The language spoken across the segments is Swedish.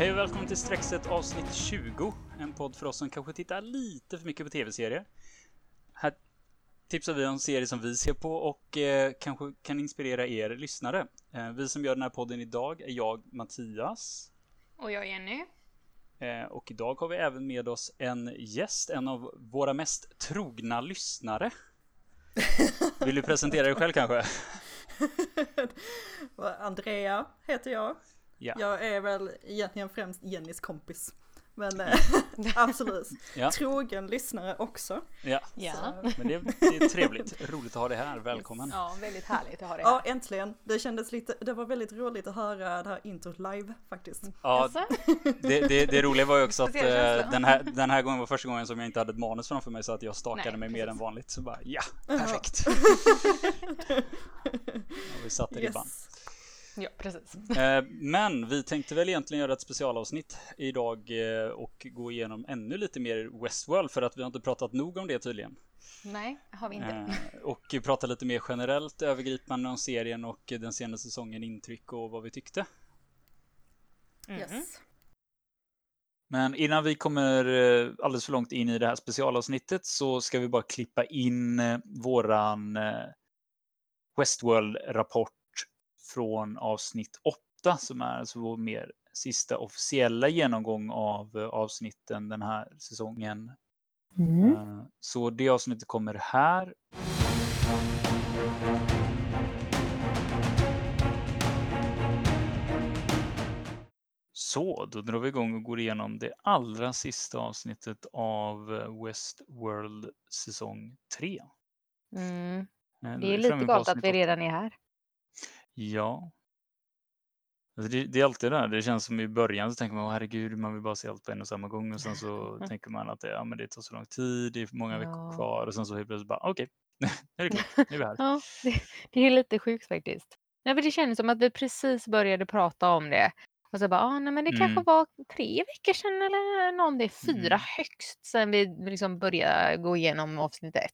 Hej och välkommen till Streckset avsnitt 20. En podd för oss som kanske tittar lite för mycket på tv-serier. Här tipsar vi om serier som vi ser på och eh, kanske kan inspirera er lyssnare. Eh, vi som gör den här podden idag är jag, Mattias. Och jag Jenny. Eh, och idag har vi även med oss en gäst, en av våra mest trogna lyssnare. Vill du presentera dig själv kanske? Andrea heter jag. Ja. Jag är väl egentligen främst Jennys kompis. Men eh, absolut. Ja. Trogen lyssnare också. Ja, Ja. men det, det är trevligt. Roligt att ha dig här. Välkommen. Ja, väldigt härligt att ha det Ja, äntligen. Det kändes lite, det var väldigt roligt att höra det här introt live faktiskt. Ja, det, det, det roliga var ju också att eh, den, här, den här gången var första gången som jag inte hade ett manus framför mig så att jag stakade Nej, mig mer precis. än vanligt. Så bara ja, perfekt. Och vi satte ribban. Ja, precis. Eh, Men vi tänkte väl egentligen göra ett specialavsnitt idag eh, och gå igenom ännu lite mer Westworld för att vi har inte pratat nog om det tydligen. Nej, har vi inte. Eh, Och prata lite mer generellt övergripande om serien och den senaste säsongen intryck och vad vi tyckte. Mm. Yes. Men innan vi kommer alldeles för långt in i det här specialavsnittet så ska vi bara klippa in våran Westworld-rapport från avsnitt 8 som är alltså vår mer sista officiella genomgång av eh, avsnitten den här säsongen. Eh, Så det avsnittet kommer här. Så, då drar vi igång och går igenom det allra sista avsnittet av eh, Westworld säsong 3. Mm. Det är lite galet att vi redan är här. Ja. Alltså Det, det är alltid det där, det känns som i början så tänker man "Åh, herregud, man vill bara se allt på en och samma gång och sen så tänker man att det, ja, men det tar så lång tid, det är många veckor Ja. kvar och sen så helt plötsligt bara okej, nu är det klart, nu är vi här. Ja, det, det är lite sjukt faktiskt. Nej, men det känns som att vi precis började prata om det. Och så bara, ah, nej, men det kanske Mm. var tre veckor sedan eller någon, det är fyra Mm. högst sedan vi liksom började gå igenom avsnitt ett.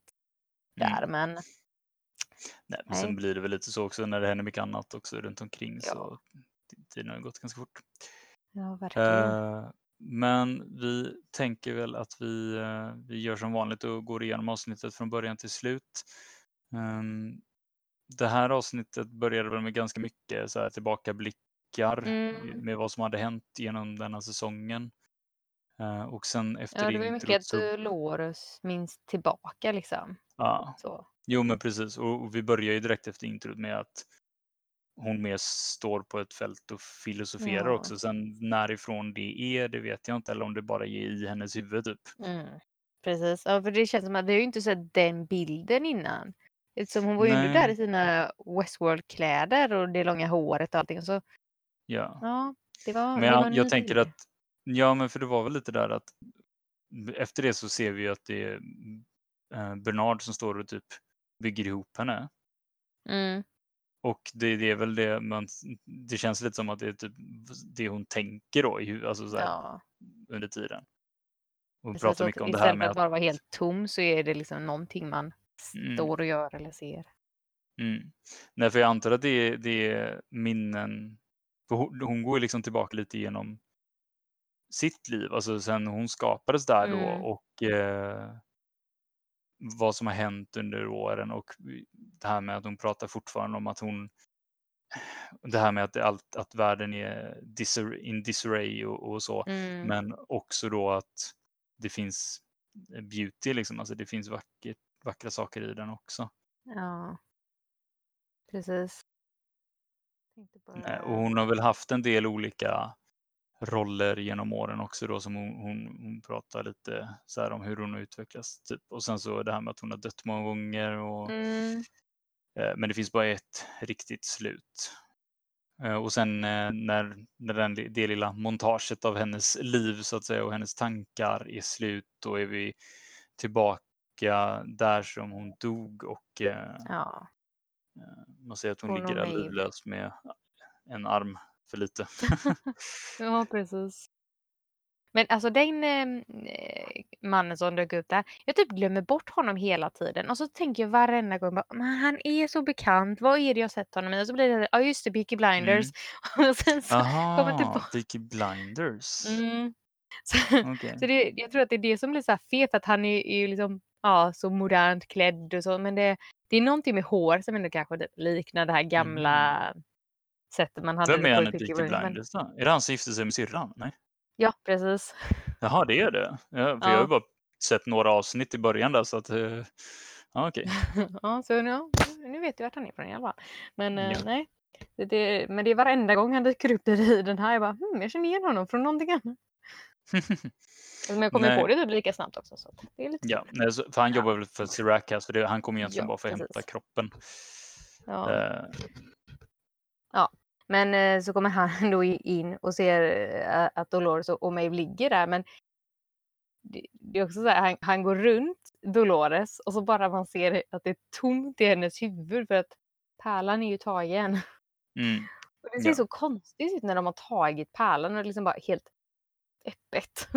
Mm. Där, men Nej, men sen Nej. blir det väl lite så också när det händer mycket annat också runt omkring Ja. så tiden har gått ganska fort. ja, verkligen. Eh, men vi tänker väl att vi, eh, vi gör som vanligt och går igenom avsnittet från början till slut. Ehm, det här avsnittet började väl med ganska mycket så här tillbakablickar Mm. med vad som hade hänt genom denna säsongen. Eh, och sen efter Ja, det var mycket att. Dolores minns tillbaka liksom. Ja, Så. jo men precis. Och, vi börjar ju direkt efter introt med att hon mer står på ett fält och filosoferar Ja. också. Sen närifrån det är, det vet jag inte. Eller om det bara är i hennes huvud typ. Mm. Precis, ja, för det känns som att vi har ju inte sett den bilden innan. Eftersom hon var ju ändå där i sina Westworld-kläder och det långa håret och allting. Så Ja. ja, det var, Men det var jag, jag tänker att, ja men för det var väl lite där att efter det så ser vi ju att det Bernard som står och typ bygger ihop henne. Mm. Och det, det är väl det man, det känns lite som att det är typ det hon tänker då i alltså så här, Ja, under tiden. Hon precis, pratar att mycket om det istället här med för att att, bara vara helt tom så är det liksom någonting man Mm. står och gör eller ser. mm. Nej för jag antar att det är, det är minnen, hon, hon går ju liksom tillbaka lite genom sitt liv, alltså sen hon skapades där då Mm. och eh, vad som har hänt under åren och det här med att hon pratar fortfarande om att hon det här med att, allt, att världen är in disarray och, och så. Mm. Men också då att det finns beauty, liksom. alltså det finns vackert, vackra saker i den också. Ja, precis. Det Eh, Och hon har väl haft en del olika roller genom åren också då som hon, hon, hon pratar lite så här om hur hon har utvecklats. Typ. Och sen så det här med att hon har dött många gånger. Och, Mm. eh, men det finns bara ett riktigt slut. Eh, och sen eh, när, när den, det lilla montaget av hennes liv så att säga och hennes tankar är slut då är vi tillbaka där som hon dog och eh, Ja, man ser att hon Hon ligger där livlös med en arm för lite. ja precis. Men alltså den eh, mannen som dök upp där. Jag typ glömmer bort honom hela tiden och så tänker jag varenda gång bara, han är så bekant, vad är det jag sett honom i? Och så blir det, ja just det, Peaky Blinders. Mm. Och sen så kommer Aha, tillbaka. Peaky Blinders. Mm. Så, Okej. så det, jag tror att det är det som blir så här fet, att han är, ju liksom ja, så modernt klädd och så, men det, det är någonting med hår som ändå kanske typ liknar det här gamla sättet man hade. Vem är han i Peaky Blinders? Är det han som gifte sig med syrran? Nej. Ja, precis. Jaha, det är det? Ja, för Jag har Ja. ju bara sett några avsnitt i början där så att... eh, Ja, okej. ja, så nu, nu vet du vart han är från i alla fall. Men eh, Ja. nej. Det, det, men det är varenda gång han dyker upp i den här, jag bara, hmm, jag känner igen honom från någonting annat. Men jag kommer Nej. på det typ lika snabbt också. Så det är lite Ja, nej, så- för han Ja. jobbar väl för Siracas, för det, han kommer egentligen Ja, bara för att hämta precis. kroppen. ja. Eh, Men eh, så kommer han då in och ser eh, att Dolores och Maeve ligger där. Men det, är också så här, han, han går runt Dolores och så bara man ser att det är tomt i hennes huvud för att pärlan är ju tagen. mm, Och det ser Ja. så konstigt ut när de har tagit pärlan och liksom bara helt öppet.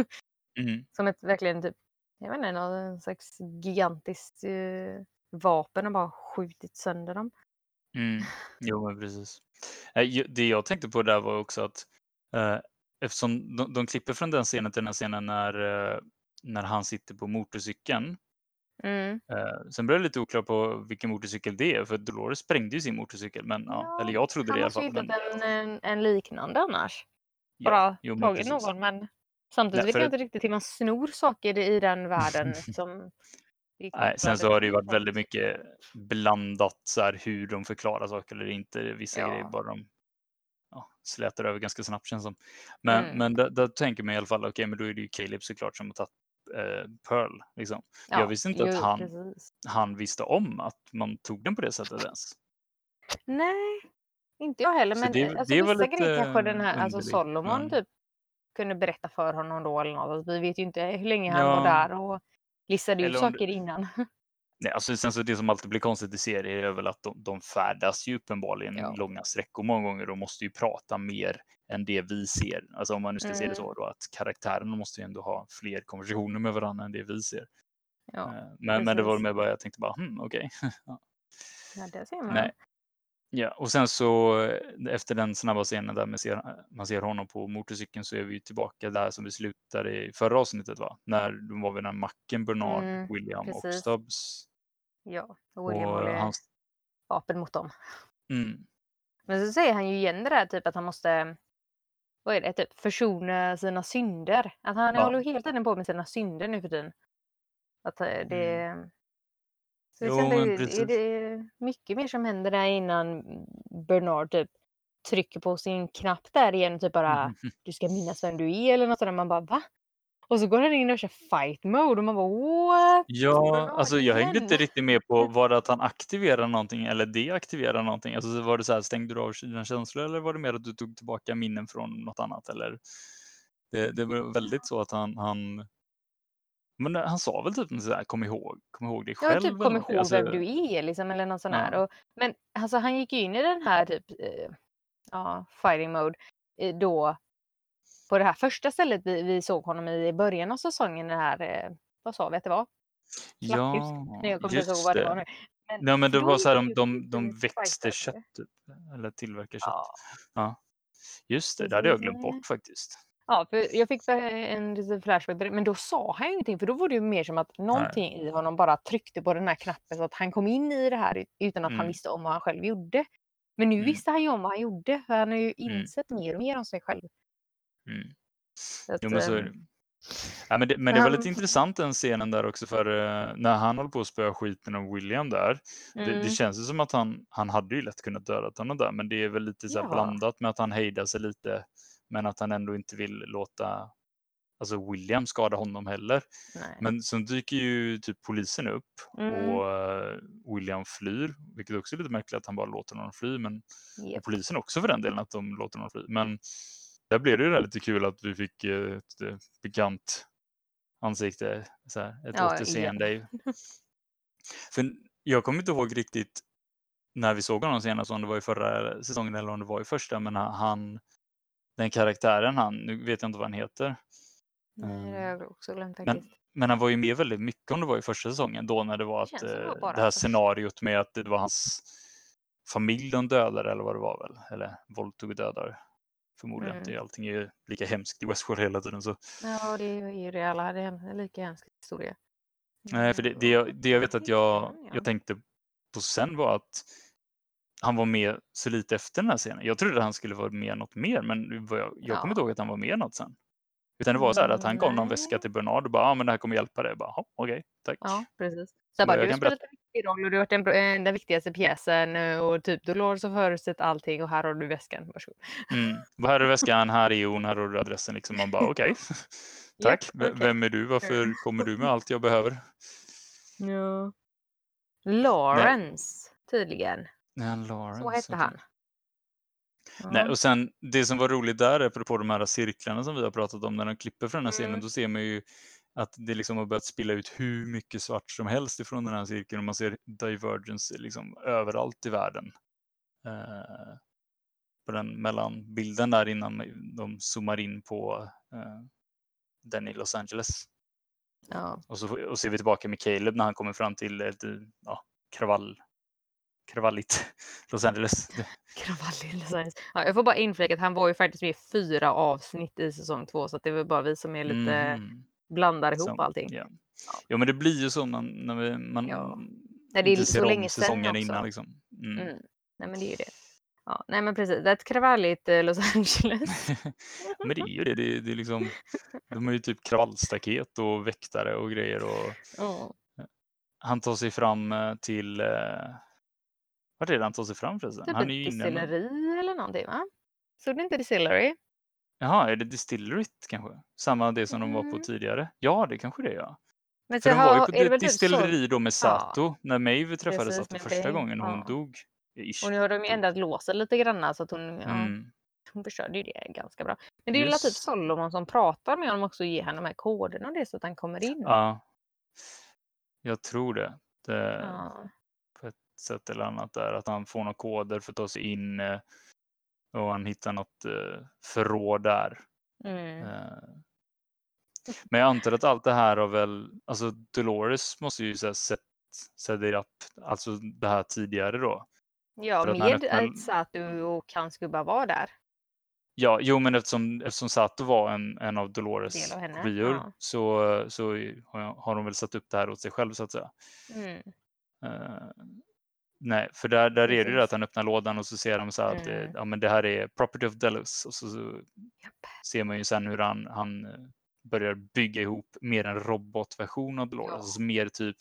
mm, Som ett verkligen typ, jag vet inte, någon slags gigantiskt eh, vapen och bara skjutit sönder dem. Mm. Jo, men precis. Eh, Det jag tänkte på där var också att eh, eftersom de, de klipper från den scenen till den här scenen när, eh, när han sitter på motorcykeln. Mm. Eh, sen blev jag lite oklar på vilken motorcykel det är, för Dolores sprängde ju sin motorcykel. Men, ja, Ja, eller jag trodde Han det i alla måste ju fall. hittat en, en, liknande annars. ja, Bara jo, men tagit precis. någon men samtidigt vet jag inte riktigt hur man snor saker i den världen. som det Nej, sen så har det ju varit väldigt mycket blandat så här, hur de förklarar saker eller inte. Vissa Ja. grejer bara de ja, slätar över ganska snabbt känns som. Men, Mm. men där, där tänker man i alla fall, okej, men då är det ju Caleb såklart som har tagit eh, Pearl. Liksom. Ja, jag visste inte att jo, han- precis. Han visste om att man tog den på det sättet ens. Nej, inte jag heller. Så Men det- eh, alltså, det var vissa lite grejer kanske den här, alltså Solomon men- typ kunde berätta för honom då eller något. Alltså, vi vet ju inte hur länge han var Ja. där och listade ut saker innan. Nej, alltså sen så det som alltid blir konstigt i serier är väl att de, de färdas ju uppenbarligen Ja. långa sträckor många gånger och måste ju prata mer än det vi ser. Alltså om man nu ska se det så Mm. då att karaktärerna måste ju ändå ha fler konversationer med varandra än det vi ser. Ja, Eh, men, men det var med bara, jag tänkte bara, hmm, okej. ja det ser man. Nej. Ja, och sen så eh, efter den snabba scenen där man ser, man ser honom på motorcykeln så är vi ju tillbaka där som vi slutade i förra avsnittet va? När de var vid den här macken, Bernard, Mm, William och precis. Stubbs. Ja, och William Och hans, vapen mot dem. mm, Men så säger han ju igen det där typ att han måste vad är det, typ försona sina synder. Att han Ja. håller hela tiden på med sina synder nu för tiden. Att eh, det... Så Mm. Jo, kände, men är precis. det mycket mer som händer där innan Bernard typ trycker på sin knapp där igen och typ bara du ska minnas vem du är eller något sådär. Man bara va? Och så går han in och kör fight mode och man bara what? Ja, alltså jag hängde inte riktigt med på var det att han aktiverar någonting eller deaktiverar någonting. Alltså så var det så här, stängde du av dina känslor eller var det mer att du tog tillbaka minnen från något annat? Eller det, det var väldigt så att han, han men han sa väl typ så här, kom ihåg, kom ihåg dig Ja, själv. typ eller kom ihåg Alltså, vem du är liksom eller något sånt Ja. här. Och, men alltså han gick ju in i den här typ eh, ja, fighting mode eh, då på det här första stället vi, vi såg honom i i början av säsongen, det här, eh, vad sa vi att det var? Ja. Nej, jag kommer inte ihåg vad det var nu. Ja, men det var så här, de, de, de lite växte kött typ, eller tillverkade kött. Ja. Ja. Just det, det hade jag glömt Precis. bort faktiskt. Ja, för jag fick en liten flashback det, men då sa han ju ingenting för då var det ju mer som att någonting i honom bara tryckte på den här knappen så att han kom in i det här ut- utan att han Mm. visste om vad han själv gjorde. Men nu Mm. visste han ju om vad han gjorde för han har ju insett mer och mer om sig själv. Mm. Så att, Jo, men så är ehm, det. Ja, men det, men det var han- lite intressant den scenen där också för eh, när han håller på att spöa skiten av William där. Det, mm, det känns ju som att han, han hade ju lätt kunnat döda honom där men det är väl lite så Ja. blandat med att han hejdar sig lite men att han ändå inte vill låta alltså William skada honom heller. nej. Men sen dyker ju typ polisen upp Mm. och eh, William flyr, vilket också är lite märkligt att han bara låter honom fly men och polisen också för den delen att de låter honom fly. Men där blev det ju lite kul att vi fick eh, ett eh, bekant ansikte, så här, ett Ja, återseende. För jag kommer inte ihåg riktigt när vi såg honom senast, om det var i förra säsongen eller om det var i första, men han, den karaktären han, nu vet jag inte vad han heter, Nej, det har jag också glömt Men, faktiskt. men han var ju med väldigt mycket om det var i första säsongen då när det var att, det var eh, bara det här scenariot med att det var hans familj de dödade eller vad det var väl, eller våldtog och dödar. Förmodligen, Mm. det, allting är ju lika hemskt i Westworld hela tiden. Så. Ja, det är ju det alla. Det är en lika hemsk historia. Nej, för det, det, jag, det jag vet att jag, jag tänkte på sen var att han var med så lite efter den här scenen. Jag trodde han skulle vara med något mer, men jag, jag kommer inte ihåg att han var med något sen. Utan det var så här att han gav någon väska till Bernard och bara, ja men det här kommer hjälpa dig. Jag Bara, "Ja, Okej, tack. Ja, precis. Så jag bara, jag du har spelat en viktig roll och du har varit den, eh, den viktigaste pjäsen eh, och typ Dolores har förutsett allting och här har du väskan. Varsågod. Mm. Vad här är väskan, här är hon, här har du adressen. Liksom. Man bara okej, tack. Japp, V- okej. Vem är du? Varför kommer du med allt jag behöver? Ja. Lawrence, tydligen. Nej, Lawrence. Så hette han. Nej, Ja. och sen det som var roligt där, apropå de här cirklarna som vi har pratat om, när de klipper från den här scenen, Mm. då ser man ju att det liksom har börjat spilla ut hur mycket svart som helst ifrån den här cirkeln och man ser divergence liksom överallt i världen. Eh, på den mellanbilden där innan de zoomar in på eh, den i Los Angeles. Ja. Och så och ser vi tillbaka med Caleb när han kommer fram till ett ja, kravall, kravalligt Los Angeles. Kravallig Los Angeles. Ja, jag får bara inflika att han var ju faktiskt med i fyra avsnitt i säsong två så att det är väl bara vi som är lite Mhm. blandar ihop Som- allting. Ja. ja, men det blir ju så när, när vi, man Ja. Nej, det är så länge sedan också. innan. Liksom. Mm. Mm. Nej men det är ju det. Ja, nej men precis, det är ett kravalligt eh, Los Angeles. men det är ju det. det, är- det är liksom, de har ju typ kravallstaket och väktare och grejer. Och Ja. han tar sig fram eh, till... Eh, vart är det han tar sig fram förresten? Typ han är ju ett inne distilleri eller någonting va? Såg du inte Distillery? Jaha, är det Distilleryt kanske? Samma det som de var på Mm. tidigare? Ja, det kanske det är. Ja. Men För de var ju på ett typ distilleri då med Sato när Maeve träffade Precis, Sato första gången och hon ja. dog. Ish. Och nu har de ju ändrat låsen lite grann så att hon, ja, Mm. hon förstörde ju det ganska bra. Men det är ju typ Solomon som pratar med honom också och ger honom de här koderna och det så att han kommer in. Ja, jag tror det. det Ja. Sätt eller annat där. Att han får några koder för att ta sig in eh, och han hittar något eh, förråd där. Mm. Eh, Men jag antar att allt det här har väl, alltså Dolores måste ju här sett, set it up, alltså det här tidigare då. Ja, för med att Satu och hans gubbar var där. Ja, jo men eftersom, eftersom Sato var en, en av Dolores av henne, kopior ja. så, så har har de väl satt upp det här åt sig själv så att säga. Mm. Nej, för där, där är det ju det att han öppnar lådan och så ser de så här att det, Mm. ja, men det här är property of Delos och så, så Japp. ser man ju sen hur han, han eh, börjar bygga ihop mer en robotversion av Dolores, Ja. alltså mer typ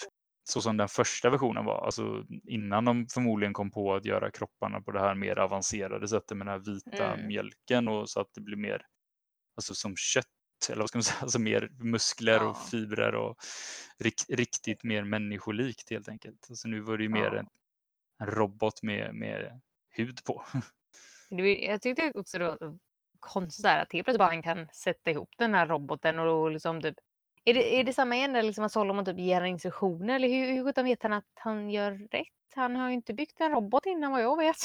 så som den första versionen var, alltså innan de förmodligen kom på att göra kropparna på det här mer avancerade sättet med den här vita Mm. mjölken och så att det blir mer alltså som kött eller vad ska man säga, alltså mer muskler Ja. och fibrer och rik, riktigt mer människolikt helt enkelt. Alltså nu var det ju mer Ja. En, robot med, med hud på. Jag tyckte också det var konstigt att helt plötsligt bara han kan sätta ihop den här roboten och liksom typ är det, är det samma igen där liksom att Solomon typ ger instruktioner eller hur, hur sjutton vet han att han gör rätt? Han har ju inte byggt en robot innan vad jag vet.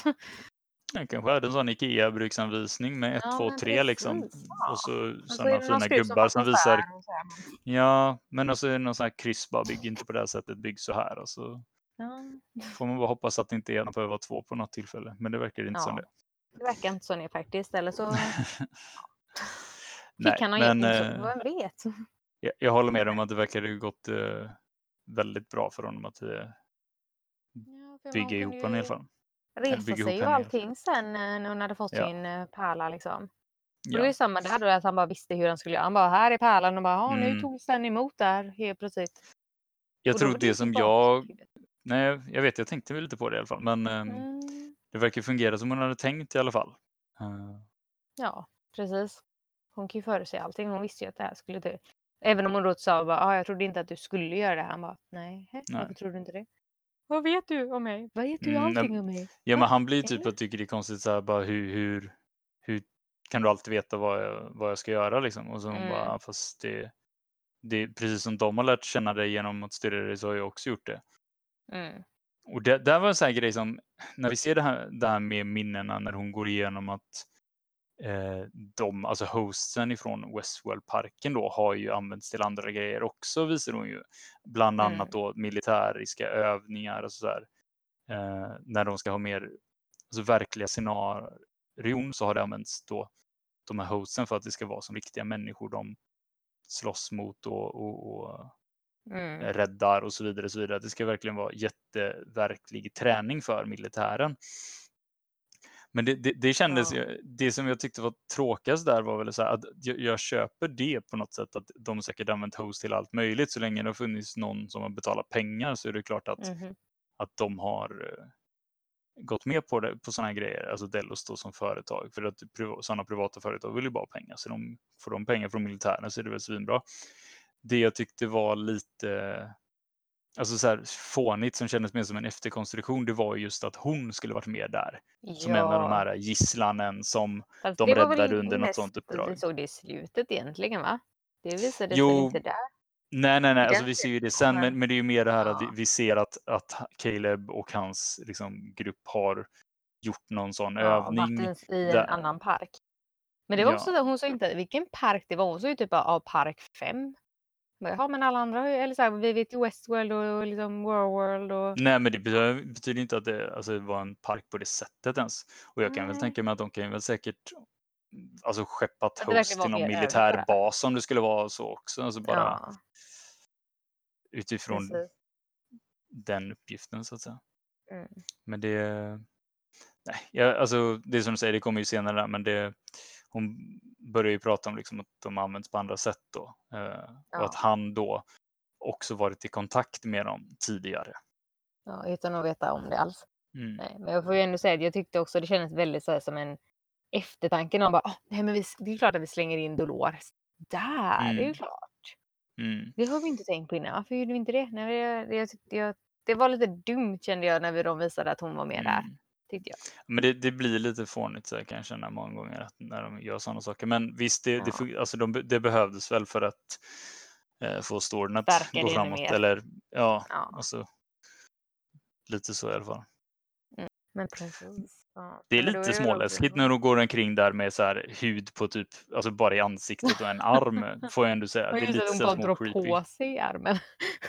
Jag kanske hade en sån IKEA-bruksanvisning med 1, Ja, 2, men 3 liksom. ja. Och så sådana någon fina gubbar som fattas visar. Ja, men också det någon sån här kryss bara, bygg inte på det här sättet, bygg så här. Och så får man bara hoppas att det inte är behöver vara två på något tillfälle. Men det verkar inte som Ja. det. det verkar inte så nu faktiskt. Eller så fick han någon men men, eh, Vem vet? jag, jag håller med om att det verkar ha gått eh, väldigt bra för honom att eh, Ja, bygga ihop honom i alla fall. Resa sig och allting sen när hon hade fått Ja. sin pärla liksom. Och det var Ja. ju samma där då, att han bara visste hur han skulle göra. Han bara, här är pärlan och bara, ja nu Mm. togs den emot där helt plötsligt. Jag tror det ju som jag, nej jag vet jag tänkte väl lite på det i alla fall. Men ehm, Mm, det verkar fungera som hon hade tänkt i alla fall. Eh, ja, precis. Hon kan ju förutse allting. Hon visste ju att det här skulle dö. Även om hon då sa bara, ah, jag trodde inte att du skulle göra det. Han bara, nej, varför tror du inte det? Vad vet du om mig? Vad vet du Mm, allting om mig? Ja, men han blir typ Eller? att tycker det är konstigt så här, bara hur, hur, hur kan du alltid veta vad jag, vad jag ska göra liksom? Och så hon Mm. bara, fast det, det är precis som de har lärt känna dig genom att studera dig så har jag också gjort det. Mm. Och det, där var en sån här grej som, när vi ser det här, det här med minnena när hon går igenom att eh, de, alltså hostsen ifrån Westworld-parken då har ju använts till andra grejer också visar hon ju. Bland Mm. annat då militäriska övningar och sådär. Eh, när de ska ha mer alltså verkliga scenarion så har det använts då de här hostsen för att det ska vara som riktiga människor de slåss mot och, och, och Mm. räddar och så vidare. Och så vidare. Det ska verkligen vara jätteverklig träning för militären. Men det, det, det kändes, Ja. det som jag tyckte var tråkigast där var väl så här att jag, jag köper det på något sätt att de säkert använt host till allt möjligt. Så länge det har funnits någon som har betalat pengar så är det klart att, Mhm. att de har eh, gått med på, det, på sådana här grejer, alltså Delos då som företag. För att sådana privata företag vill ju bara ha pengar, så de, får de pengar från militären så är det väl svinbra. Det jag tyckte var lite alltså så här, fånigt som kändes mer som en efterkonstruktion, det var just att hon skulle varit med där. Som en av de här gisslanen som Fast de det räddade under något sånt uppdrag. Vi såg det i slutet egentligen va? Det visade sig Jo, inte där. Nej, nej, nej, alltså vi ser ju det sen, men- men, det är ju mer det här att vi, Ja. vi ser att, att Caleb och hans liksom, grupp har gjort någon sån Ja, övning. i en där. annan park. Men det var Ja. också, så- hon sa inte vilken park det var, hon sa ju typ ja, park 5. Ja men alla andra har ju, eller så här, vi vet ju Westworld och liksom World och Nej, men det betyder, betyder inte att det alltså, var en park på det sättet ens. Och jag kan väl Nej. tänka mig att de kan väl säkert alltså, skeppat host till någon militär bas om det skulle vara så också. Alltså bara ja, utifrån precis. den uppgiften så att säga. Mm. Men det, nej, jag, alltså, det är som du säger, det kommer ju senare där, men det, hon börjar ju prata om liksom att de används på andra sätt då. Eh, Och att Ja. han då också varit i kontakt med dem tidigare. Ja, utan att veta om det alls. Mm. Nej, men jag får ju ändå säga att jag tyckte också det kändes väldigt så här, som en eftertanke. Någon bara, "Ah, nej, men vi, det är klart att vi slänger in Dolores. Där, det är ju Mm. klart. Mm. Det har vi inte tänkt på innan. Varför gjorde vi inte det? Nej, jag, jag, jag, det var lite dumt kände jag när vi, de visade att hon var med där. Tyckte jag. Men det, det blir lite fånigt så här, kan jag känna många gånger att när de gör sådana saker. Men visst, det, det, Ja. fun- alltså, de, det behövdes väl för att eh, få storyn att gå det framåt. Eller ja, Ja, alltså lite så i alla fall. Men precis. Ja. Det är Men lite det småläskigt när de går omkring där med så här hud på typ, alltså bara i ansiktet och en arm får jag ändå säga. Det är lite hon så bara drar creepy. på sig armen.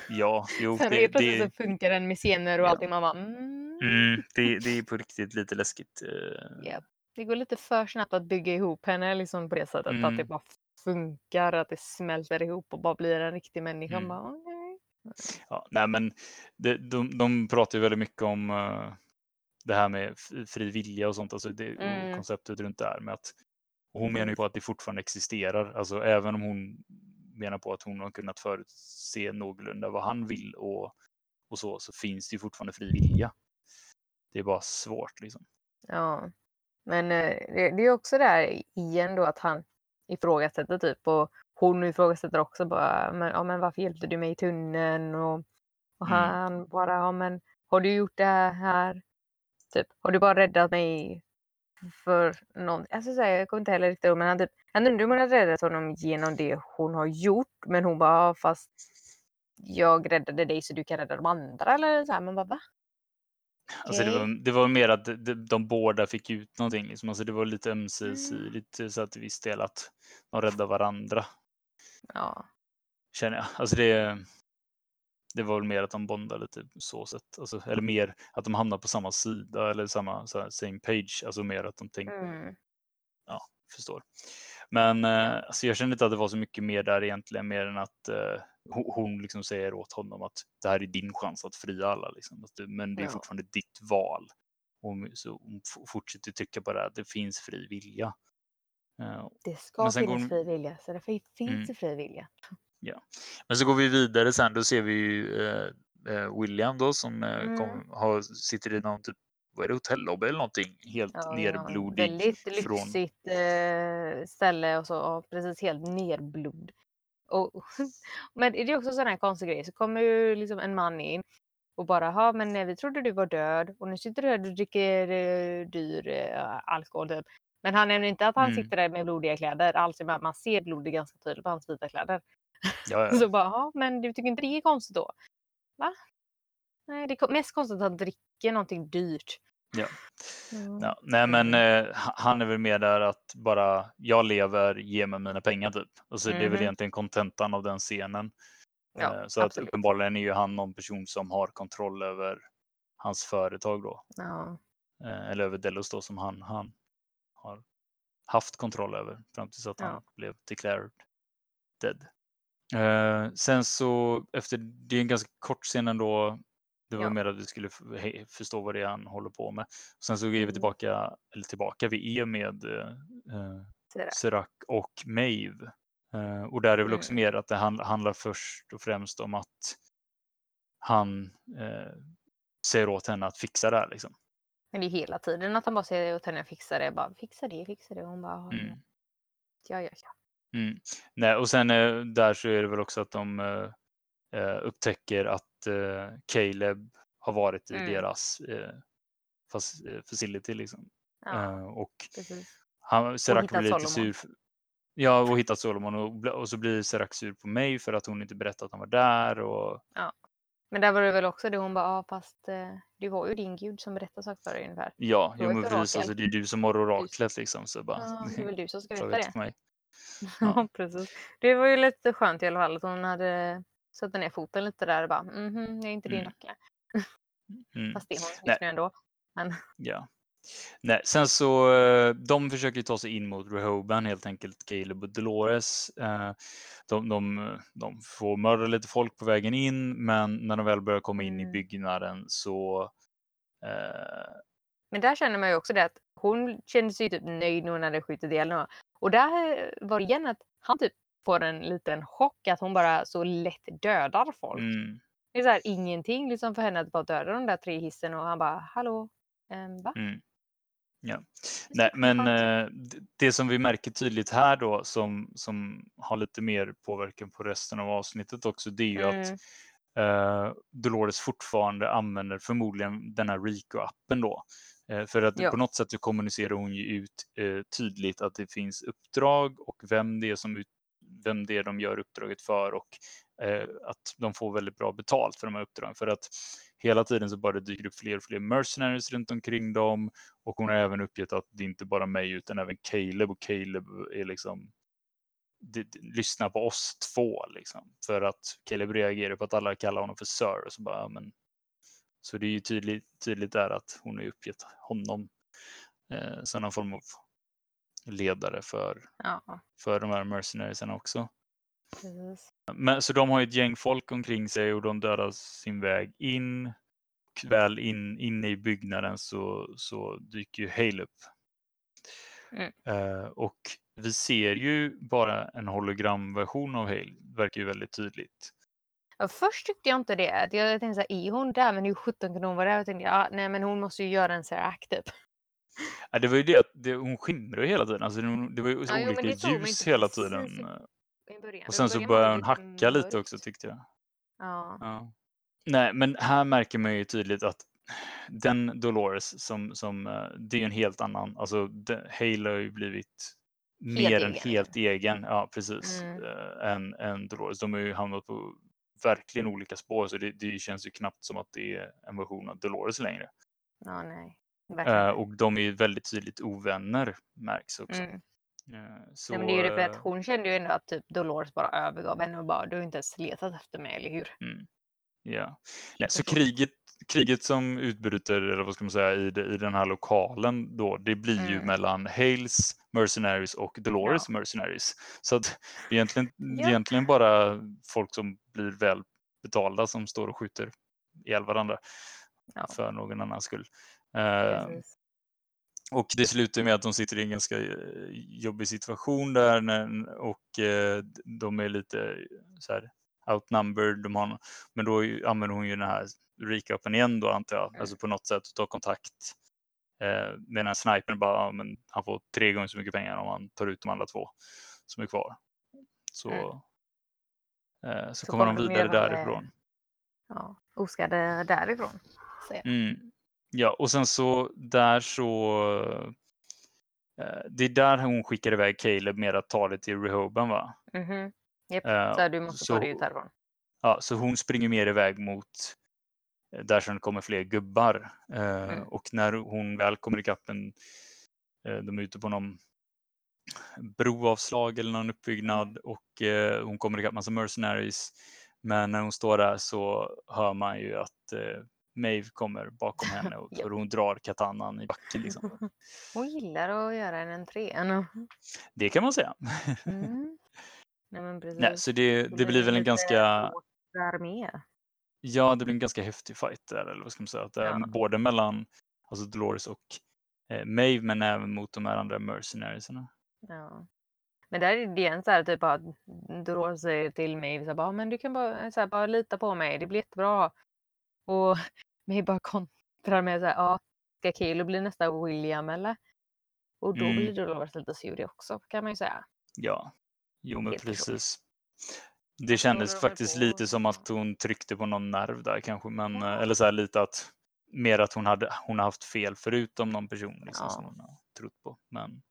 Ja, jo, Sen det, det, så funkar den med scener och Ja. allting. Man bara, mm. mm, det, det är på riktigt lite läskigt. eh, Ja. Det går lite för snabbt att bygga ihop henne liksom på det sättet. Att det Mm. bara funkar, att det smälter ihop och bara blir en riktig människa. Mm. Bara, okej. Ja, nej, men det, de, de pratar ju väldigt mycket om eh, det här med fri vilja och sånt, alltså det, Mm. och konceptet runt det här med att hon menar ju på att det fortfarande existerar, alltså även om hon menar på att hon har kunnat förutse någorlunda vad han vill och, och så, så finns det ju fortfarande fri vilja. Det är bara svårt liksom. Ja. Men eh, det, det är också där igen då att han ifrågasätter typ och hon ifrågasätter också bara, men, ja, men varför hjälpte du mig i tunneln? Och, och Mm. han bara, ja men har du gjort det här? Typ, har du bara räddat mig för någon? Alltså, så här, jag kommer inte heller riktigt ihåg, men han, typ, han undrar om hon har räddat honom genom det hon har gjort. Men hon bara, ja, fast jag räddade dig så du kan rädda de andra. Eller så här, man bara, va? Alltså det, var, det var mer att de, de, båda fick ut någonting, liksom. alltså det var lite ömsesidigt så att till viss del att de räddade varandra. Ja. känner jag. Alltså det, det var väl mer att de bondade lite så sätt. Alltså, eller mer att de hamnar på samma sida eller samma så här, same page. Alltså mer att de tänkte, Mm. förstår. Men eh, alltså jag kände inte att det var så mycket mer där egentligen, mer än att eh, hon, hon liksom säger åt honom att det här är din chans att fria alla. Liksom. Att det, men det är Ja. fortfarande ditt val. Hon- så hon fortsätter trycka på det här, att det finns fri vilja. Eh, Det ska finnas de- fri vilja, så därför finns Mm. det fri vilja. Men så går vi vidare sen, då ser vi ju eh, eh, William då som eh, Mm. kom, har, sitter i någon typ, vad är det, hotellobby eller någonting, helt Ja, nerblodig. Väldigt från- lyxigt eh, ställe och så, ja, precis helt nerblod. Och, men det är också sån här konstig grej, så kommer ju liksom en man in och bara, ja men nej, vi trodde du var död och nu sitter du här och dricker eh, dyr eh, alkohol typ. Men han nämner inte att han Mm. sitter där med blodiga kläder, alltså man man ser blodet ganska tydligt på hans vita kläder. Ja, ja. Så bara, ja men du tycker inte det är konstigt då? Va? Nej, det är mest konstigt att han dricker någonting dyrt. Ja. Mm. Ja, nej men eh, ha- han är väl mer där att bara jag lever, ge mig mina pengar typ. Och så det är väl Mhm. egentligen kontentan av den scenen. Ja, Eh, så att uppenbarligen är ju han någon person som har kontroll över hans företag då. Ja. Eh, eller över Delos då som han, han har haft kontroll över fram tills att han blev declared dead. Eh, sen så efter, det är en ganska kort scen ändå. Det var Ja. mer att vi skulle förstå vad det är han håller på med. Sen så är vi Mm. tillbaka, eller tillbaka, vi är med eh, eh. Serac och Maeve. Eh, och där är det väl också Mm. mer att det hand- handlar först och främst om att han eh, säger åt henne att fixa det här. Liksom. Men det är hela tiden att han bara säger åt henne att fixa det. Bara, fixa det, fixa det. Och hon bara, Mm. ja, ja, ja. Mm. Nej, och sen eh, där så är det väl också att de eh, eh, upptäcker att Caleb har varit i Mm. deras facility. Liksom. ja och precis. han, hittat blir lite Solomon. sur. Ja, och hittat Solomon och, och så blir Serac sur på mig för att hon inte berättat att han var där. Och, Men där var det väl också det hon bara, ja fast det var ju din gud som berättade saker för dig ungefär. ja, jo, men precis, alltså, det är du som har oraklet liksom. Så bara, Ja, det är väl du som ska veta det. mig. Ja, precis. Det var ju lite skönt i alla fall att hon hade satt ner foten lite där och bara, mhm, jag är inte din Mm. Mm. Fast det är hon just nu ändå. Ja. Nej, sen så eh, de försöker ta sig in mot Rehoban helt enkelt, Caleb och Dolores. Eh, De, de, de får mörda lite folk på vägen in, men när de väl börjar komma in i Mm. byggnaden så eh, Men där känner man ju också det att hon kände sig typ nöjd när hon hade skjutit ihjäl några. Och där var det igen att han typ får en liten chock att hon bara så lätt dödar folk. mm, Det är så här ingenting liksom för henne att bara döda de där tre hissen och han bara hallå, um, va? mm. Ja. Nej, men eh, det som vi märker tydligt här då som, som har lite mer påverkan på resten av avsnittet också, det är ju att Mm. eh, Dolores fortfarande använder förmodligen den här Rico-appen då. Eh, för att Ja. på något sätt så kommunicerar hon ju ut eh, tydligt att det finns uppdrag och vem det är som ut, vem det är de gör uppdraget för och eh, att de får väldigt bra betalt för de här uppdragen. För att hela tiden så bara dyker upp fler och fler mercenaries runt omkring dem och hon har även uppgett att det inte bara mig utan även Caleb och Caleb är liksom lyssna på oss två liksom. För att Caleb reagerar på att alla kallar honom för Sir. Och så, bara, men, så det är ju tydligt, tydligt där att hon har uppgett honom eh, som någon form av ledare för, Ja, för de här mercenariesarna också. precis. Men, så de har ju ett gäng folk omkring sig och de dödar sin väg in. Och väl in, inne i byggnaden så, så dyker ju Hale upp. Mm. Eh, och vi ser ju bara en hologramversion av Hale, verkar ju väldigt tydligt. Ja, först tyckte jag inte det. Jag tänkte så här, är hon där? Men hur sjutton kunde hon vara där? Jag tänkte, ja, nej men hon måste ju göra en Serac typ. Ja, det var ju det att det, hon skimrar ju hela tiden. Alltså, det, var ju så Ja, jo, olika man ljus hela tiden. början. Och sen så började hon hacka lite också tyckte jag. Ja. Ja. Nej, men här märker man ju tydligt att den Dolores som, som eh, det är en helt annan, alltså Halo har ju blivit mer än egen. helt egen, ja precis, Mm. eh, än, än Dolores. De har ju hamnat på verkligen olika spår så det, det känns ju knappt som att det är en version av Dolores längre. ja, nej. Eh, och de är ju väldigt tydligt ovänner märks också. Mm. Eh, så, Nej, men det är ju det för att eh, hon kände ju ändå att typ Dolores bara övergav henne och bara du har inte ens letat efter mig, eller hur? Mm. Ja. Nej, så kriget, kriget som utbryter, eller vad ska man säga, i, i den här lokalen då, det blir ju Mm. mellan Hales Mercenaries och Dolores Mercenaries. Så att det är egentligen, Ja. egentligen bara folk som blir väl betalda som står och skjuter ihjäl varandra Ja. för någon annans skull. Eh, och det slutar med att de sitter i en ganska eh, jobbig situation där när, och eh, de är lite så här outnumbered. De har, men då ju- använder hon ju den här recapen igen då antar jag, Mm. alltså på något sätt och tar kontakt. Eh, med den här snipern bara, ja, men han får tre gånger så mycket pengar om han tar ut de andra två som är kvar. Så, Mm. eh, så, Så kommer de vidare därifrån. Ja. Oskadade därifrån. Mm. Ja, och sen så där så eh, det är där hon skickar iväg Caleb med att ta det till Rehoban va? Mhm. Japp, Eh, så du måste så- ta dig ut härifrån. Ja, så hon springer mer iväg mot där sen kommer fler gubbar. Eh, Mm. Och när hon väl kommer ikapp en, eh, de är ute på någon broavslag eller någon uppbyggnad och eh, hon kommer ikapp massa mercenaries. Men när hon står där så hör man ju att Maeve kommer bakom henne och för hon drar katanan i backen. Liksom. Hon gillar att göra en entré. Det kan man säga. Mm. Nej. Nej, så det, det blir väl en ganska, med. Ja det blir en ganska häftig fight där, eller vad ska man säga, att det är Ja. både mellan alltså Dolores och eh, Maeve men även mot de här andra mercenariesarna. Ja. Men där är det igen så här typ att Dolores säger till mig så här, bara, men du kan bara, så här, bara lita på mig, det blir jättebra. Och mig bara kontrar med så här, ja, ska Caleb bli nästa William eller? Och då Mm. blir Dolores lite sur också kan man ju säga. Ja, jo men Helt precis. Det kändes faktiskt lite som att hon tryckte på någon nerv där kanske, men eller så här lite att mer att hon hade hon haft fel förutom någon person liksom, Ja. som hon har trott på. Men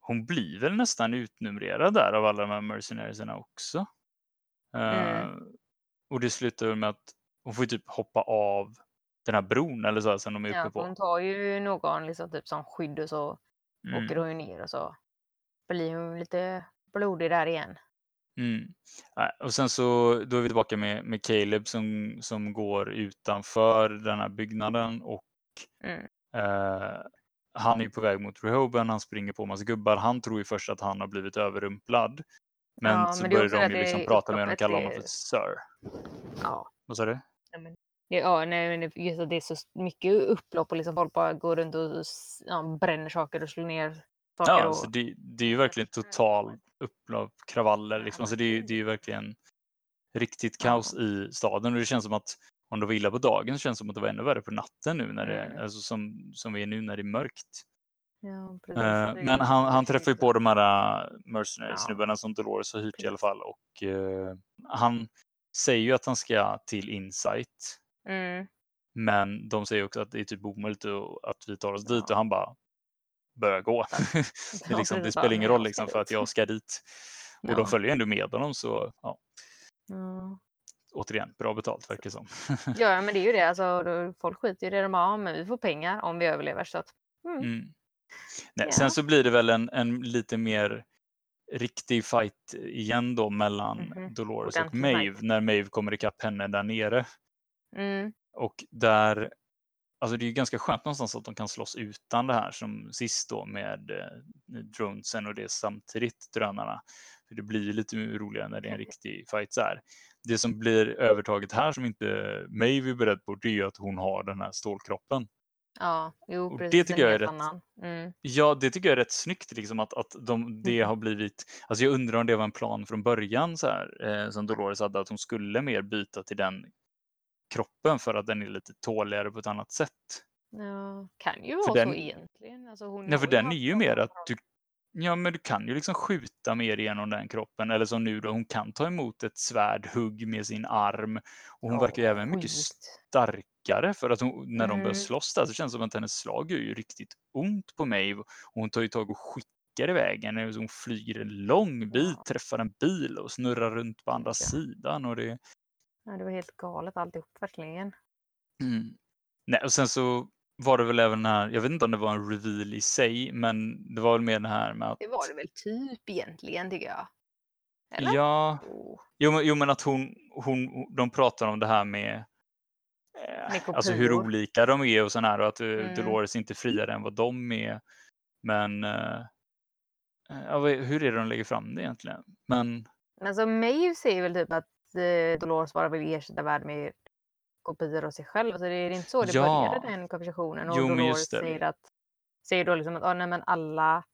hon blir väl nästan utnumrerad där av alla de här mercenariesarna också. Eh, Mm. och det slutar med att hon får typ hoppa av den här bron eller så här, som de är uppe Ja, på. hon tar ju någon liksom typ som skydd och så Mm. åker hon ju ner och så blir hon lite blodig där igen. Mm. Nej, Och sen så då är vi tillbaka med, med Caleb som, som går utanför den här byggnaden och Mm. eh, han är på väg mot Rehoben, han springer på massa gubbar. Han tror ju först att han har blivit överrumplad. Men Ja, så men börjar de ju liksom prata med honom och kalla honom för Sir. Ja. Vad sa du? Ja, nej, men det- just att det är så mycket upplopp och liksom folk bara går runt och ja, bränner saker och slår ner saker. Ja, och, alltså det, det är ju verkligen total upplopp, kravaller liksom. Alltså det, är- det är ju verkligen riktigt Ja. kaos i staden och det känns som att om det var illa på dagen så känns det som att det var ännu värre på natten nu när det, Mm. alltså som, som vi är nu när det är mörkt. ja, precis. Eh, är Men han, han träffar ju på de här Ja. mercenary-snubbarna som Dolores har hyrt i alla fall och eh, han säger ju att han ska till Insight Mm, men de säger också att det är typ omöjligt att- vi tar oss dit Ja. och han bara börjar gå. det, liksom, det spelar ingen roll liksom för att jag ska dit. Och Ja. de följer ändå med honom så ja, ja. återigen, bra betalt verkar det som. ja, men det är ju det. Alltså, folk skiter i det. De ja, men vi får pengar om vi överlever. Så att, mm. Mm. Nej, Ja. Sen så blir det väl en, en lite mer riktig fight igen då mellan Mhm. Dolores och fight. när Maeve kommer ikapp henne där nere. Mm. Och där, alltså det är ju ganska skönt någonstans att de kan slåss utan det här som sist då med eh, dronesen och det samtidigt drönarna. För det blir lite roligare när det är en riktig fight så här. Det som blir övertaget här som inte Maeve är beredd på det är att hon har den här stålkroppen. Ja, jo, Och det precis. tycker jag är rätt-. Mm. Ja, det tycker jag är rätt snyggt liksom att, att de, det Mhm. har blivit, alltså jag undrar om det var en plan från början så här, eh, som Dolores hade, att hon skulle mer byta till den kroppen för att den är lite tåligare på ett annat sätt. Ja, kan ju För vara så den- egentligen. Alltså, hon Nej, för den är ju mer att du, ja men du kan ju liksom skjuta mer genom den kroppen eller som nu då, hon kan ta emot ett svärdhugg med sin arm och hon Ja, verkar ju även mycket starkare för att hon, när de börjar Mm. slåss där så känns det som att hennes slag gör ju riktigt ont på mig och hon tar ju tag och skickar iväg henne. så Hon flyger en lång bit, Ja. träffar en bil och snurrar runt på andra Ja. sidan. Och det, Ja, det var helt galet alltihop verkligen. mm. Nej, och sen så var det väl även den här, jag vet inte om det var en reveal i sig, men det var väl mer det här med att Det var det väl typ egentligen tycker jag. Eller? Ja, Oh. jo, men, jo, men att hon, hon, de pratar om det här med eh, alltså hur olika de är och sån här och att eh, Mm. Dolores inte är friare än vad de är. Men eh, ja, vad- hur är det de lägger fram det egentligen? Men Alltså Maeve säger väl typ att eh, Dolores bara vill ersätta världen med kopior av sig själv. Alltså det är inte så det Ja. började den konversationen. Och Jo, Dolores det. säger att säger då liksom att ah, nej, men alla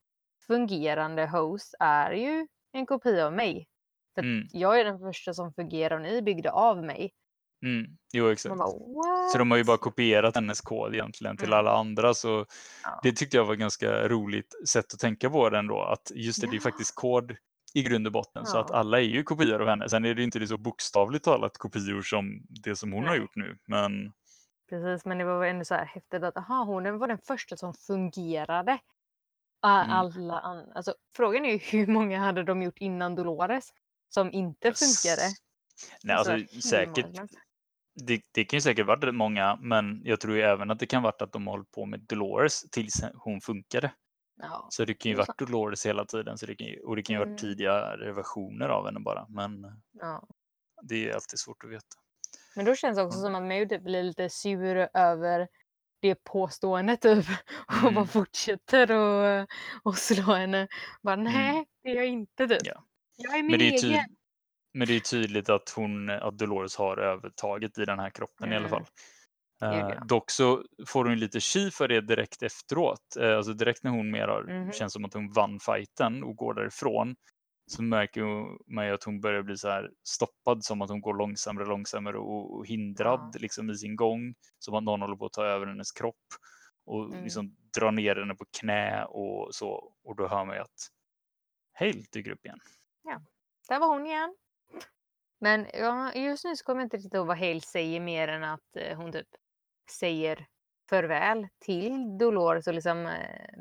fungerande hosts är ju en kopia av mig. För mm, jag är den första som fungerar och ni är byggda av mig. mm, jo exakt. Bara? Så de har ju bara kopierat hennes kod egentligen till Mm. alla andra. Så Ja. det tyckte jag var ganska roligt sätt att tänka på den då. Att just det, det är Ja. faktiskt kod i grund och botten. Så Ja. att alla är ju kopior av henne. Sen är det inte det så bokstavligt talat kopior som det som hon har Nej. gjort nu. Men Precis, men det var ändå så här häftigt att aha, hon var den första som fungerade. Mm. Alla an- alltså, frågan är ju hur många hade de gjort innan Dolores som inte funkade? Nej, Alltså, alltså säkert, många? det, det kan ju säkert varit många, men jag tror ju även att det kan varit att de har hållit på med Dolores tills hon funkade. Ja. Så det kan ju varit Dolores hela tiden så det kan ju, och det kan ju Mm. varit tidigare versioner av henne bara. Men ja. det är alltid svårt att veta. Men då känns det också Ja. som att Maud typ blir lite sur över det påståendet typ. Och Mm. bara fortsätter och, och slå henne. Bara nej, det är jag inte typ. Ja. Jag är min Men det är, egen. men det är tydligt att, hon, att Dolores har övertaget i den här kroppen i alla Mm. fall. Eh, ja. dock så får hon lite tji för det direkt efteråt. Eh, alltså direkt när hon mer har, Mhm. känns som att hon vann fighten och går därifrån så märker man ju att hon börjar bli så här stoppad som att hon går långsammare och långsammare och, hindrad liksom i sin gång. Som att någon håller på att ta över hennes kropp och Mm. liksom drar ner henne på knä och så. Och då hör man ju att Hale dyker upp igen. Där var hon igen. Men ja, just nu så kommer jag inte riktigt ihåg vad Hale säger mer än att eh, hon typ säger farväl till Dolores och liksom eh,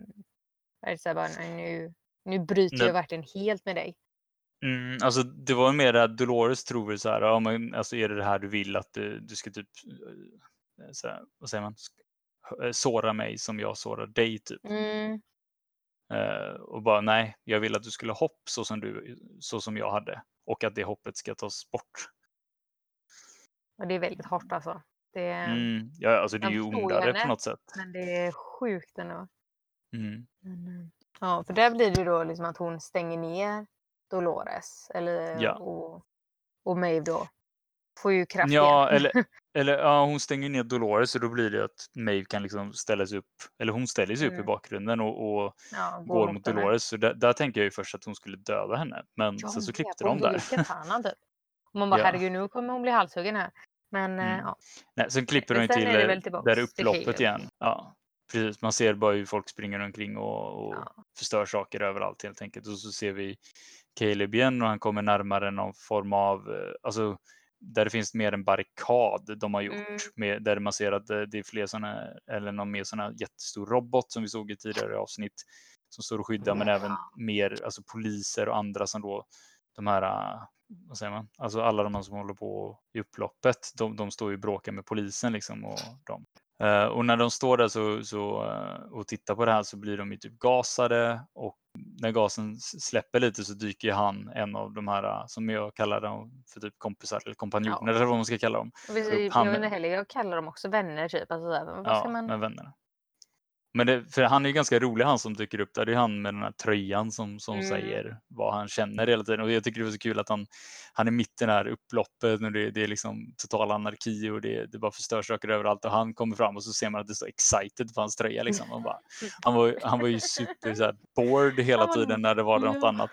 är det så bara, "Nej, nu, nu bryter jag verkligen helt med dig. Mm, alltså det var mer att Dolores tror så här, ja, men, alltså är det det här du vill att du, du ska typ, eh, så här, vad säger man, eh, såra mig som jag sårar dig typ. Mm, Eh, och bara nej, jag vill att du skulle ha hopp så som, du, så som jag hade och att det hoppet ska tas bort. och det är väldigt hårt alltså. Det, Mm, ja, alltså det är ju ondare på något sätt. Men det är sjukt ändå. Mm. Men, eh, ja, för där blir det ju då liksom att hon stänger ner Dolores. Eller, Ja. och, och Maeve då får ju kraft Ja, igen. eller, eller ja, hon stänger ner Dolores och då blir det att Maeve kan liksom ställa sig upp, eller hon ställer sig upp i Mm. bakgrunden och, och ja, går mot henne. Dolores. Så där, där tänker jag ju först att hon skulle döda henne. Men Ja, sen så klippte de där. Och man bara Ja. herregud nu kommer hon bli halshuggen här. Men eh, Mm. ja. Nej, sen klipper de till eh, där till upploppet igen. Ja, precis. Man ser bara hur folk springer omkring och, och Ja. förstör saker överallt helt enkelt. Och så ser vi Caleb igen och han kommer närmare någon form av, eh, alltså där det finns mer en barrikad de har gjort. Mm. Med, där man ser att det, det är fler sådana, eller någon mer sådana jättestor robot som vi såg i tidigare avsnitt som står och skyddar, men även mer alltså poliser och andra som då, de här, eh, vad säger man, alltså alla de som håller på i upploppet, de, de står ju och bråkar med polisen liksom och dem. Eh, och när de står där så, så, eh, och tittar på det här så blir de ju typ gasade och när gasen släpper lite så dyker han, en av de här eh, som jag kallar dem för typ kompisar eller kompanjoner Ja. eller vad man ska kalla dem. Och vi, upp jag vet inte heller, jag kallar dem också vänner typ. Alltså, vad Ja, man... med vännerna. Men det, för han är ju ganska rolig han som dyker upp där. Det är han med den här tröjan som, som Mm. säger vad han känner hela tiden. Och jag tycker det var så kul att han, han är mitt i det här upploppet och det, det är liksom total anarki och det, det bara förstörs saker överallt och han kommer fram och så ser man att det står excited på hans tröja. Liksom. Han, bara, han, var, han var ju super så här, bored hela tiden när det var något annat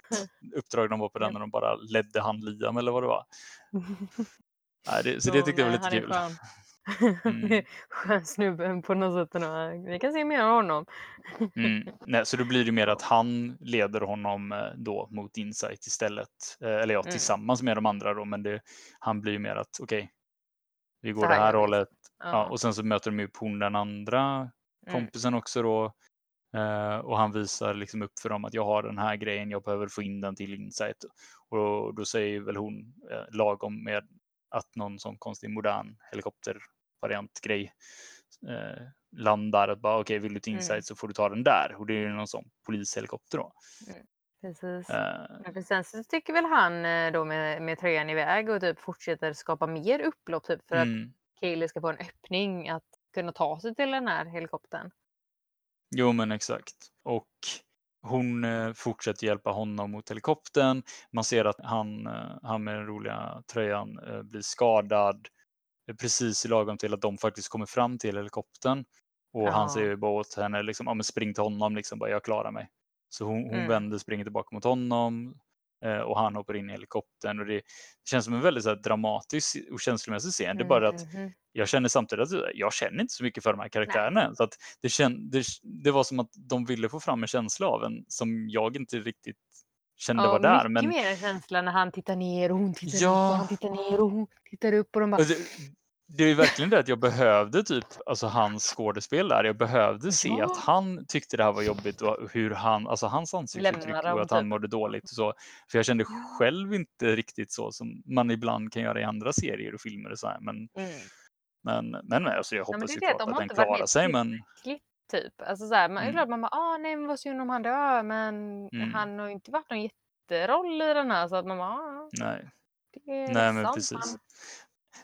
uppdrag de var på den när de bara ledde han Liam eller vad det var. Nej, det, så det tyckte jag var lite kul. Mm. skön snubbe på något sätt. Vi kan se mer av honom. Mm. Nej, så då blir det mer att han leder honom eh, då mot Insight istället. Eh, Eller ja, Mm. tillsammans med de andra då, men det, han blir ju mer att okej, vi går Så det här hållet. Ja. Ja. och sen så möter de upp hon den andra Mm. kompisen också då. Eh, och han visar liksom upp för dem att jag har den här grejen, jag behöver få in den till Insight. Och då säger väl hon lagom med att någon sån konstig modern helikoptervariant grej eh, landar. Att bara okej, vill du till Mm. Insight så får du ta den där. Och det är ju någon sån polishelikopter då. Precis. Eh, Men för sen så tycker väl han eh, då med, med tröjan iväg och typ fortsätter skapa mer upplopp typ för att mm. Kaeli ska få en öppning att kunna ta sig till den här helikoptern. Jo, men exakt. Och hon eh, fortsätter hjälpa honom mot helikoptern. Man ser att han, eh, han med den roliga tröjan eh, blir skadad eh, precis i lagom till att de faktiskt kommer fram till helikoptern. Och han Ja. säger ju bara åt henne, liksom, ja, men spring till honom, liksom, bara, jag klarar mig. Så hon, hon Mm. vänder, springer tillbaka mot honom eh, och han hoppar in i helikoptern. Och det känns som en väldigt så här, dramatisk och känslomässig scen. Det är bara att Mhm. jag känner samtidigt att jag känner inte så mycket för de här karaktärerna. Så att det, känn, det, det var som att de ville få fram en känsla av en som jag inte riktigt kände Ja, var där. mycket Men mer känsla när han tittar ner och hon tittar upp Ja. och han tittar ner och hon tittar upp och de bara det, det är verkligen det att jag behövde typ alltså hans skådespel där. Jag behövde se Ja. att han tyckte det här var jobbigt och hur han, alltså hans ansiktsuttryck och att han typ. mådde dåligt och så. För jag kände själv inte riktigt så som man ibland kan göra i andra serier och filmer och så här. Men, Mm. men, men alltså jag hoppas ju klart att den klarar sig men Typ. Alltså så här, man, Mm. klart man bara, ah, nej men vad synd om han dör, men Mm. han har ju inte varit någon jätteroll i den här så att man bara, ah, nej. det är Nej, men precis.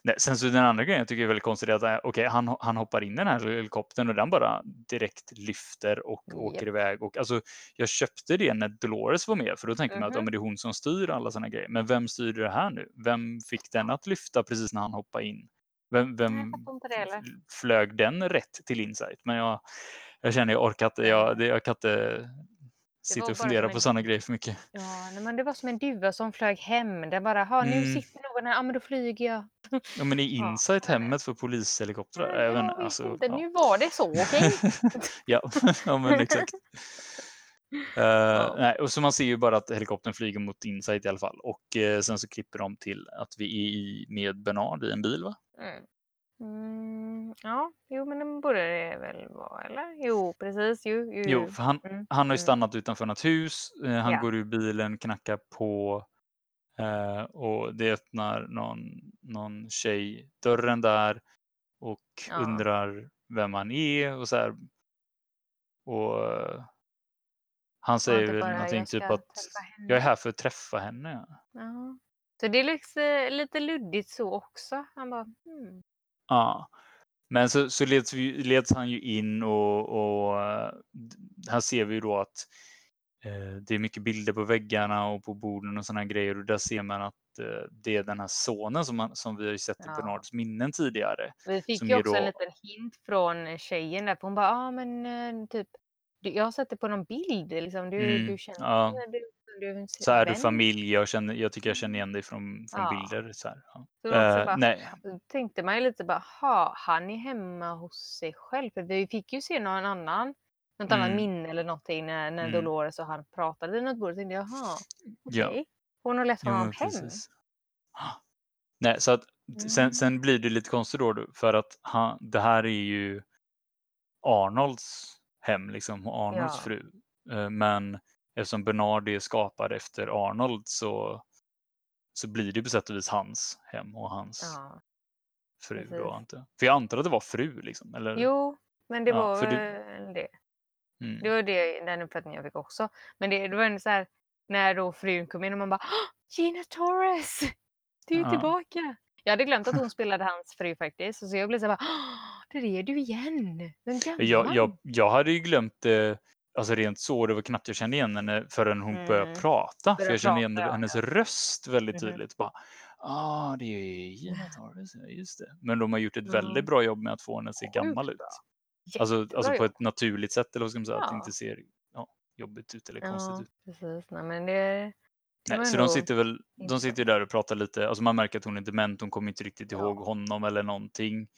Nej, sen så den andra grejen jag tycker är väldigt konstigt är att eh, okej, han, han hoppar in i den här helikoptern och den bara direkt lyfter och åker Japp. iväg. Och alltså, jag köpte det när Dolores var med för då tänker man att ja, Mhm. men det är hon som styr alla sådana grejer. Men vem styrde det här nu? Vem fick den att lyfta precis när han hoppade in? Vem, vem flög den rätt till Insight? Men jag, jag känner jag orkar inte, jag, jag kan inte sitta och fundera på en- sådana grejer för mycket. Ja, men det var som en duva som flög hem. Det bara, ha nu Mm. sitter någon här, ja men då flyger jag. Ja, men i Ja. Insight hemmet för polishelikoptrar. Inte, vet alltså, inte, ja. nu var det så, okej? ja, ja, men exakt. Eh, nej, och så man ser ju bara att helikoptern flyger mot Insight i alla fall. Och eh, sen så klipper de till att vi är i, med Bernard i en bil va? Mm. Mm, ja, jo men det borde det väl vara, eller? Jo, precis. Jo, jo, Jo, för han, Mm, han har ju mm. stannat utanför något hus. Eh, han Ja. går ur bilen, knackar på och det öppnar någon, någon tjej dörren där och Ja. undrar vem han är och så här. Och han säger väl någonting "Jag typ att träffa henne." jag är här för att träffa henne. Ja. Så det är liksom lite luddigt så också. Han bara, hmm. Ja. Men så, så leds, leds han ju in och, och eh, här ser vi ju då att eh, det är mycket bilder på väggarna och på borden och sådana grejer och där ser man att eh, det är den här sonen som, man, som vi har sett i Ja. Bernards minnen tidigare. Vi fick ju också en då- liten hint från tjejen där, hon bara, ja ah, men eh, typ, du- jag har sett det på någon bild, liksom. du, Mm, du känner ja. du, du, en Så är du vän." familj, jag, känner, jag tycker jag känner igen dig från, från Ja. bilder. Så här, ja. Så Eh, bara, nej, tänkte man ju lite bara, ha, han är hemma hos sig själv. För vi fick ju se någon annan, något annat Mm. minne eller någonting när, när Mm. Dolores och han pratade vid något bord. Tänkte, jaha, Ja. okej. Hon har lett honom men hem. Nej, så att sen, Mm. sen blir det lite konstigt då du, för att han, det här är ju Arnolds hem, liksom, och Arnolds Ja. fru. Eh, Men eftersom Bernard är skapad efter Arnold så, så blir det på sätt och vis hans hem och hans Ja. fru. precis. Då, jag. För jag antar att det var fru, liksom, eller? Jo, men det Ja, var väl det- det. Mm. Det var det, den uppfattningen jag fick också. Men det, det var ändå så här, när då frun kom in och man bara "Åh, Gina Torres! Du är Ja. tillbaka! Jag hade glömt att hon spelade hans fru faktiskt. Så jag blev så här bara, "Åh, det är du igen! Jag, jag, jag hade ju glömt det, alltså rent så, det var knappt jag kände igen henne förrän hon började Mm. prata. För Började jag kände igen prata, ja, hennes röst väldigt Mhm. tydligt. Bara, ah, det är Gina ja, just det. Men de har gjort ett Ja. väldigt bra jobb med att få henne att se gammal ut. Alltså, alltså på ett naturligt sätt, eller vad ska man säga, att det Ja. inte ser ja, jobbigt ut eller konstigt Ja, ut. precis. Nej, men det, det Nej, så de sitter väl, de sitter där och pratar lite, alltså man märker att hon är dement, hon kommer inte riktigt Ja. ihåg honom eller någonting.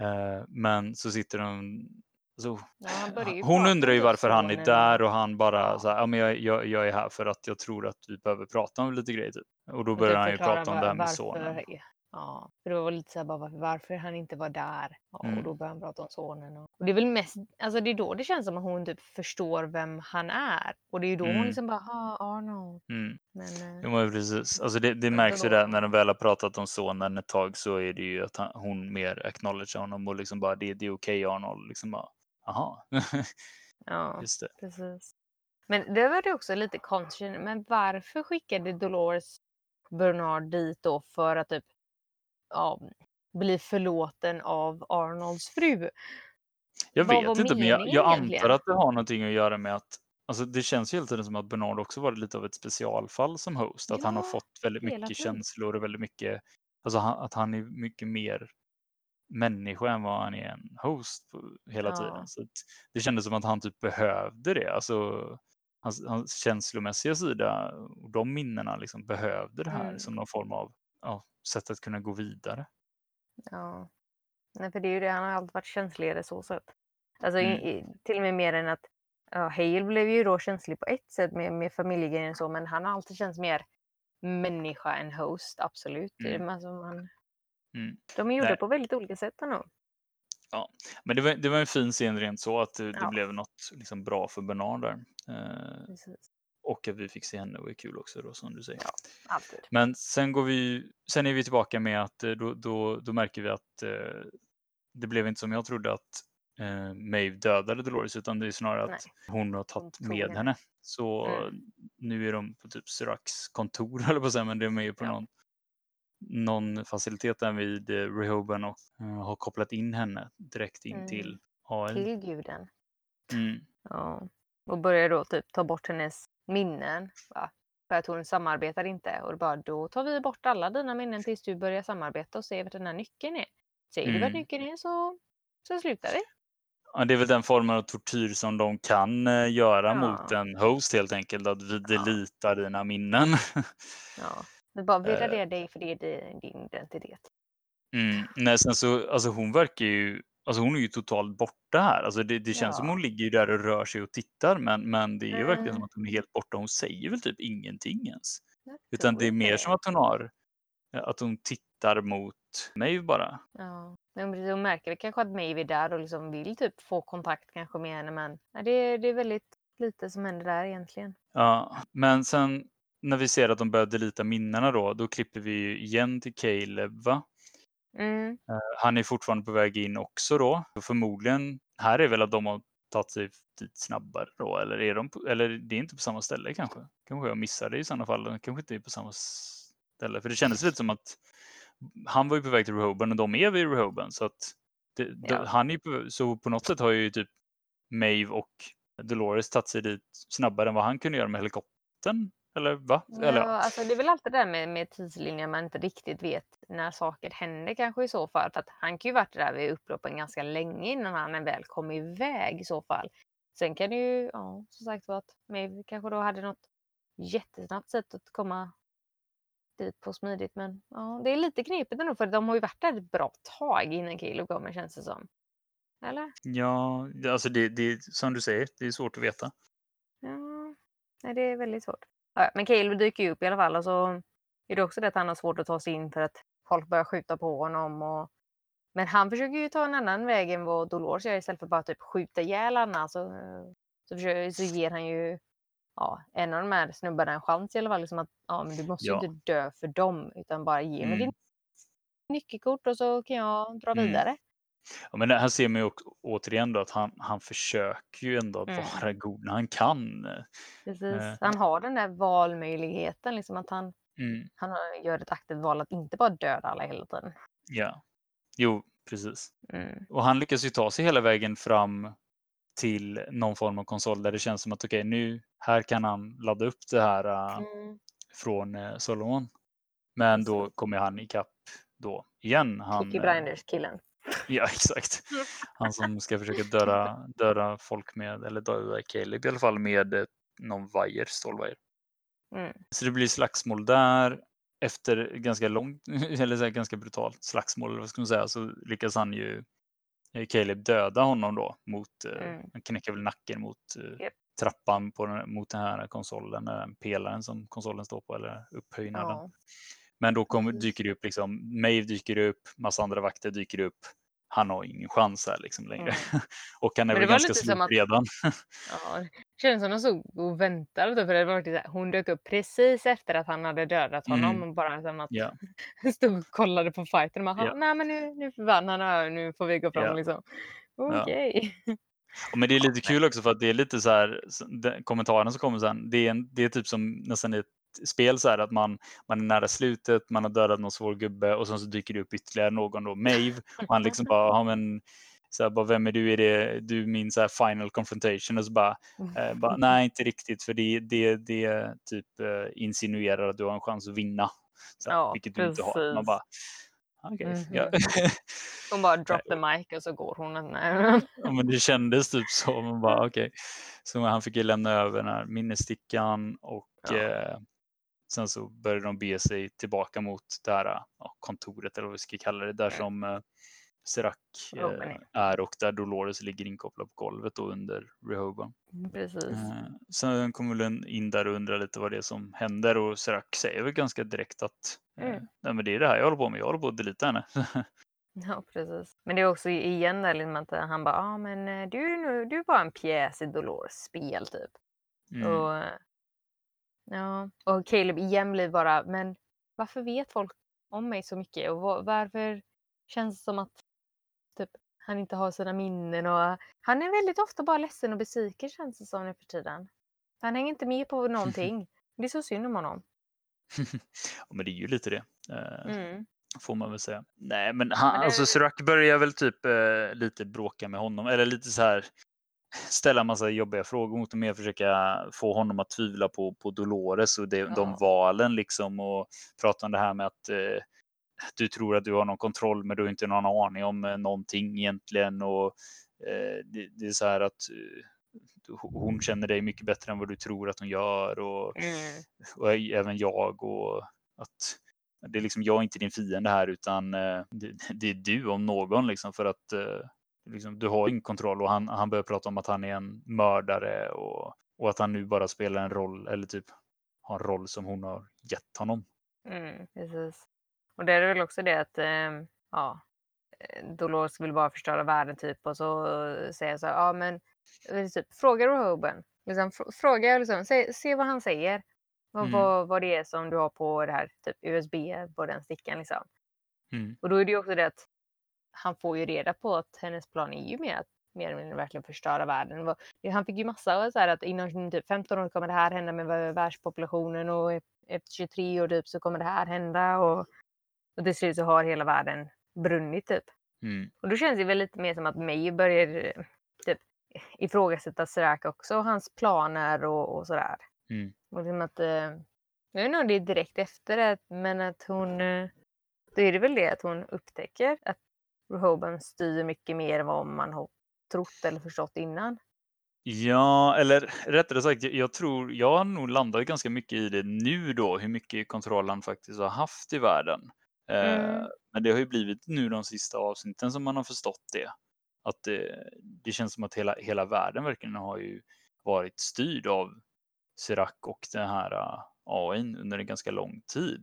Eh, men så sitter de, alltså, Ja, hon undrar ju varför han är där och- han bara så här, ja men jag, jag, jag är här för att jag tror att vi behöver prata om lite grejer typ. Och då börjar han ju prata om det här med sonen. Ja, för det var lite så här bara varför, han inte var där. Ja, Mm. Och då började han prata om sonen. Och, och det är väl mest, alltså det är då det känns som att hon typ förstår vem han är. Och det är ju då hon Mm. liksom bara, ah Arnold. Mm. Men, eh, men precis. Alltså det, det märks ju där när de väl har pratat om sonen ett tag så är det ju att han, hon mer acknowledge honom och liksom bara det, det är okej Arnold. Liksom bara, aha, ja, just det. precis. Men det var det också lite konstigt. Men varför skickade Dolores Bernard dit då för att typ ja, bli förlåten av Arnolds fru? Jag Vad vet inte, men jag, jag antar att det har någonting att göra med att Alltså det känns ju hela tiden som att Bernard också varit lite av ett specialfall som host. Att han har Ja, fått väldigt mycket känslor och väldigt mycket, alltså han, att han är mycket mer människa än vad han är en host hela Ja. tiden. Så det kändes som att han typ behövde det. Alltså hans, hans känslomässiga sida och de minnena liksom behövde det här Mm. som någon form av ja, sätt att kunna gå vidare. Ja. Nej, för det är ju det, han har alltid varit känsligare så sätt. Alltså Mm. i, till och med mer än att ja, Hale blev ju då känslig på ett sätt med, med familjegrejen och så, men han har alltid känts mer människa än host, absolut. Mm. Alltså man, Mm. De är gjorda Nej. på väldigt olika sätt ändå. Men det var, det var en fin scen rent så att det, det Ja. blev något liksom bra för Bernard där. Eh. Och att vi fick se henne var ju kul också då som du säger. Ja. Men sen går vi, sen är vi tillbaka med att eh, då, då, då märker vi att eh, det blev inte som jag trodde att eh, Maeve dödade Dolores utan det är snarare Nej. att hon har tagit tog med henne. henne. Så Mm. nu är de på typ Siracs kontor eller på att säga, men de är ju på Ja. någon, någon facilitet där vid eh, Rehoben och eh, har kopplat in henne direkt in Mm. till AI. Till guden. Mm. Ja. Och börjar då typ ta bort hennes minnen. Va? För att hon samarbetar inte. Och bara då tar vi bort alla dina minnen tills du börjar samarbeta och se vart den här nyckeln är. Säger du vart Mm. nyckeln är så, så slutar vi. Ja, det är väl den formen av tortyr som de kan eh, göra Ja. mot en host helt enkelt, att vi Ja. deletar dina minnen. Ja. Vi bara vi Eh. raderar dig för det är din, din identitet. Mm. Nej, sen så, alltså hon verkar ju, alltså hon är ju totalt borta här. Alltså det, det känns som Ja. hon ligger där och rör sig och tittar, men, men det är ju verkligen som Mm. att hon är helt borta. Hon säger väl typ ingenting ens. Utan det är mer det. som att hon har, att hon tittar mot mig bara. Ja. Men hon märker väl kanske att Maeve är där och liksom vill typ få kontakt kanske med henne men ja, det, det är väldigt lite som händer där egentligen. Ja, men sen när vi ser att de börjar delita minnena då, då klipper vi igen till Caleb va? Mm. Eh, Han är fortfarande på väg in också då. Förmodligen, här är väl att de har tagit sig dit snabbare då, eller är de på, eller det är inte på samma ställe kanske? Kanske jag missade i sådana fall, kanske inte är på samma ställe. För det kändes lite som att han var ju på väg till Rehoben och de är vid Rehoben så att det, de- Ja. han är på, så på något sätt har ju typ Maeve och Dolores tagit sig dit snabbare än vad han kunde göra med helikoptern. Eller va? Eller, Ja, alltså det är väl alltid det där med, med tidslinjen man inte riktigt vet när saker händer kanske i så fall. För att han kan ju varit där vid upploppen ganska länge innan han väl kom iväg i så fall. Sen kan det ju, ja, som sagt vara att Maeve kanske då hade något jättesnabbt sätt att komma dit på smidigt. Men ja, det är lite knepigt ändå för de har ju varit där ett bra tag innan Caleb kommer känns det som. Eller? Ja, alltså det, det som du säger, det är svårt att veta. Ja, nej, det är väldigt svårt. Ja, men Caleb dyker ju upp i alla fall och så är det också det att han har svårt att ta sig in för att folk börjar skjuta på honom. Och... Men han försöker ju ta en annan väg än vad Dolores gör istället för bara typ skjuta ihjäl Anna. Så, så, försöker, så ger han ju ja, en av de här snubbarna en chans i alla fall. Liksom att ja, men du måste Ja. inte dö för dem utan bara ge mig Mm. din nyckelkort och så kan jag dra Mm. vidare. Ja, men här ser man ju också, återigen då att han, han försöker ju ändå Mm. vara god när han kan. Precis. Eh. Han har den där valmöjligheten, liksom att han, Mm, han har- gör ett aktivt val att inte bara döda alla hela tiden. ja, jo, precis. Mm. Och han lyckas ju ta sig hela vägen fram till någon form av konsol där det känns som att okej, nu här kan han ladda upp det här Mm. från äh, Solomon. Men då kommer han ikapp då igen. Han, Peaky äh, Blinders-killen. Ja, exakt. Han som ska försöka döda, döda folk med, eller döda Caleb i alla fall med eh, någon vajer, stålvajer. Mm. Så det blir slagsmål där. Efter ganska långt, eller så ganska brutalt slagsmål, eller vad ska man säga, så lyckas han ju eh, Caleb döda honom då mot, eh, Mm. han knäcker väl nacken mot eh, Japp. trappan på den, mot den här konsolen, den pelaren som konsolen står på, eller upphöjnaden. Ja. Men då Precis. dyker det upp, liksom, Maeve dyker upp, massa andra vakter dyker upp. Han har ingen chans här liksom längre. och han är väl ganska slut att- redan. Ja, det känns som de stod och väntade. För det var så här, hon dök upp precis efter att han hade dödat honom. Mm. Och bara som att Ja. stod och kollade på fighten. Och bara, Ja. Nej men nu, nu försvann han nu får vi gå fram. Ja. Liksom. Okej. Ja, Men det är lite kul också för att det är lite så här, kommentaren som kommer sen, det är, en, det är typ som nästan ett spel så här att man, man är nära slutet, man har dödat någon svår gubbe och sen så dyker det upp ytterligare någon då, Maeve, och han liksom bara, ja men, så här, bara, vem är du? Är det du min så här final confrontation? Och så bara, eh, bara nej inte riktigt för det, det, det typ eh, insinuerar att du har en chans att vinna. Så, Ja, vilket du inte har. Man precis. bara, okej. Mhm. ja. Hon bara drop the mic och så går hon. Ja, men det kändes typ så. Man bara, okej. Så han fick ju lämna över den här minnesstickan och Ja. eh, sen så började de bege sig tillbaka mot det här ja, kontoret eller vad vi ska kalla det, där som eh, Serac eh, är och där Dolores ligger inkopplad på golvet då under Rehoboam. Mm, Precis. Eh, Sen kommer väl in där och undrar lite vad det är som händer och Serac säger väl ganska direkt att eh, Mm. nej men det är det här jag håller på med, jag håller på att delita henne. Ja, precis. Men det är också igen där liksom att han bara, ja ah, men eh, du, är nu- du bara en pjäs i Dolores spel typ. Mm. Och, eh, ja, och Caleb igen blir bara, men varför vet folk om mig så mycket och va- varför känns det som att typ, han inte har sina minnen och han är väldigt ofta bara ledsen och besviken känns det som nu för tiden. Han hänger inte med på någonting. Det är så synd om honom. ja, men det är ju lite det. eh, Mm. Får man väl säga. Nej, men han, Men det- alltså Serac börjar väl typ eh, lite bråka med honom, eller lite så här ställa en massa jobbiga frågor mot honom och försöka få honom att tvivla på, på Dolores och det, de Ja. valen liksom och prata om det här med att eh, du tror att du har någon kontroll men du har inte någon aning om eh, någonting egentligen och eh, det, det är så här att eh, hon känner dig mycket bättre än vad du tror att hon gör och Mm. och även jag och att det är liksom jag är inte din fiende här utan eh, det, det är du om någon liksom för att eh, liksom, du har ingen kontroll och han, han börjar prata om att han är en mördare och, och att han nu bara spelar en roll eller typ har en roll som hon har gett honom. Mm, precis. Och det är väl också det att ehm, ja, eh, Dolores vill bara förstöra världen typ och så säger så här, ja men eh, typ, fråga Rehoboam. Liksom, fr- fråga, liksom, se, se vad han säger. Vad, Mm. vad, vad det är som du har på det här typ USB på den stickan liksom. Mm. Och då är det ju också det att han får ju reda på att hennes plan är ju mer att mer eller mindre verkligen förstöra världen. Han fick ju massa så här att inom typ 15 år kommer det här hända med vär- världspopulationen och efter 23 år typ så kommer det här hända och, och till slut så har hela världen brunnit typ. Mm. Och då känns det väl lite mer som att May börjar eh, typ ifrågasätta Serac också och hans planer och, och sådär. Mm. Och liksom att, eh, jag vet inte om det är direkt efter det, men att hon, eh, då är det väl det att hon upptäcker att Rehoboam styr mycket mer än vad man har trott eller förstått innan. Ja, eller rättare sagt, jag- tror jag har nog landat ganska mycket i det nu då, hur mycket kontroll han faktiskt har haft i världen. Eh, Mm. Men det har ju blivit nu de sista avsnitten som man har förstått det. Att det, det känns som att hela, hela världen verkligen har ju varit styrd av Serac och den här uh, AI under en ganska lång tid.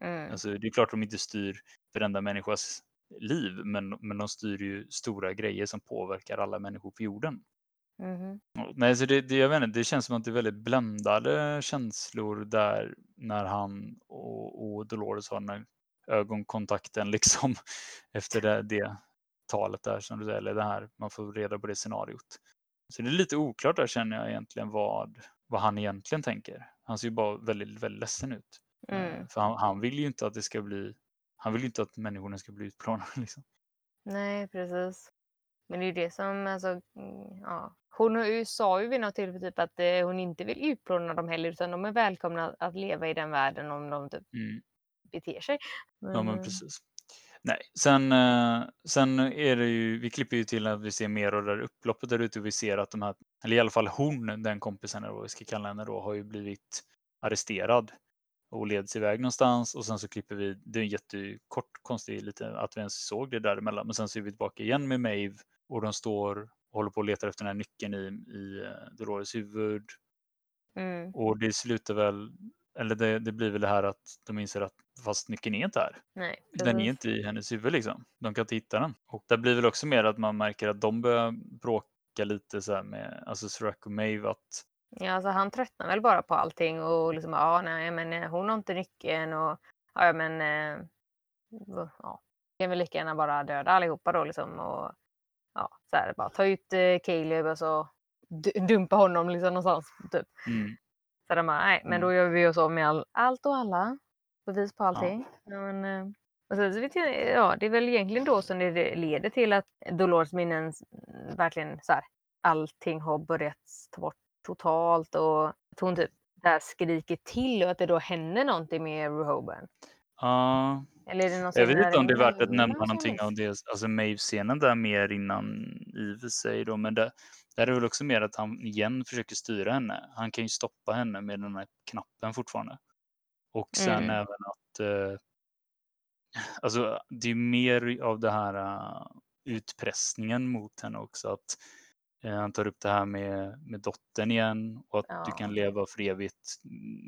Mm. Alltså, det är klart de inte styr varenda människas liv, men, men de styr ju stora grejer som påverkar alla människor på jorden. Ja, Nej, så det, det, jag vet inte, det känns som att det är väldigt bländade känslor där när han och, och Dolores har den här ögonkontakten liksom efter det, det talet där som du säger, eller det här, man får reda på det scenariot. Så det är lite oklart där känner jag egentligen vad, vad han egentligen tänker. Han ser ju bara väldigt, väldigt ledsen ut. Mm. För han, han vill ju inte att det ska bli, han vill ju inte att människorna ska bli utplånade liksom. Nej, precis. Men det är ju det som, alltså, mm, ja. Hon sa ju vid något tillfälle typ att eh, hon inte vill utplåna dem heller utan de är välkomna att leva i den världen om de typ Mm. beter sig. Ja, men eh, precis. Nej, sen, eh, sen är det ju, vi klipper ju till att vi ser mer av det där upploppet där ute och vi ser att de här, eller i alla fall hon, den kompisen eller vad vi ska kalla henne då, har ju blivit arresterad och leds iväg någonstans och sen så klipper vi, det är en jättekort konstig lite att vi ens såg det däremellan, men sen så är vi tillbaka igen med Maeve och de står och håller på och letar efter den här nyckeln i, i eh, Dolores huvud Mm, och det slutar väl, eller det, det blir väl det här att de inser att fast nyckeln är inte här. nej, Den är inte i hennes huvud liksom. De kan inte hitta den. Och det blir väl också mer att man märker att de börjar bråka lite så här med, alltså Serac och Maeve att Ja, alltså han tröttnar väl bara på allting och liksom, ja, nej, men eh, hon har inte nyckeln och ja, men eh, ja, kan väl lika gärna bara döda allihopa då liksom och ja, så här, bara ta ut eh, Caleb och så dumpa honom liksom någonstans typ. mm, Så de bara, nej, men Mm. då gör vi oss av med all, allt och alla. Bevis på allting. Ja. men, och sen, så vet jag, ja, det är väl egentligen då som det leder till att Dolores minnen mm, verkligen så här, allting har börjat ta bort totalt och att hon typ där skriker till och att det då händer någonting med Rehoboam. ja, Eller är det någon jag vet inte om det är värt att nämna någonting av det, alltså Maeve-scenen där mer innan för sig då, men det, där är det väl också mer att han igen försöker styra henne. Han kan ju stoppa henne med den här knappen fortfarande. Och sen Mm. även att eh, Alltså, det är mer av det här uh, utpressningen mot henne också. Att uh, han tar upp det här med, med dottern igen och att Ja. du kan leva för evigt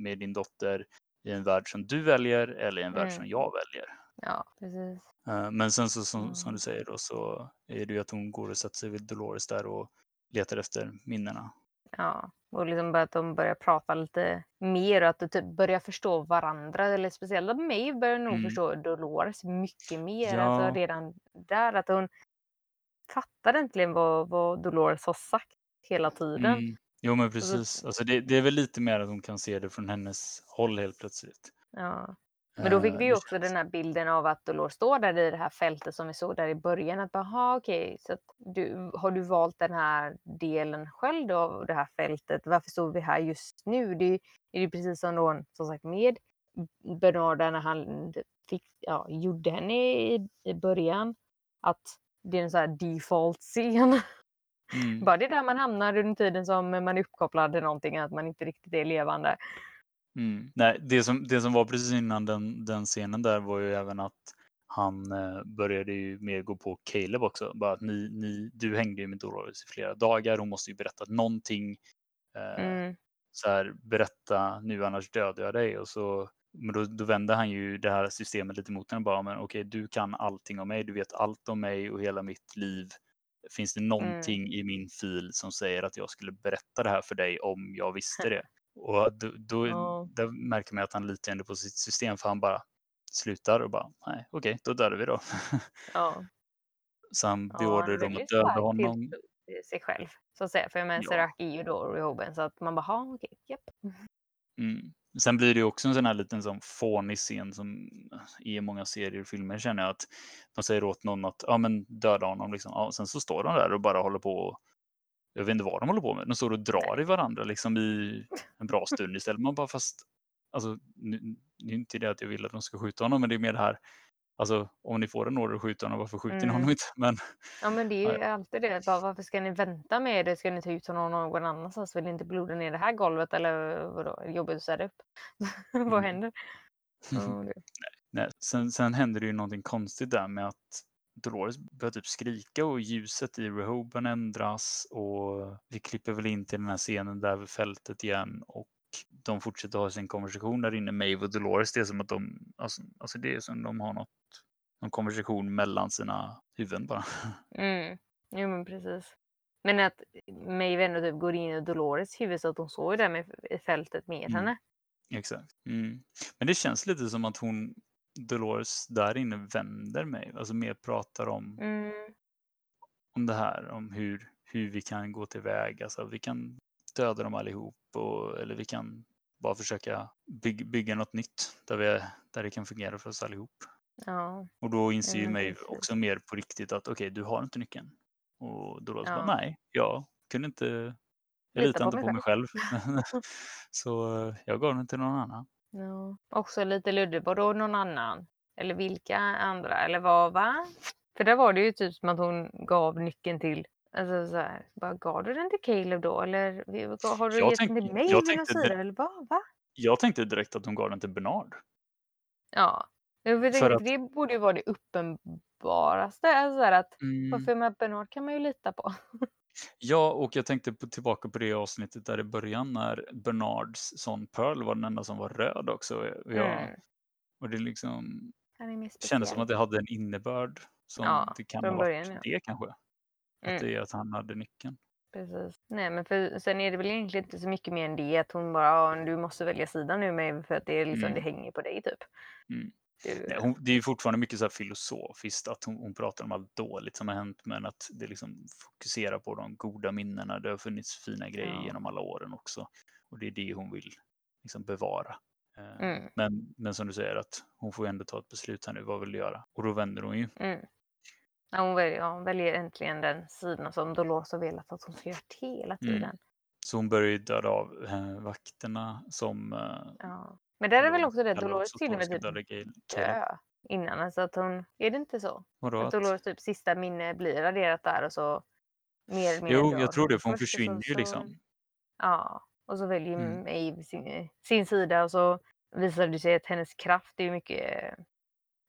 med din dotter i en värld som du väljer eller i en värld Mm. som jag väljer. Ja, precis. Eh, Men sen så som, som Mm. du säger då så är det ju att hon går och sätter sig vid Dolores där och letar efter minnena. Ja, och liksom bara att de börjar prata lite mer och att de typ börjar förstå varandra. Eller speciellt mig börjar nog Mm. förstå Dolores mycket mer. Ja. Alltså redan där att hon fattar äntligen vad, vad Dolores har sagt hela tiden. Mm. Jo men så- precis. Alltså det, det är väl lite mer att hon kan se det från hennes håll helt plötsligt. Ja. Men då fick Eh, vi ju också den här bilden av att Dolores står där i det här fältet som vi såg där i början. Att bara, "Aha, okej, så att du, har du valt den här delen själv då av det här fältet? Varför står vi här just nu? Det är ju precis som då, som sagt med Bernard där när han fick, ja, gjorde henne i, i början. Att det är en sån här default-scen. Mm. Bara det är där man hamnar under tiden som man är uppkopplad till någonting, att man inte riktigt är levande. Mm. Nej, det som, det som var precis innan den, den scenen där var ju även att han eh, började ju mer gå på Caleb också. Bara att ni, ni, du hängde ju med Dolores i flera dagar. Hon måste ju berätta någonting. Eh, Mm. så här, berätta nu annars dödar jag dig. Och så, men då, då vände han ju det här systemet lite mot henne. Bara, men okej, du kan allting om mig. Du vet allt om mig och hela mitt liv. Finns det någonting i min fil som säger att jag skulle berätta det här för dig om jag visste det? Och då, då Ja. där märker man att han litar ändå på sitt system för han bara slutar och bara nej okej då dödar vi då. Ja. så han beordrar är dem att döda honom. sig själv. Så att säga. För jag menar, Ja. Serac är ju då Rehoben så att man bara, okej, japp. Mm. Sen blir det ju också en sån här liten sån fånig scen som i många serier och filmer känner jag att de säger åt någon att ja men döda honom liksom. Ja, sen så står de där och bara håller på och jag vet inte vad de håller på med. De står och drar i varandra liksom i en bra stund istället. Man bara fast alltså nu, nu är inte det att jag vill att de ska skjuta honom men det är mer det här alltså om ni får en order att skjuta honom varför skjuter ni Mm. honom inte? Men Ja men det är ju alltid det. Bara, varför ska ni vänta med det? Ska ni ta ut honom någon annanstans? Vill ni inte bloda ner det här golvet eller vadå? Är det jobbigt att städa upp? vad Mm. händer? Ja, det. Nej, sen, sen händer det ju någonting konstigt där med att Dolores börjar typ skrika och ljuset i Rehoben ändras och vi klipper väl in till den här scenen där vid fältet igen och de fortsätter ha sin konversation där inne, Maeve och Dolores. Det är som att de, alltså, alltså det är som de har något, någon konversation mellan sina huvuden bara. Mm. Jo men precis. Men att Maeve ändå typ går in i Dolores huvud så att hon såg där med, i fältet med Mm. henne. Exakt. Mm. Men det känns lite som att hon, Dolores där inne vänder mig, alltså mer pratar om Mm. om det här, om hur, hur vi kan gå tillväga. Alltså, vi kan döda dem allihop och, eller vi kan bara försöka bygga, bygga något nytt där, vi, där det kan fungera för oss allihop. Ja. Och då inser ju men mig också mer på riktigt att okej, du har inte nyckeln. Och då Ja. bara nej, jag kunde inte, jag Lita litar inte på mig själv. Så eh, jag gav den till någon annan. ja. Också lite luddigt. Vadå någon annan? Eller vilka andra? Eller vad, va? För där var det ju typ som att hon gav nyckeln till Alltså så här, bara, gav du den till Caleb då? Eller har du Jag gett den tänk- till mig? jag tänkte sida? Eller vad? Va? Jag tänkte direkt att hon gav den till Bernard. Ja. Jag vet, För att- Det borde ju vara det uppenbaraste. Alltså att, Mm. Varför med Bernard kan man ju lita på. Ja, och jag tänkte på, tillbaka på det avsnittet där i början när Bernards son Pearl var den enda som var röd också. Jag, Mm. och det liksom kändes som att det hade en innebörd som Ja, det kan ha varit början, ja. det kanske. Att Mm. det är att han hade nyckeln. Precis. Nej, men för, sen är det väl egentligen inte så mycket mer än det att hon bara, du måste välja sida nu med för att det, är liksom, Mm. det hänger på dig typ. Mm. Det, är- Nej, hon, det är fortfarande mycket så här filosofiskt att hon, hon pratar om allt dåligt som har hänt men att det liksom fokuserar på de goda minnena. Det har funnits fina grejer Ja. genom alla åren också. Och det är det hon vill liksom bevara. Eh, Mm. Men, men som du säger att hon får ju ändå ta ett beslut här nu. Vad vill du göra? Och då vänder hon ju. Mm. Ja, hon, väljer, ja, hon väljer äntligen den sidan som Dolores har velat att hon ska göra hela Mm. tiden. Så hon börjar ju döda av eh, vakterna som... Eh, Ja. Men där är väl då också det, kallar Dolores till och med typ dö innan. Alltså att hon, är det inte så? Vadå? Att Att, Dolores typ sista minne blir raderat där och så mer eller mindre jo, jag tror det för hon och försvinner ju liksom. Ja, och så väljer Mm. Maeve sin, sin sida och så visar det sig att hennes kraft är mycket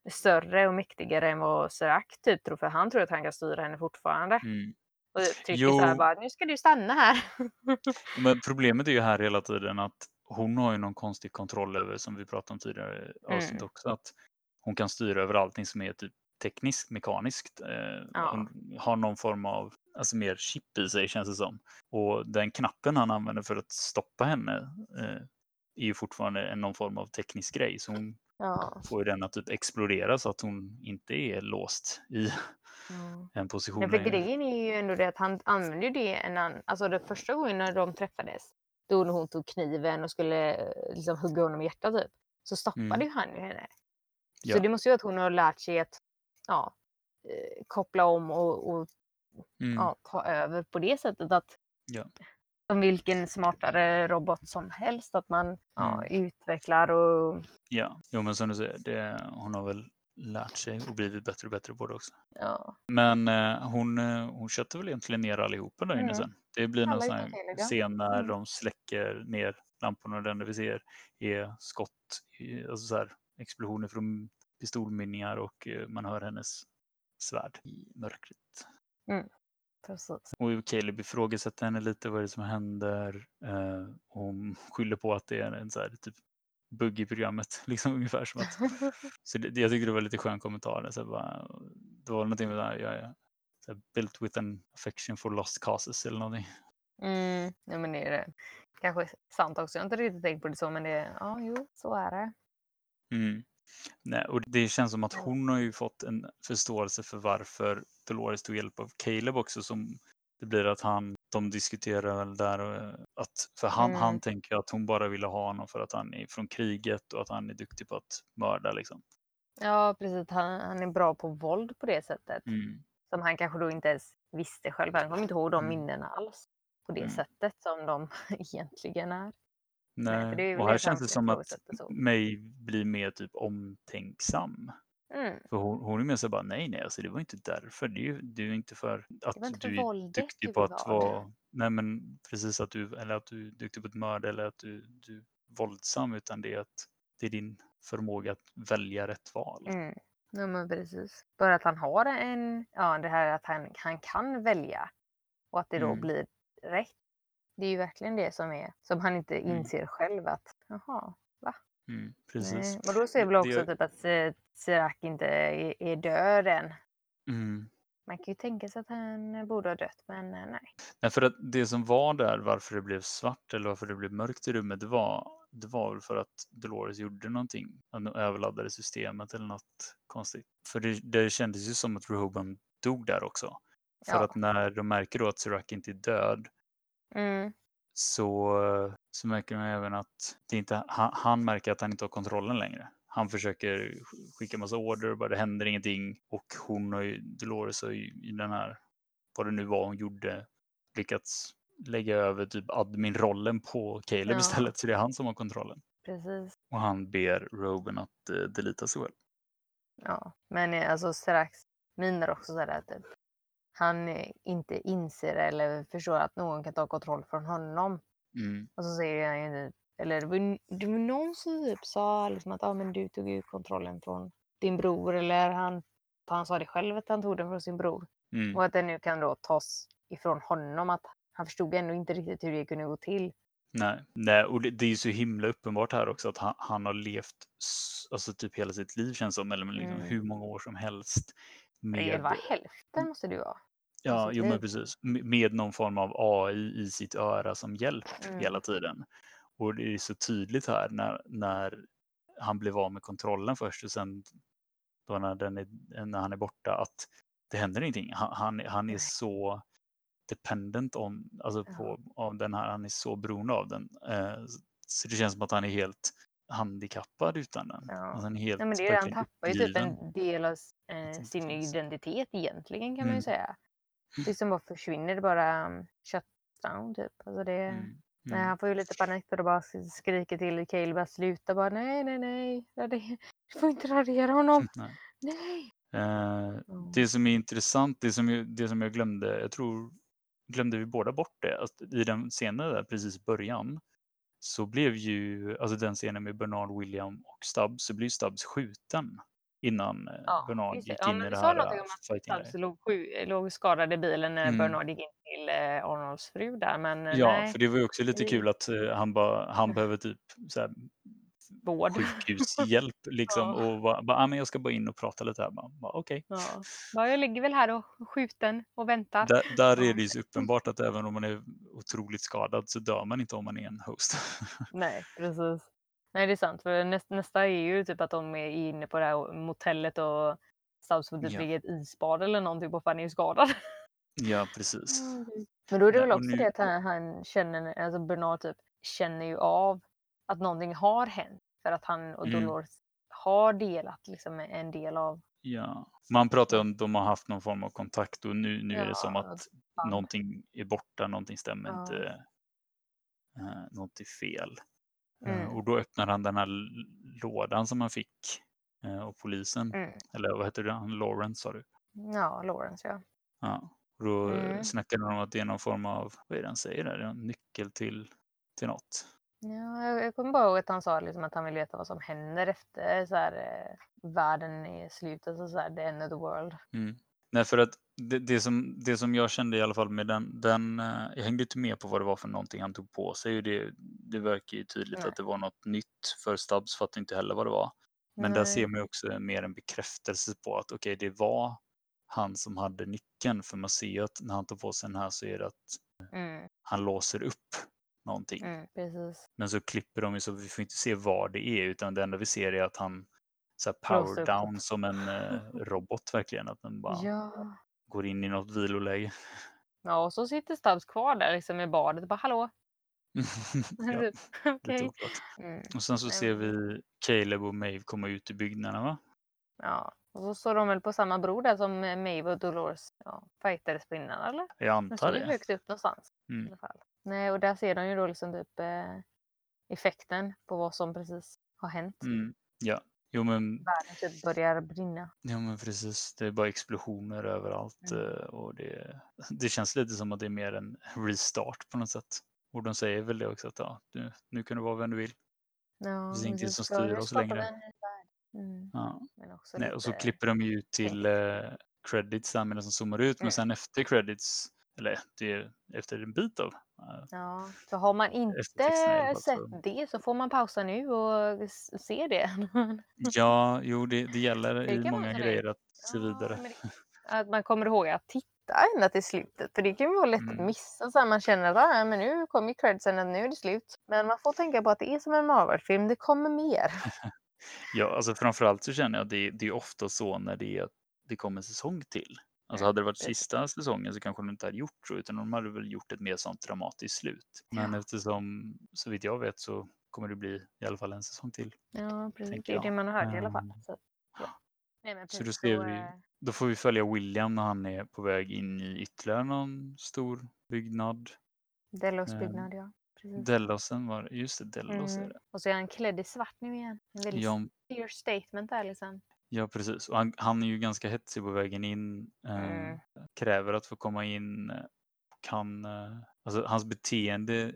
större och mäktigare än vad Serac typ tror, för han tror att han kan styra henne fortfarande. Mm. Och tycker Jo. så här bara, nu ska du stanna här. Men problemet är ju här hela tiden att hon har ju någon konstig kontroll över, som vi pratade om tidigare avsnitt Mm. också, att hon kan styra över allting som är typ tekniskt, mekaniskt. Eh, Ja. Hon har någon form av, alltså mer chip i sig känns det som. Och den knappen han använder för att stoppa henne eh, är ju fortfarande någon form av teknisk grej. Så hon Ja. får ju den att typ explodera så att hon inte är låst i Mm. en position Men för grejen är ju ändå det att han använde ju det en annan, alltså det första gången när de träffades, då när hon tog kniven och skulle eh, liksom hugga honom i hjärtat typ, så stoppade Mm. ju han ju henne. Ja. Så det måste ju vara att hon har lärt sig att ja, eh, koppla om och, och Mm. ja, ta över på det sättet att Ja. som vilken smartare robot som helst, att man ja, Mm. utvecklar och Ja, jo, men som du säger, det, hon har väl lärt sig och blivit bättre och bättre på det också. ja, Men eh, hon, eh, hon köttar väl egentligen ner allihopa där inne Mm. sen. Det blir någon Alla sån här Caleb, ja. scen när Mm. de släcker ner lamporna och det enda vi ser är skott, alltså så här, explosioner från pistolmynningar och eh, man hör hennes svärd i mörkret. precis. Och Caleb ifrågasätter henne lite, vad är det som händer? Eh, hon skyller på att det är en så här, typ bugg i programmet, liksom ungefär som att Så det, jag tycker det var lite skön kommentar. Så bara, det var någonting med det här, jag så här, built with an affection for lost causes eller någonting. Mm, ja, men det är det. Kanske sant också. Jag har inte riktigt tänkt på det så, men det, ja, jo, så är det. Mm. Nej, och det känns som att hon har ju fått en förståelse för varför Dolores tog hjälp av Caleb också. Som det blir att han, de diskuterar väl där eh, att, för han, Mm. han tänker att hon bara ville ha honom för att han är från kriget och att han är duktig på att mörda liksom. Ja, precis. Han, han är bra på våld på det sättet. Mm. Som han kanske då inte ens visste själv. Han kommer inte ihåg de Mm. minnena alls. På det Mm. sättet som de egentligen är. Nej, ju och här känns det som att mig blir mer typ omtänksam. Mm. För hon, hon är mer så bara, nej nej, alltså det var inte därför. Det är ju det är ju inte för att inte för du är duktig du på att vara, nej men precis att du, eller att du är duktig på ett mörd eller att du, du är våldsam, utan det är att det är din förmåga att välja rätt val. Mm. Ja, men precis. Bara att han har en, ja det här att han, han kan välja. Och att det då Mm. blir rätt. Det är ju verkligen det som är, som han inte Mm. inser själv att, jaha, Mm, precis. nej. Men då ser väl också Det- typ att Sirac inte är, är död än. Mm. Man kan ju tänka sig att han borde ha dött, men eh, nej. Nej, för att det som var där, varför det blev svart eller varför det blev mörkt i rummet, det var, det var väl för att Dolores gjorde någonting. De överladdade systemet eller något konstigt. För det, det kändes ju som att Rehoboam dog där också. För Ja. att när de märker då att Sirac inte är död Mm. Så, så märker de även att det inte, han, han märker att han inte har kontrollen längre. Han försöker sk- skicka massa order och bara det händer ingenting. Och hon ju, Dolores har i den här, vad det nu var hon gjorde, lyckats lägga över typ admin-rollen på Caleb Ja. istället. Så det är han som har kontrollen. Precis. Och han ber Roben att uh, delita sig själv. Ja, men eh, alltså strax miner också sådär typ, han eh, inte inser eller förstår att någon kan ta kontroll från honom. Mm. Och så säger han ju eller det var, det var någon som typ sa liksom att ah, men du tog ju kontrollen från din bror eller han, han sa det själv att han tog den från sin bror. Mm. Och att den nu kan då tas ifrån honom att han förstod ändå inte riktigt hur det kunde gå till. Nej, Nej och det, det är ju så himla uppenbart här också att han, han har levt alltså typ hela sitt liv känns som, eller liksom Mm. hur många år som helst. Med... Det var hälften måste ju vara. ja, sitt jo, men precis. Med, någon form av AI i sitt öra som hjälp Mm. hela tiden. Och det är så tydligt här när, när han blev av med kontrollen först och sen då när, den är, när han är borta att det händer ingenting. Han, han, han är så dependent on, alltså på, av den här, han är så beroende av den. Eh, så det känns som att han är helt handikappad utan den. Ja. Alltså är helt Nej, men det är, han tappar ju typ en del av eh, sin identitet egentligen kan man Mm. ju säga. Det som bara försvinner, det bara um, shutdown typ. Alltså det, Mm. nej, Mm. han får ju lite panik och bara sk- skriker till Caleb att sluta bara nej, nej, nej. Du får inte radera honom. Nej. Nej. Eh, det som är intressant, det som, jag, det som jag glömde, jag tror glömde vi båda bort det, att i den scenen där precis i början så blev ju, alltså den scenen med Bernard, William och Stubbs, så blir Stubbs skjuten. innan eh, Ja, Bernard gick Ja, in i du det sa här eh, om att fighting Stubbs låg, låg skadad i bilen när Mm. Bernard gick in till eh, Arnolds fru där, men eh, Ja, nej, för det var ju också lite kul att eh, han, bara, han behöver typ så här, vård. sjukhushjälp liksom Ja. och bara, bara, ah, men jag ska bara in och prata lite här. Bara, Okej. Ja. Bara, jag ligger väl här och skjuten och väntar. Där, där är Ja. det ju uppenbart att även om man är otroligt skadad så dör man inte om man är en host. Nej, precis. Nej, det är sant. För näst, nästa är ju typ att de är inne på det här motellet och typ Ja. ligga i ett isbad eller någonting och han är ju skadad. ja, precis. Men då är det Nej, väl också nu- det att han, han känner, alltså Bernard typ känner ju av att någonting har hänt för att han och Mm. Dolores har delat liksom en del av Ja. Man pratar om att de har haft någon form av kontakt och nu, nu är det Ja, som att band. någonting är borta, någonting stämmer Ja. inte. Uh, något är fel. Eh, Mm. och då öppnar han den här lådan som han fick uh, av polisen. Mm. Eller vad heter det? Han Lawrence sa du? Ja, Lawrence ja. Ja. Och då Mm. mm. snackar de om att det är någon form av, vad är det han säger där? Det är En nyckel till, till något. Ja jag, kommer bara ihåg att han sa liksom att han vill veta vad som händer efter så här, eh, världen är slut, alltså så här, the end of the world. Mm. Nej, för att det, det, som, det som jag kände i alla fall med den, den eh, jag hängde inte med på vad det var för någonting han tog på sig. Det, det verkar ju tydligt Nej. att det var något nytt för Stubbs, fattar inte heller vad det var. Men där Nej. ser man ju också mer en bekräftelse på att okej, det var han som hade nyckeln. För man ser ju att när han tar på sig den här så är det att Mm, han låser upp någonting. mm. Men så klipper de ju så vi får inte se vad det är utan det enda vi ser är att han så power down det. som en eh, robot verkligen. Att den bara Ja. går in i något viloläge. ja, och så sitter Stubbs kvar där liksom i badet och bara hallå. ja, Typ, oklart. Mm. Och sen så ser vi Caleb och Maeve komma ut ur byggnaderna va? Ja, och så står de väl på samma bro där som eh, Maeve och Dolores ja, fightades på innan eller? Jag De antar står ju det. högt upp någonstans i Mm. alla fall. Nej, och där ser de ju då liksom typ eh, effekten på vad som precis har hänt. Mm. Ja, jo men, Världen typ börjar brinna. ja men precis. Det är bara explosioner överallt Mm. eh, och det, det känns lite som att det är mer en restart på något sätt. Och de säger väl det också att ja, du, nu kan du vara vem du vill. Ja, finns ingenting som styr nu oss längre. Mm. Ja. Nej, och så klipper de ju till eh, credits där medan de zoomar ut. Men Mm. sen efter credits, eller det är efter en bit av. Ja, så har man inte sett det så får man pausa nu och se det. Ja, jo det, det gäller Det i många grejer att se vidare. det- Att man kommer ihåg att titta ända till slutet. För det kan ju vara lätt att Mm. missa. Så här, man känner att ah, men nu kommer credsen, att nu är det slut. Men man får tänka på att det är som en Marvel-film, det kommer mer. Ja, alltså framförallt så känner jag att det, det är ofta så när det, det kommer en säsong till. Alltså hade det varit precis. sista säsongen så kanske de inte hade gjort så, utan de hade väl gjort ett mer sånt dramatiskt slut. Men Ja. eftersom, så vitt jag vet, så kommer det bli i alla fall en säsong till. Ja, precis. Det är det man har hört i alla fall. Ehm, Så, ja. Nej, men Så då precis, ser så, vi- eh, Då får vi följa William när han är på väg in i ytterligare någon stor byggnad. Delos ehm, byggnad, ja. Precis. Delosen var just det, Delos är Mm. det. Och så är han klädd i svart nu igen. En väldigt Ja, statement där liksom. Ja precis. Och han, han är ju ganska hetsig på vägen in. eh, Mm. Kräver att få komma in. eh, Kan, eh, alltså, hans beteende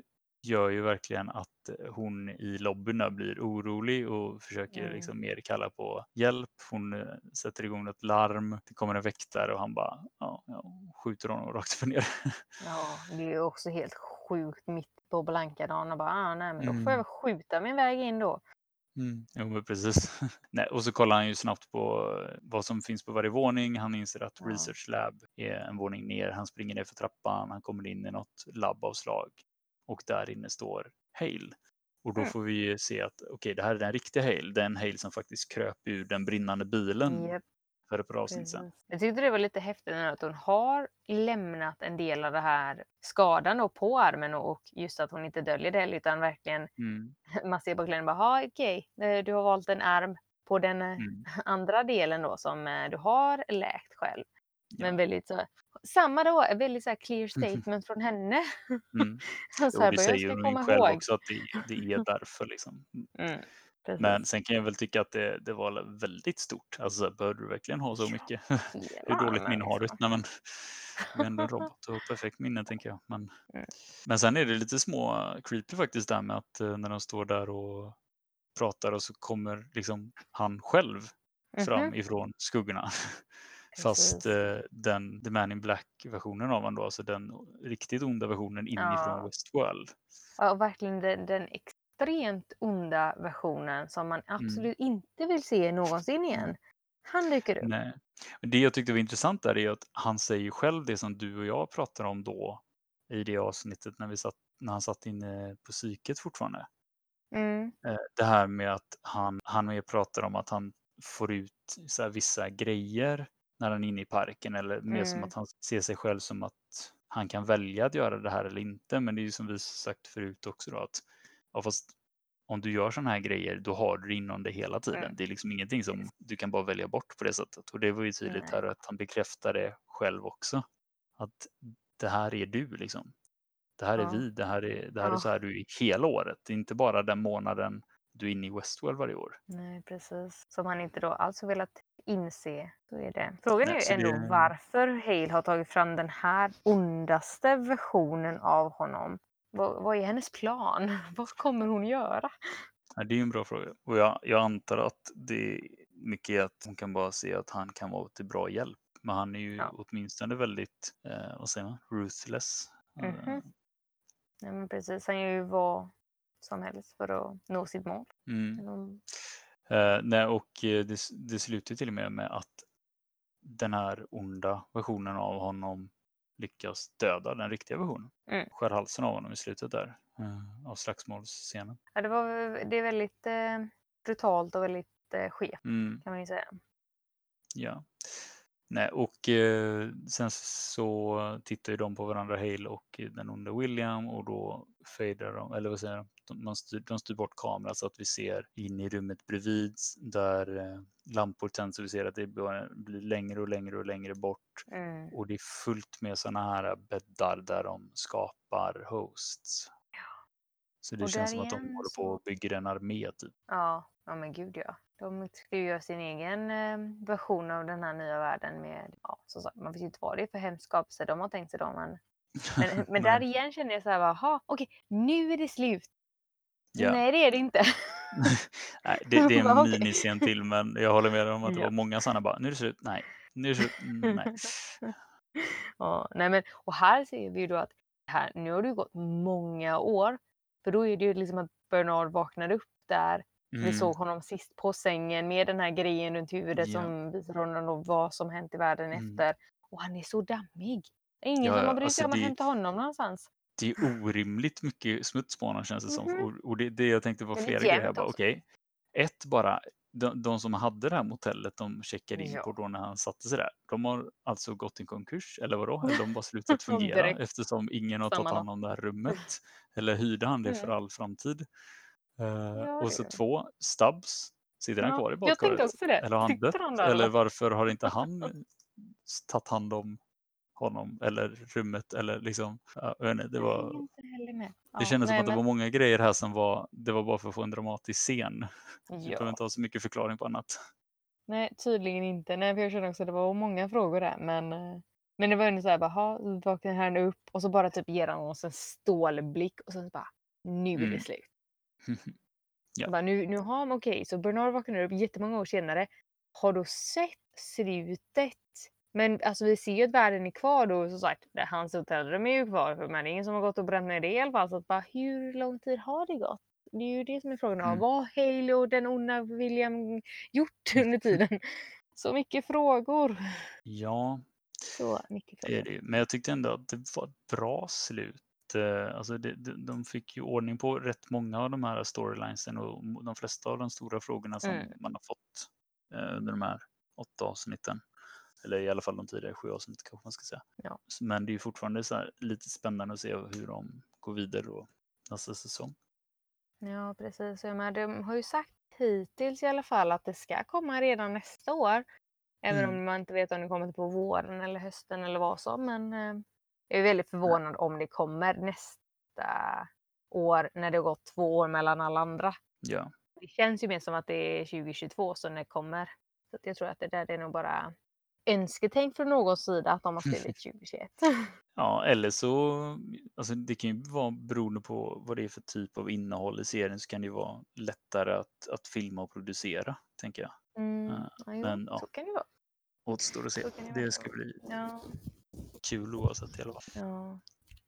gör ju verkligen att eh, hon i lobbyn där blir orolig och försöker Mm. liksom mer kalla på hjälp. Hon eh, sätter igång ett larm. Det kommer en väktare och han bara ja, ja, skjuter honom rakt upp ner. Ja, det är ju också helt sjukt mitt på blanka dagen och bara, ah, nej men då får Mm. jag väl skjuta min väg in då. Mm, jo, men precis. Nej, och så kollar han ju snabbt på eh, vad som finns på varje våning. Han inser att Ja. Research Lab är en våning ner. Han springer ner för trappan. Han kommer in i något labbavslag och där inne står Hale. Och då Mm. får vi ju se att okej, det här är den riktiga Hale. Den Hale som faktiskt kröp ur den brinnande bilen Japp, för ett par avsnitt sedan. Jag tyckte det var lite häftigt att hon har lämnat en del av det här skadan på armen och just att hon inte döljer det utan verkligen Mm, man ser på kläderna bara, "Ha, okej, eh, du har valt en arm på den eh, mm, andra delen då som eh, du har läkt själv. Ja. Men väldigt så, samma då, väldigt så clear statement från henne. mm. Så Jo, här, det bara, säger hon ju själv ihåg. också att det, det är därför. Liksom. Mm, precis. Men sen kan jag väl tycka att det, det var väldigt stort. Alltså, behövde du verkligen ha så Ja, mycket? Hela Hur dåligt minne har du? Nej, men, du är ändå en robot och perfekt minne tänker jag. Men, Mm. men sen är det lite små creepy faktiskt där med att eh, när de står där och pratar och så kommer liksom han själv fram Mhm. ifrån skuggorna. Fast eh, den The Man in Black-versionen av honom då, alltså den riktigt onda versionen inifrån Ja. Westworld. Ja, och verkligen den, den extremt onda versionen som man absolut inte vill se någonsin igen. Han dyker upp. Nej. Det jag tyckte var intressant där är att han säger själv det som du och jag pratade om då i det avsnittet när, vi satt, när han satt inne på psyket fortfarande. Mm. Eh, Det här med att han, han mer pratar om att han får ut så vissa grejer när han är inne i parken eller mer som Mm. att han ser sig själv som att han kan välja att göra det här eller inte. Men det är ju som vi sagt förut också då att ja, fast om du gör sådana här grejer då har du det inom dig hela tiden. Mm. Det är liksom ingenting som du kan bara välja bort på det sättet. Och det var ju tydligt Nej. här att han bekräftar det själv också. Att det här är du liksom. Det här Ja. är vi, det här är, det här är Ja. så här du är hela året. Det är inte bara den månaden du är inne i Westworld varje år. Nej, precis. Som han inte då alls har velat inse. Så är det. Frågan Nej, är ju ändå det- varför Hale har tagit fram den här ondaste versionen av honom. Vad, vad är hennes plan? Vad kommer hon göra? Ja, det är en bra fråga. Och jag, jag antar att det är mycket är att hon kan bara se att han kan vara till bra hjälp. Men han är ju Ja. åtminstone väldigt, eh, vad säger man, ruthless. Eh, Mhm. Nej, men precis. Han gör ju vad som helst för att nå sitt mål. Mm. Mm. Eh, nej, och eh, det, det slutar till och med med att den här onda versionen av honom lyckas döda den riktiga versionen. Mm. Skär halsen av honom i slutet där eh, av slagsmålsscenen. Ja, det, var, det är väldigt eh, brutalt och väldigt eh, skevt Mm. kan man ju säga. Ja. Nej, och eh, sen så tittar ju de på varandra, Hale och den onde William och då fejdar de, eller vad säger de, de, styr, de styr bort kameran så att vi ser in i rummet bredvid där eh, lampor tänds och vi ser att det blir längre och längre och längre bort Mm. och det är fullt med sådana här bäddar där de skapar hosts. Så det Och känns som att de håller på och bygger en armé typ. Ja, ja men gud ja. De ska ju göra sin egen eh, version av den här nya världen med, ja som sagt, man vet ju inte vad det är för hemsk skapelse de har tänkt sig då. Men, men, men där igen känner jag så här, jaha, okej, nu är det slut. Ja. Nej, det är det inte. Nej, det, det är en miniscen till men jag håller med om att det Ja. var många sådana bara, nu är det slut, nej, nu är det slut, mm, nej. ja, nej men, och här ser vi ju då att här, nu har det ju gått många år. För då är det ju liksom att Bernard vaknade upp där. Vi Mm, såg honom sist på sängen med den här grejen runt huvudet Ja. som visar honom vad som hänt i världen Mm. efter. Och han är så dammig. Ingen Ja, som ja, har brytt alltså sig om att hämta honom någonstans. Det är orimligt mycket smuts på honom känns det som. Mhm. Och, och det, det jag tänkte Väldigt flera grejer. Okej, ett bara, de, de som hade det här motellet de checkade in Ja. på då när han satte sig där. De har alltså gått i konkurs eller vadå? Eller de bara slutat Ja, fungera eftersom ingen har tagit hand om det här rummet. Eller hyrde han det för Mm. all framtid? Eh, Ja, och så det- två, Stubbs. Sitter han Ja, kvar i jag badkaret? tänkte också det. Eller har han Sitter dött? han där Eller eller? varför har inte han tagit hand om honom eller rummet eller liksom, ja, jag vet inte, det Jag var. Ja, det kändes som nej, att det men- var många grejer här som var, det var bara för att få en dramatisk scen. Vi behöver Ja. inte ha så mycket förklaring på annat. Nej, tydligen inte. Nej, för jag känner också att det var många frågor där. Men, eh, men det var ändå så här, bara, "Ha, så vaknar han upp och så bara typ ger han oss en stålblick och sen bara, nu är det Mm. slut. Ja. Bara, nu, nu har han, okej, så Bernard vaknar upp jättemånga år senare. Har då sett slutet. Men alltså vi ser ju att världen är kvar då. Som sagt, det- hans hotellrum är ju kvar. Men det är ingen som har gått och bränt ner det i alla fall. Så att bara, hur lång tid har det gått? Det är ju det som är frågan. Mm. Vad har och den onda William gjort under tiden? Så mycket frågor. Ja, Så mycket det är frågor. det ju. Men jag tyckte ändå att det var ett bra slut. Eh, Alltså det, de, de fick ju ordning på rätt många av de här storylinesen och de flesta av de stora frågorna som Mm. man har fått eh, under de här åtta avsnitten. Eller i alla fall de tidigare sju avsnitten kanske man ska säga. Ja. Men det är ju fortfarande så här lite spännande att se hur de går vidare då nästa säsong. Ja, precis. Jag menar, de har ju sagt hittills i alla fall att det ska komma redan nästa år. Även Mm. om man inte vet om det kommer på våren eller hösten eller vad som. Men eh, jag är väldigt förvånad om det kommer nästa år när det har gått två år mellan alla andra. Ja, Det känns ju mer som att det är 2022 som det kommer. Så jag tror att det där är nog bara önsketänk från någon sida att de har skrivit 2021. ja eller så, alltså det kan ju vara beroende på vad det är för typ av innehåll i serien så kan det ju vara lättare att, att filma och producera, tänker jag. Mm. Ja, jo, men, ja. Så kan det vara. Återstår att se. Det. Det ska bli Ja. kul oavsett i alla fall. Ja.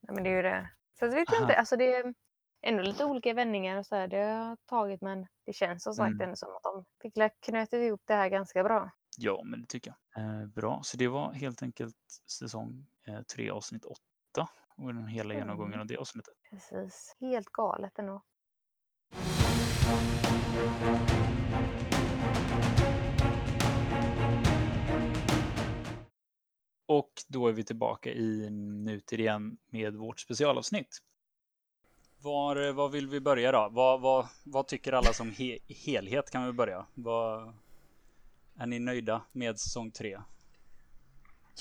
ja, men det är ju det. Så jag vet Aha. inte, alltså det är ändå lite olika vändningar och så här. Det har tagit men det känns som sagt Mm. ändå som att de fick knutit ihop det här ganska bra. Ja, men det tycker jag. Eh, bra, så det var helt enkelt säsong eh, 3 avsnitt 8 och den hela Mm. genomgången av det avsnittet. Precis. Helt galet ändå. Och då är vi tillbaka i nutid igen med vårt specialavsnitt. Var, var vill vi börja då? Vad, vad, vad tycker alla som he, helhet kan vi börja? Vad, är ni nöjda med säsong 3?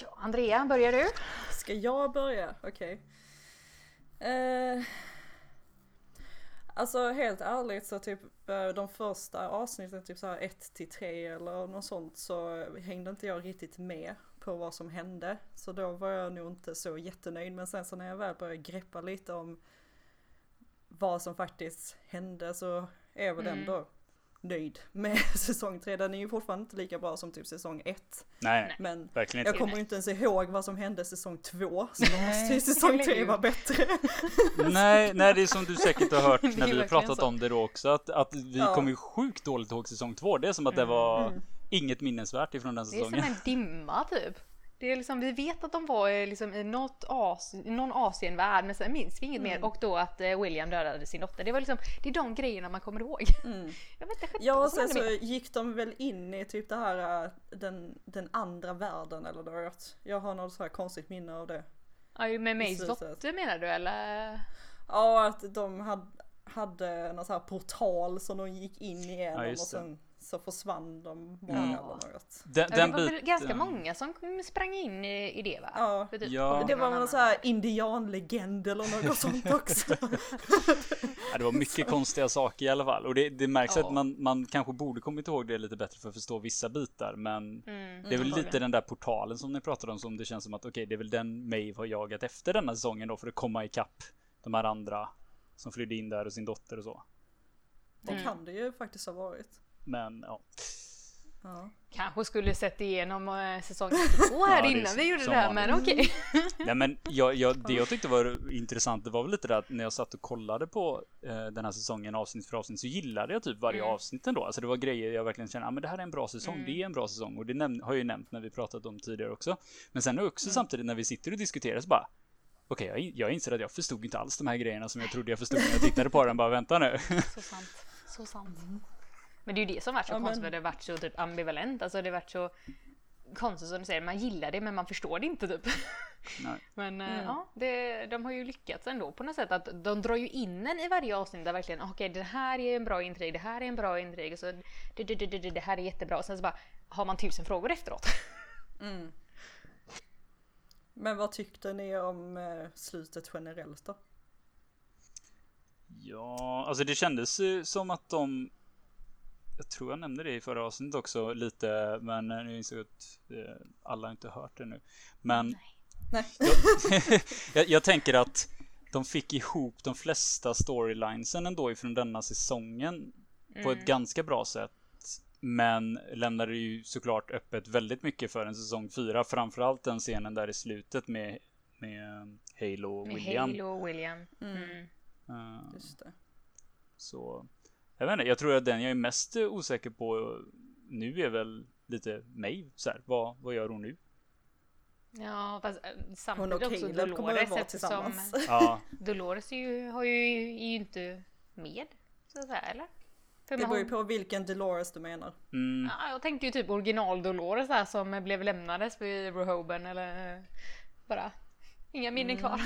Ja, Andrea, börjar du? Ska jag börja? Okej. Eh, alltså helt ärligt så typ eh, de första avsnitten, typ så här 1 till 3 eller något sånt så hängde inte jag riktigt med på vad som hände. Så då var jag nog inte så jättenöjd. Men sen så när jag väl började greppa lite om vad som faktiskt hände så är väl Mm. ändå nöjd med säsong 3. Den är ju fortfarande inte lika bra som typ säsong 1. Nej, Men verkligen jag inte. kommer ju inte ens ihåg vad som hände säsong två. Så då måste ju Nej, säsong tre vara bättre. Nej, nej, det är som du säkert har hört när vi har pratat så. om det då också. Att, att vi Ja. kommer ju sjukt dåligt ihåg säsong 2. Det är som att det var Mm. inget minnesvärt ifrån den Det är som säsongen. en dimma typ. Det är liksom, vi vet att de var eh, liksom i något As, någon Asienvärld men sen minns vi inget Mm. mer och då att eh, William dödade sin dotter. Det var liksom, det är de grejerna man kommer ihåg. Mm. Jag vet inte Ja, och sen så mer. gick de väl in i typ det här, äh, den, den andra världen eller något. Jag har något så här konstigt minne av det. Ja, med Mays dotter menar du eller? Ja, att de hade, hade någon så här portal som de gick in igenom Ja, och sen så försvann de bara Ja. eller något. Den, den det var väl biten- ganska många som sprang in i, i det va? Ja. Typ Ja. Det var någon så här indianlegend eller något sånt också. Ja, det var mycket konstiga saker i alla fall. Och det, det märks Ja. att man, man kanske borde kommit ihåg det lite bättre för att förstå vissa bitar. Men Mm, det är väl lite den där portalen som ni pratade om som det känns som att okej, det är väl den Maeve har jagat efter denna säsongen då för att komma ikapp de här andra som flydde in där och sin dotter och så. Det Mm. kan det ju faktiskt ha varit. Men ja, Ja. Kanske skulle sett igenom eh, säsong två här Ja, innan vi gjorde det här men okej. Nej men jag, jag, det jag tyckte var intressant det var väl lite det att när jag satt och kollade på eh, den här säsongen avsnitt för avsnitt så gillade jag typ varje Mm. avsnitt ändå. Alltså det var grejer jag verkligen kände, ah, men det här är en bra säsong, Mm. det är en bra säsong och det näm- har jag ju nämnt när vi pratat om tidigare också. Men sen också samtidigt när vi sitter och diskuterar så bara Okej, jag, in- jag inser att jag förstod inte alls de här grejerna som jag trodde jag förstod när jag tittade på den. Bara vänta nu. Så sant. Så sant. Men det är ju det som varit så Ja, men- konstigt, för det har varit så typ ambivalent. Alltså det har varit så konstigt som du säger, man gillar det men man förstår det inte typ. Nej. Men eh, Mm. ja, det, de har ju lyckats ändå på något sätt att de drar ju in en i varje avsnitt där verkligen okej det här är en bra intrig, det här är en bra intrig och så det, det, det, det, det här är jättebra och sen så bara har man tusen frågor efteråt. Mm. Men vad tyckte ni om eh, slutet generellt då? Ja, alltså det kändes ju som att de Jag tror jag nämnde det i förra avsnittet också lite, men eh, nu insåg jag att eh, alla har inte hört det nu. Men Nej. jag, jag, jag tänker att de fick ihop de flesta storylinesen ändå ifrån denna säsongen på ett ganska bra sätt. Men lämnade ju såklart öppet väldigt mycket för en säsong 4. Framförallt den scenen där i slutet med, med Halo och Med William. Halo och William. Mm. Mm. Eh, Just det. så jag vet inte, jag tror att den jag är mest eh, osäker på nu är väl lite mig. Så här, vad, vad gör hon nu? Ja fast eh, Hon och samtidigt också Caleb Dolores vara eftersom. Ja, Dolores är ju, har ju, är ju inte med. Så att säga, eller? För Det beror ju på vilken Dolores du menar. mm, Ja, jag tänkte ju typ original Dolores där som blev lämnades vid Rehoben eller bara inga minnen kvar.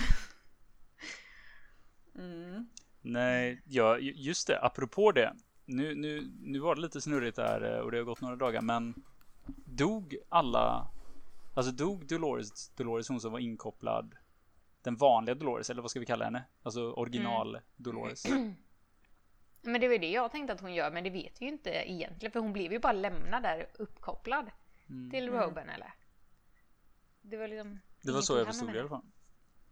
Mm. Nej, ja, ju- just det, apropå det. Nu, nu, nu var det lite snurrigt där eh, och det har gått några dagar, men dog alla, alltså dog Dolores, Dolores hon som var inkopplad, den vanliga Dolores, eller vad ska vi kalla henne? Alltså original Dolores. Men det var ju det jag tänkte att hon gör men det vet vi ju inte egentligen för hon blev ju bara lämnad där uppkopplad Mm. till Rehoben eller? Det var liksom Det var så jag förstod det i alla fall.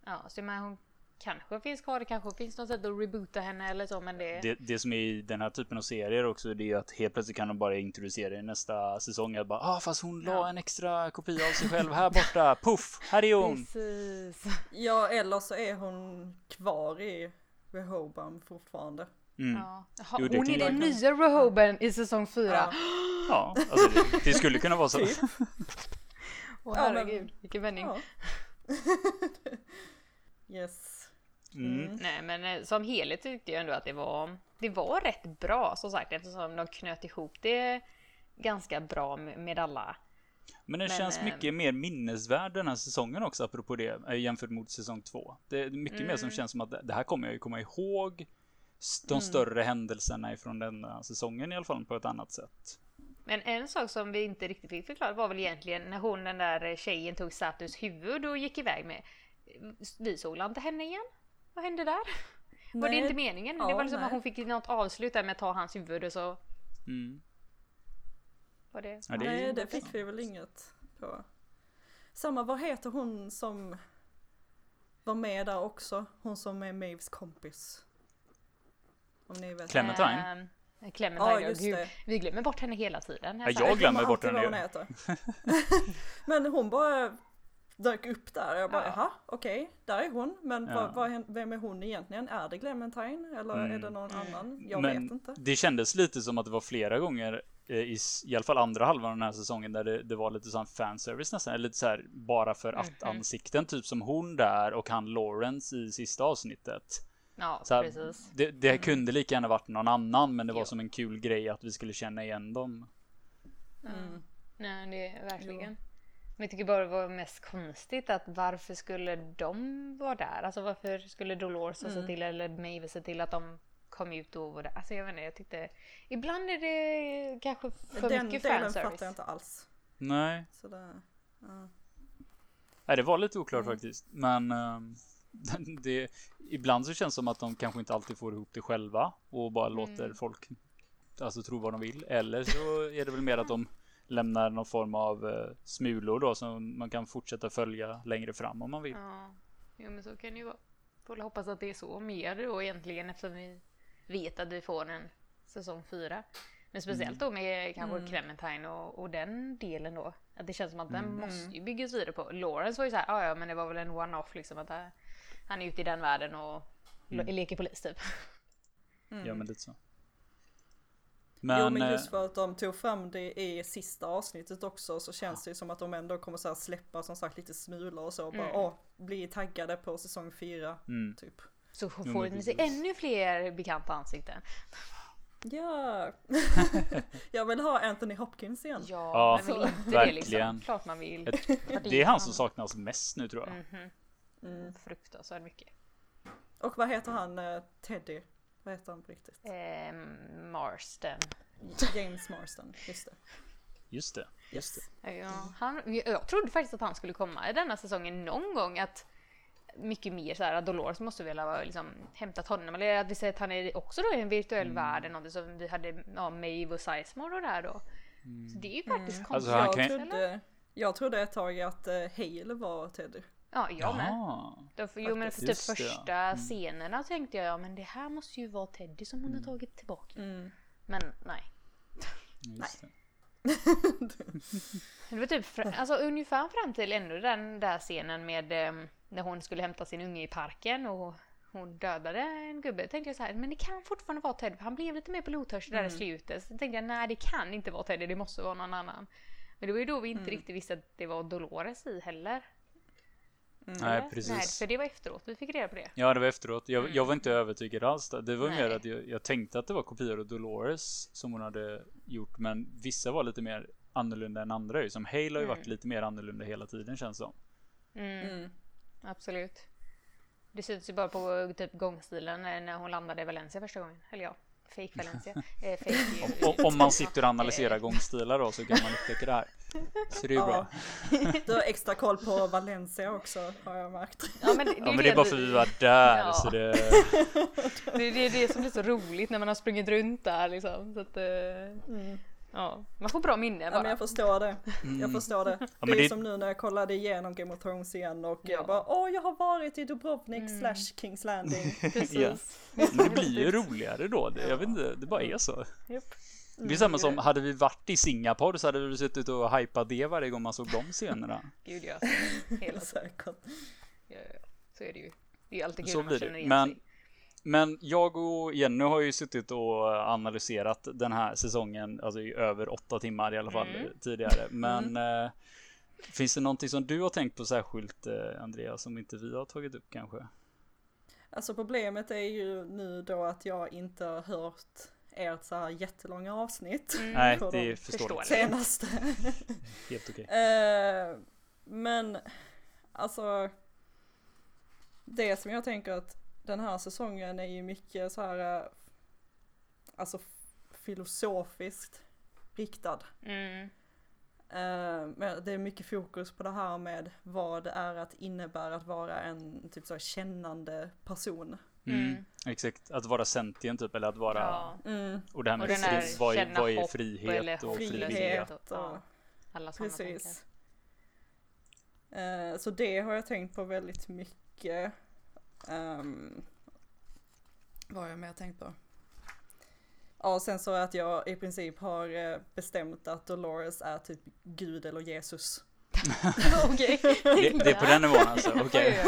Ja, så men hon kanske finns kvar. Det kanske finns något sätt att reboota henne eller så, men det... Det, det som är i den här typen av serier också, det är att helt plötsligt kan de bara introducera i nästa säsong att bara ah, fast hon la Ja. en extra kopia av sig själv här borta. Puff, här är hon. Precis. Ja, eller så är hon kvar i Rehoboam fortfarande. Mm. Ja. Jo, hon är den kan- nya Rehoben i säsong fyra. Ja. Ja, alltså det, det skulle kunna vara så. Typ. Åh Ja, men- herregud, vilken vändning. Ja. yes. Mm. Nej men eh, som helhet tyckte jag ändå att det var, det var rätt bra som sagt eftersom de knöt ihop det ganska bra med, alla. Men det Men, känns eh, mycket mer minnesvärd den här säsongen också apropå det eh, jämfört mot säsong två. Det är mycket mer som Mm. känns som att det- här kommer jag ju komma ihåg de Mm. större händelserna ifrån denna säsongen i alla fall på ett annat sätt. Men en sak som vi inte riktigt fick förklarat var väl egentligen när hon den där tjejen tog Satus huvud och gick iväg med. Vi såg inte henne igen? Vad hände där? Var det Nej. inte meningen? det Ja, var liksom nej. att hon fick något avslut där med att ta hans huvud och så Mm. var det... Ja, det Nej, det fick vi väl inget på. Samma, vad heter hon som var med där också? Hon som är Maves kompis. Om ni vet. Clementine? Eh, Clementine, Ja, just gud. det. Vi glömmer bort henne hela tiden. Ja, jag glömmer bort henne hon heter. Men hon bara dök upp där jag bara Ja. jaha okej, där är hon. Men Ja. vad, vad, vem är hon egentligen? Är det Clementine eller är Mm. det någon Mm. annan? Jag Men vet inte. Det kändes lite som att det var flera gånger eh, i, i alla fall andra halvan av den här säsongen där det, det var lite sån fanservice nästan. Eller lite så här bara för att Mhm. ansikten. Typ som hon där och han Lawrence i sista avsnittet. Ja, Så här, precis. det, det Mm. kunde lika gärna varit någon annan men det var Jo. som en kul grej att vi skulle känna igen dem. Mm. Nej, det är verkligen. Men jag tycker bara det var mest konstigt att varför skulle de vara där? Alltså varför skulle Dolores se Mm. till eller Maeve se till att de kom ut och var där? Alltså jag vet inte, jag tyckte ibland är det kanske för Den mycket delen fanservice. fattar jag inte alls. Nej, Så det, ja. Nej det var lite oklart Mm. faktiskt. Men ehm, det, ibland så känns det som att de kanske inte alltid får ihop det själva och bara låter Mm. folk alltså tro vad de vill. Eller så är det väl mer att de lämnar någon form av eh, smulor då som man kan fortsätta följa längre fram om man vill. Ja, jo, men så kan det ju vara. Får väl hoppas att det är så mer då egentligen eftersom vi vet att vi får en säsong fyra. Men speciellt då med kanske Mm. Clementine och, och den delen då. Att det känns som att den Mm. måste ju byggas vidare på. Lawrence var ju såhär, ja ja men det var väl en one-off liksom att äh, han är ute i den världen och Mm. le- leker polis typ. Mm. Ja men lite så. Jo Men, men eh, just för att de tog fram det i sista avsnittet också så känns det ju som att de ändå kommer så här släppa som sagt lite smulor och så. Bara, Mm. åh, bli taggade på säsong fyra mm, typ. Så får men ni se ännu fler bekanta ansikten. Ja! jag vill ha Anthony Hopkins igen. Ja, Ja, men vill inte det verkligen. liksom. Klart man vill. Ett- det är han som saknas mest nu tror jag. Mhm. Mm. Fruktansvärt mycket. Och vad heter han, eh, Teddy? Vad heter han på riktigt? Eh, Marston. James Marston, just det. Just det. Just det. Ja, han, jag trodde faktiskt att han skulle komma i denna säsongen någon gång. Att mycket mer så här att Dolores måste väl ha liksom, hämtat honom. Eller att vi säger att han är också då i en virtuell Mm. värld. Någonting som vi hade ja, Maeve och Sizemore och där då. Så det är ju faktiskt Mm. konstigt. Alltså, jag, trodde, jag trodde ett tag att uh, Hale var Teddy. Ja, jag med. Jaha. Då, för- jo men för typ det, ja. första Mm. scenerna tänkte jag ja men det här måste ju vara Teddy som hon har tagit tillbaka. Mm. Men nej. Just det. Det var typ fr- alltså, ungefär fram till ändå den där scenen med eh, när hon skulle hämta sin unge i parken och hon dödade en gubbe. tänkte jag så här, men det kan fortfarande vara Teddy för han blev lite mer blodtörstig där i slutet. Så tänkte jag, nej det kan inte vara Teddy, det måste vara någon annan. Men det var ju då vi inte riktigt visste att det var Dolores i heller. Nej Eller? Nej, precis. för det var efteråt vi fick reda på det. Ja, det var efteråt. Jag, Mm. jag var inte övertygad alls. Där. Det var Nej. mer att jag, jag tänkte att det var kopior av Dolores som hon hade gjort, men vissa var lite mer annorlunda än andra. ju. Som Hale har ju varit Mm. lite mer annorlunda hela tiden känns det som. Mm, Mm. Absolut. Det syns ju bara på typ gångstilen när när hon landade i Valencia första gången. Eller ja, fake Valencia. eh, fake, Om, om- om man sitter och analyserar gångstilar då så kan man upptäcka det här. Så det är ju bra. Du har extra koll på Valencia också har jag märkt. Ja men det, det, Ja, men det är bara för att vi var där. Ja. Så det, det, det är det som blir så roligt när man har sprungit runt där liksom. Så att, eh, Mm. Ja, man får bra minne Ja, men bara. jag förstår det. Mm. Jag förstår det. men det är det- som nu när jag kollade igenom Game of Thrones igen och Ja. jag bara åh jag har varit i Dubrovnik Mm. slash Kings Landing. Precis. Ja. Men det blir ju roligare då. Det, jag vet inte, det bara är så. Japp. Det är samma som, hade vi varit i Singapore så hade vi suttit och hypat det varje gång man såg de scenerna. Gud ja. Hela tiden. Säkert. Ja, ja. Så är det ju. Det är alltid kul Så när man känner igen sig. men jag och Jenny har ju suttit och analyserat den här säsongen, alltså i över åtta timmar i alla fall Mm. tidigare. Men eh, finns det någonting som du har tänkt på särskilt eh, Andreas som inte vi har tagit upp kanske? Alltså problemet är ju nu då att jag inte har hört ert så här jättelånga avsnitt. Mm. Nej, det de förståeligt. Senaste. Helt okej. Eh, men alltså det som jag tänker att den här säsongen är ju mycket så här eh, alltså filosofiskt riktad. Mm. Eh, men det är mycket fokus på det här med vad det är att innebära att vara en typ så här kännande person. Mm. Mm. Exakt, att vara sentient typ eller att vara Ja. Mm, och det här med Och här fri, vad, är, känna vad är frihet och frihet. frivillighet? och- och ja. Alla sådana precis. Eh, så det har jag tänkt på väldigt mycket. Um, vad har jag mer tänkt på? Ja, och sen så att jag i princip har eh, bestämt att Dolores är typ Gud eller Jesus. Okej. Det, det är på den nivån alltså, okej.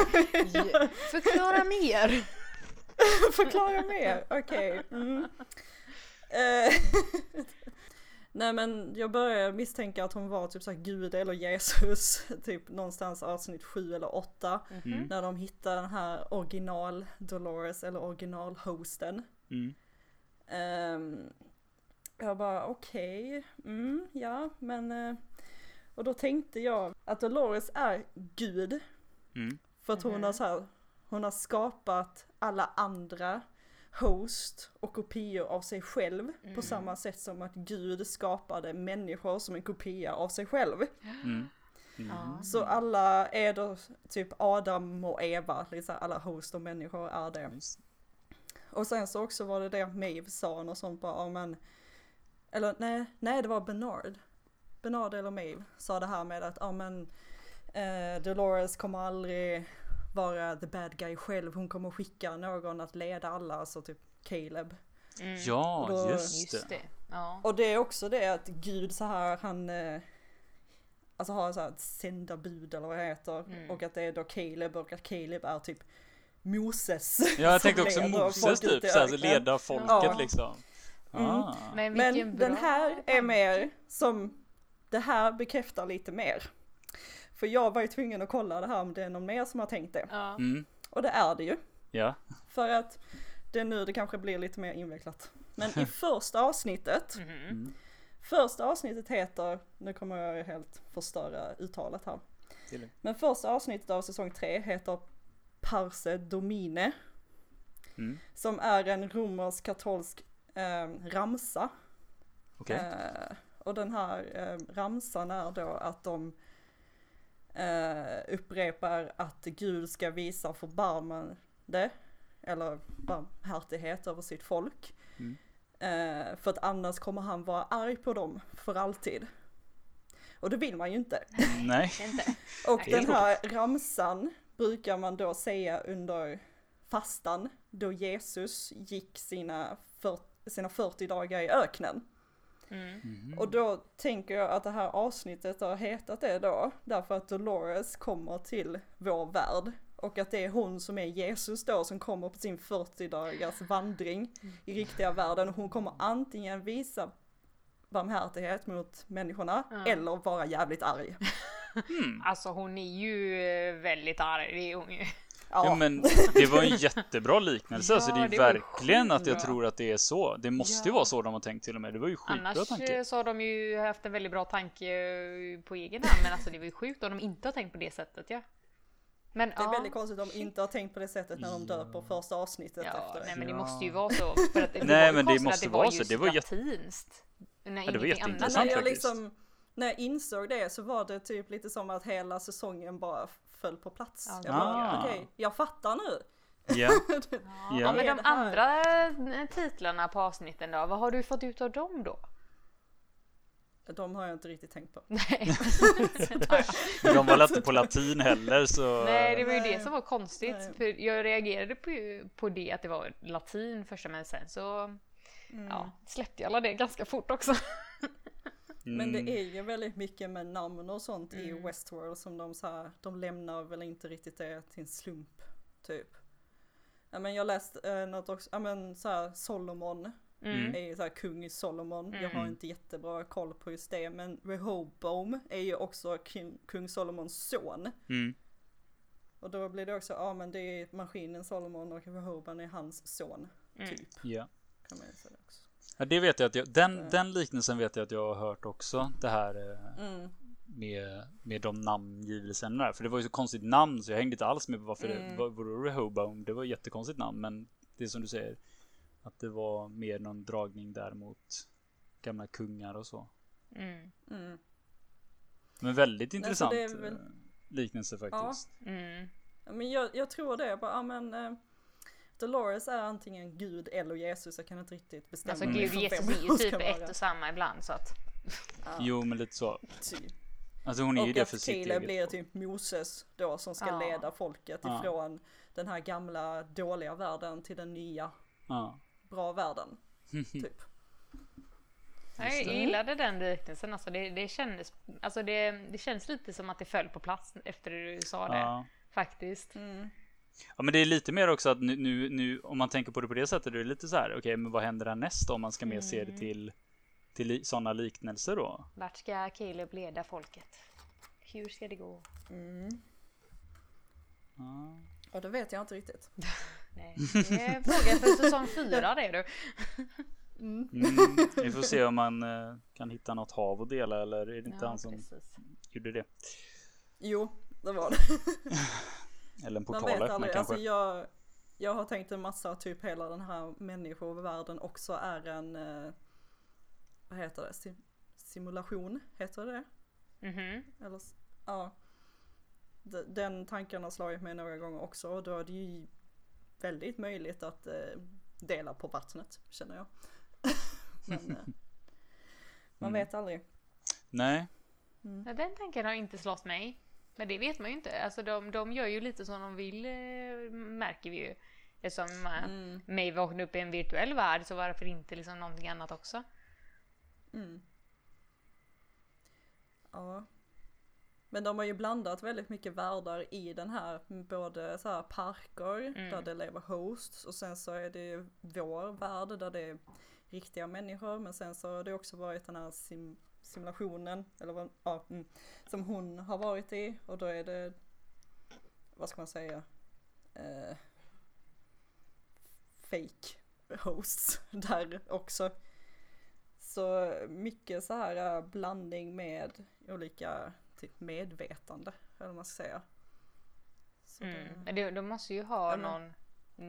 Ja. Förklara mer. Förklara mer, okej. Mm. Nej men jag börjar misstänka att hon var typ såhär Gud eller Jesus, typ någonstans avsnitt sju eller åtta. Mm. När de hittar den här original Dolores eller original hosten. Mm. Ehm, jag bara okej, mm, ja men eh, och då tänkte jag att Dolores är Gud Mm. för att hon Mhm. har så här, hon har skapat alla andra host och kopior av sig själv på Mm. samma sätt som att Gud skapade människor som en kopia av sig själv. Mm. Mm. Så alla är då typ Adam och Eva, liksom alla host och människor är det. Och sen så också var det det Maeve sa och sånt bara, men, eller nej, nej det var Bernard. Bernard eller Maeve sa det här med att, ja men, eh, Dolores kommer aldrig vara the bad guy själv, hon kommer skicka någon att leda alla, alltså typ Caleb. Mm. Ja, då- just Just det. det. Ja. Och det är också det att Gud så här, han eh, Alltså har så här ett sändarbud eller vad det heter. Mm. Och att det är då Caleb och att Caleb är typ Moses. Ja, jag tänkte också Moses typ, så här, öknen. leda folket Ja. liksom. Mm. Ah. Men, Men den här är mer som, det här bekräftar lite mer. För jag var ju tvungen att kolla det här om det är någon mer som har tänkt det. Ja. Mm. Och det är det ju. Ja. För att det är nu det kanske blir lite mer invecklat. Men i första avsnittet, Mhm. Mm. första avsnittet heter, nu kommer jag helt förstöra uttalet här. Men första avsnittet av säsong 3 heter Parse Domine. Mm. Som är en romersk katolsk eh, ramsa. Okej. Eh, och den här eh, ramsan är då att de eh, upprepar att Gud ska visa förbarmande eller barmhärtighet över sitt folk. Mm. Eh, för att annars kommer han vara arg på dem för alltid. Och det vill man ju inte. Nej. Och den här ramsan brukar man då säga under fastan då Jesus gick sina, för, sina 40 dagar i öknen. Mm. Och då tänker jag att det här avsnittet har hetat det då, därför att Dolores kommer till vår värld. Och att det är hon som är Jesus då som kommer på sin 40 dagars vandring i riktiga världen. Och hon kommer antingen visa barmhärtighet mot människorna Ja. eller vara jävligt arg. Mm. Alltså hon är ju eh, väldigt arg. Det är hon ju. Ja men det var en jättebra liknelse. alltså det är Ja, det verkligen att jag tror att det är så. Det måste ju Ja. vara så de har tänkt till och med. Det var ju skitbra Annars tanke. eh, så har de ju haft en väldigt bra tanke eh, på egen hand. Men alltså det var ju sjukt om de inte har tänkt på det sättet ja. Men Det är ja. väldigt konstigt om de inte har tänkt på det sättet när de döper första avsnittet Ja, efter nej det. men det Ja. måste ju vara så. För att det Nej, men det måste att vara så. Det var latinskt. När Ja, det var jätteintressant. när annat. jag faktiskt. liksom, när jag insåg det så var det typ lite som att hela säsongen bara föll på plats. Ja, jag bara, Ah. okej, jag fattar nu. Ja. Ja, Ja. men de andra eh, titlarna på avsnitten då, vad har du fått ut av dem då? De har jag inte riktigt tänkt på. Nej. De var inte på latin heller så... Nej, det var ju Nej. det som var konstigt. Nej. För jag reagerade på, på det att det var latin första men sen så Mm. ja, släppte jag alla det ganska fort också. Men det Mm. är ju väldigt mycket med namn och sånt i Mm. Westworld som de så här, de lämnar väl inte riktigt det till en slump, typ. Ja men jag läste eh, något också, ja men så här Solomon Mm. är ju så här kung Solomon. Jag har Mm. inte jättebra koll på just det men Rehoboam är ju också king, kung Solomons son. Mm. Och då blir det också, ja men det är maskinen Solomon och Rehoboam är hans son, typ. Ja. Kan man ju säga också. Ja, det vet jag att jag, den, Mm. den liknelsen vet jag att jag har hört också. Det här eh, Mm. med, med de namngivelserna där. För det var ju så konstigt namn så jag hängde inte alls med på varför Mm. det var, Rehoboam. Det var ett jättekonstigt namn men det är som du säger. Att det var mer någon dragning där mot gamla kungar och så. Mm. Mm. Men väldigt intressant är väl- eh, liknelse faktiskt. Mm. Ja, Men jag, jag tror det, bara, ja men eh, Dolores är antingen Gud eller Jesus, jag kan inte riktigt bestämma Alltså mig gud, för Jesus är ju typ ett och samma ibland så att Ja, Jo men lite så. typ. Alltså hon är ju Och det för sitt eget blir typ Moses då som ska Ja. leda folket Ja. ifrån den här gamla dåliga världen till den nya Ja. bra världen. Typ. jag det. gillade den liknelsen. Alltså det, det, kändes, alltså det, det känns lite som att det föll på plats efter du sa det. Ja. Faktiskt. Mm. Ja men det är lite mer också att nu, nu, nu om man tänker på det på det sättet. Det är lite så här. Okej men vad händer härnäst då om man ska mer se det Mm. till till li- sådana liknelser då? Vart ska Caleb leda folket? Hur ska det gå? Mm. Ja. Och det vet jag inte riktigt. Nej, det är fråga för säsong fyra det du. Mm. Mm, vi får se om man eh, kan hitta något hav att dela eller är det inte han som precis. gjorde det? Jo, det var det. Eller en Man portal vet öppnar aldrig, kanske? alltså jag, jag har tänkt en massa, typ hela den här människovärlden också är en, eh, vad heter det, Sim- simulation, heter det Mhm. Eller, s- ja. D- Den tanken har slagit mig några gånger också och då är det ju väldigt möjligt att eh, dela på vattnet, känner jag. Men eh, man Mm. vet aldrig. Nej, Ja, den tanken har inte slått mig. Men det vet man ju inte. Alltså de, de gör ju lite som de vill eh, märker vi ju. Eftersom eh, Mm, Maeve vaknade upp i en virtuell värld så varför inte liksom någonting annat också? mm. Ja. Men de har ju blandat väldigt mycket världar i den här, både så här parker Mm. där det lever hosts och sen så är det ju vår värld där det är riktiga människor men sen så har det också varit den här sim simulationen, eller vad, ja, mm, som hon har varit i och då är det, vad ska man säga, eh, fake hosts där också. Så mycket så här eh, blandning med olika typ medvetande, eller vad man ska säga. Så Mm. det, det, de måste ju ha men- någon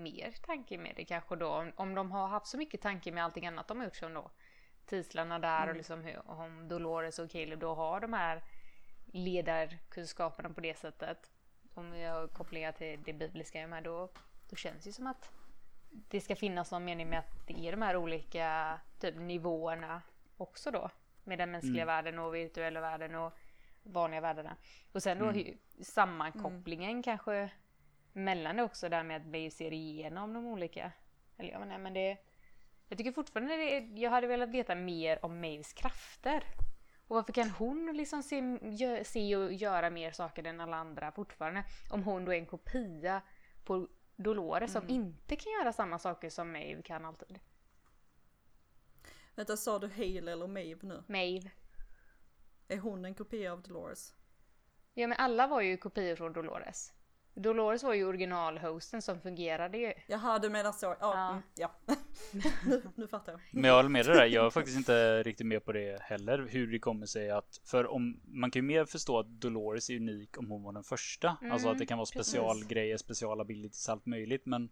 mer tanke med det kanske då. Om, om de har haft så mycket tanke med allting annat de har gjort som då titlarna där och Mm. liksom hur, om Dolores och Caleb då har de här ledarkunskaperna på det sättet. Om vi har kopplingar till det bibliska med då, då känns det som att det ska finnas någon mening med att det är de här olika typ nivåerna också då. Med den mänskliga Mm. världen och virtuella världen och vanliga världarna. Och sen då Mm. hur- sammankopplingen kanske mellan det också där med att vi ser igenom de olika. Eller jag menar, men det... Jag tycker fortfarande det, jag hade velat veta mer om Maves krafter. Och varför kan hon liksom se, gö, se och göra mer saker än alla andra fortfarande? Om hon då är en kopia på Dolores som Mm. inte kan göra samma saker som Maeve kan alltid. Vänta, sa du Hale eller Maeve nu? Maeve. Är hon en kopia av Dolores? Ja men alla var ju kopior från Dolores. Dolores var ju originalhosten som fungerade ju. Jaha, du menar så. Ja, Ja. mm, ja. nu, nu fattar jag. men jag håller med dig där. Jag är faktiskt inte riktigt med på det heller. Hur det kommer sig att, för om man kan ju mer förstå att Dolores är unik om hon var den första. alltså att det kan vara precis. specialgrejer, special abilities, allt möjligt. Men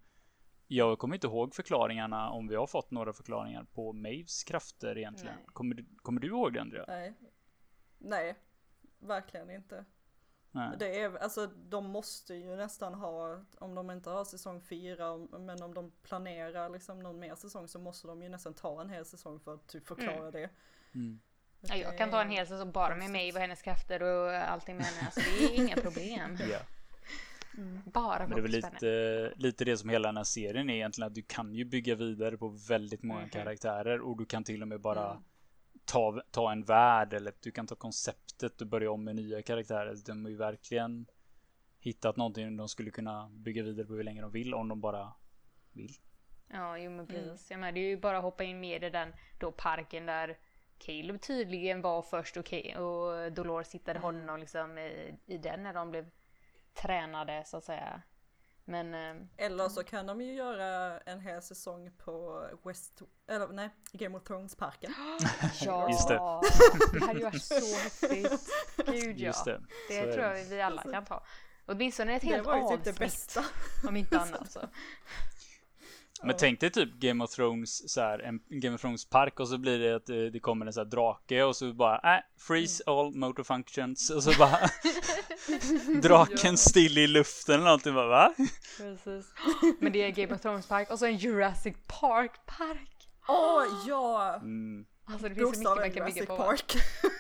jag kommer inte ihåg förklaringarna om vi har fått några förklaringar på Maves krafter egentligen. Kommer, du- kommer du ihåg det Andrea? Nej. Nej, verkligen inte. Nej. Det är, alltså de måste ju nästan ha, om de inte har säsong fyra, men om de planerar liksom någon mer säsong så måste de ju nästan ta en hel säsong för att typ förklara Mm. det. Mm. Ja, jag kan ta en hel säsong bara med mig och hennes krafter och allting med henne. Alltså, det är inga problem. Ja. Mm. Bara Men det är väl lite, lite det som hela den här serien är egentligen att du kan ju bygga vidare på väldigt många Mhm. karaktärer och du kan till och med bara Mm. Ta, ta en värld eller du kan ta konceptet och börja om med nya karaktärer. De har ju verkligen hittat någonting de skulle kunna bygga vidare på hur länge de vill om de bara vill. Ja, jo men Mm. precis. Jag menar, det är ju bara att hoppa in mer i den då parken där Caleb tydligen var först och, och Dolores hittade Mm. honom liksom i, i den när de blev tränade så att säga. Men eh, Eller så kan de ju göra en hel säsong på West, eller nej, Game of Thrones-parken. ja, Just det. det hade ju varit så häftigt. Gud ja. Just det. Det tror det. jag vi alla kan ta. Åtminstone ett Det helt var ju avsnitt. typ det bästa. Om inte annat så. Men tänk dig typ Game of Thrones så här, en Game of Thrones park och så blir det att eh, det kommer en så här drake och så bara äh, freeze all motor functions och så bara draken still i luften eller någonting bara va? Precis. Men det är Game of Thrones park och så en Jurassic Park park. Åh ja! Mm, Alltså det finns så mycket man kan bygga på. Park.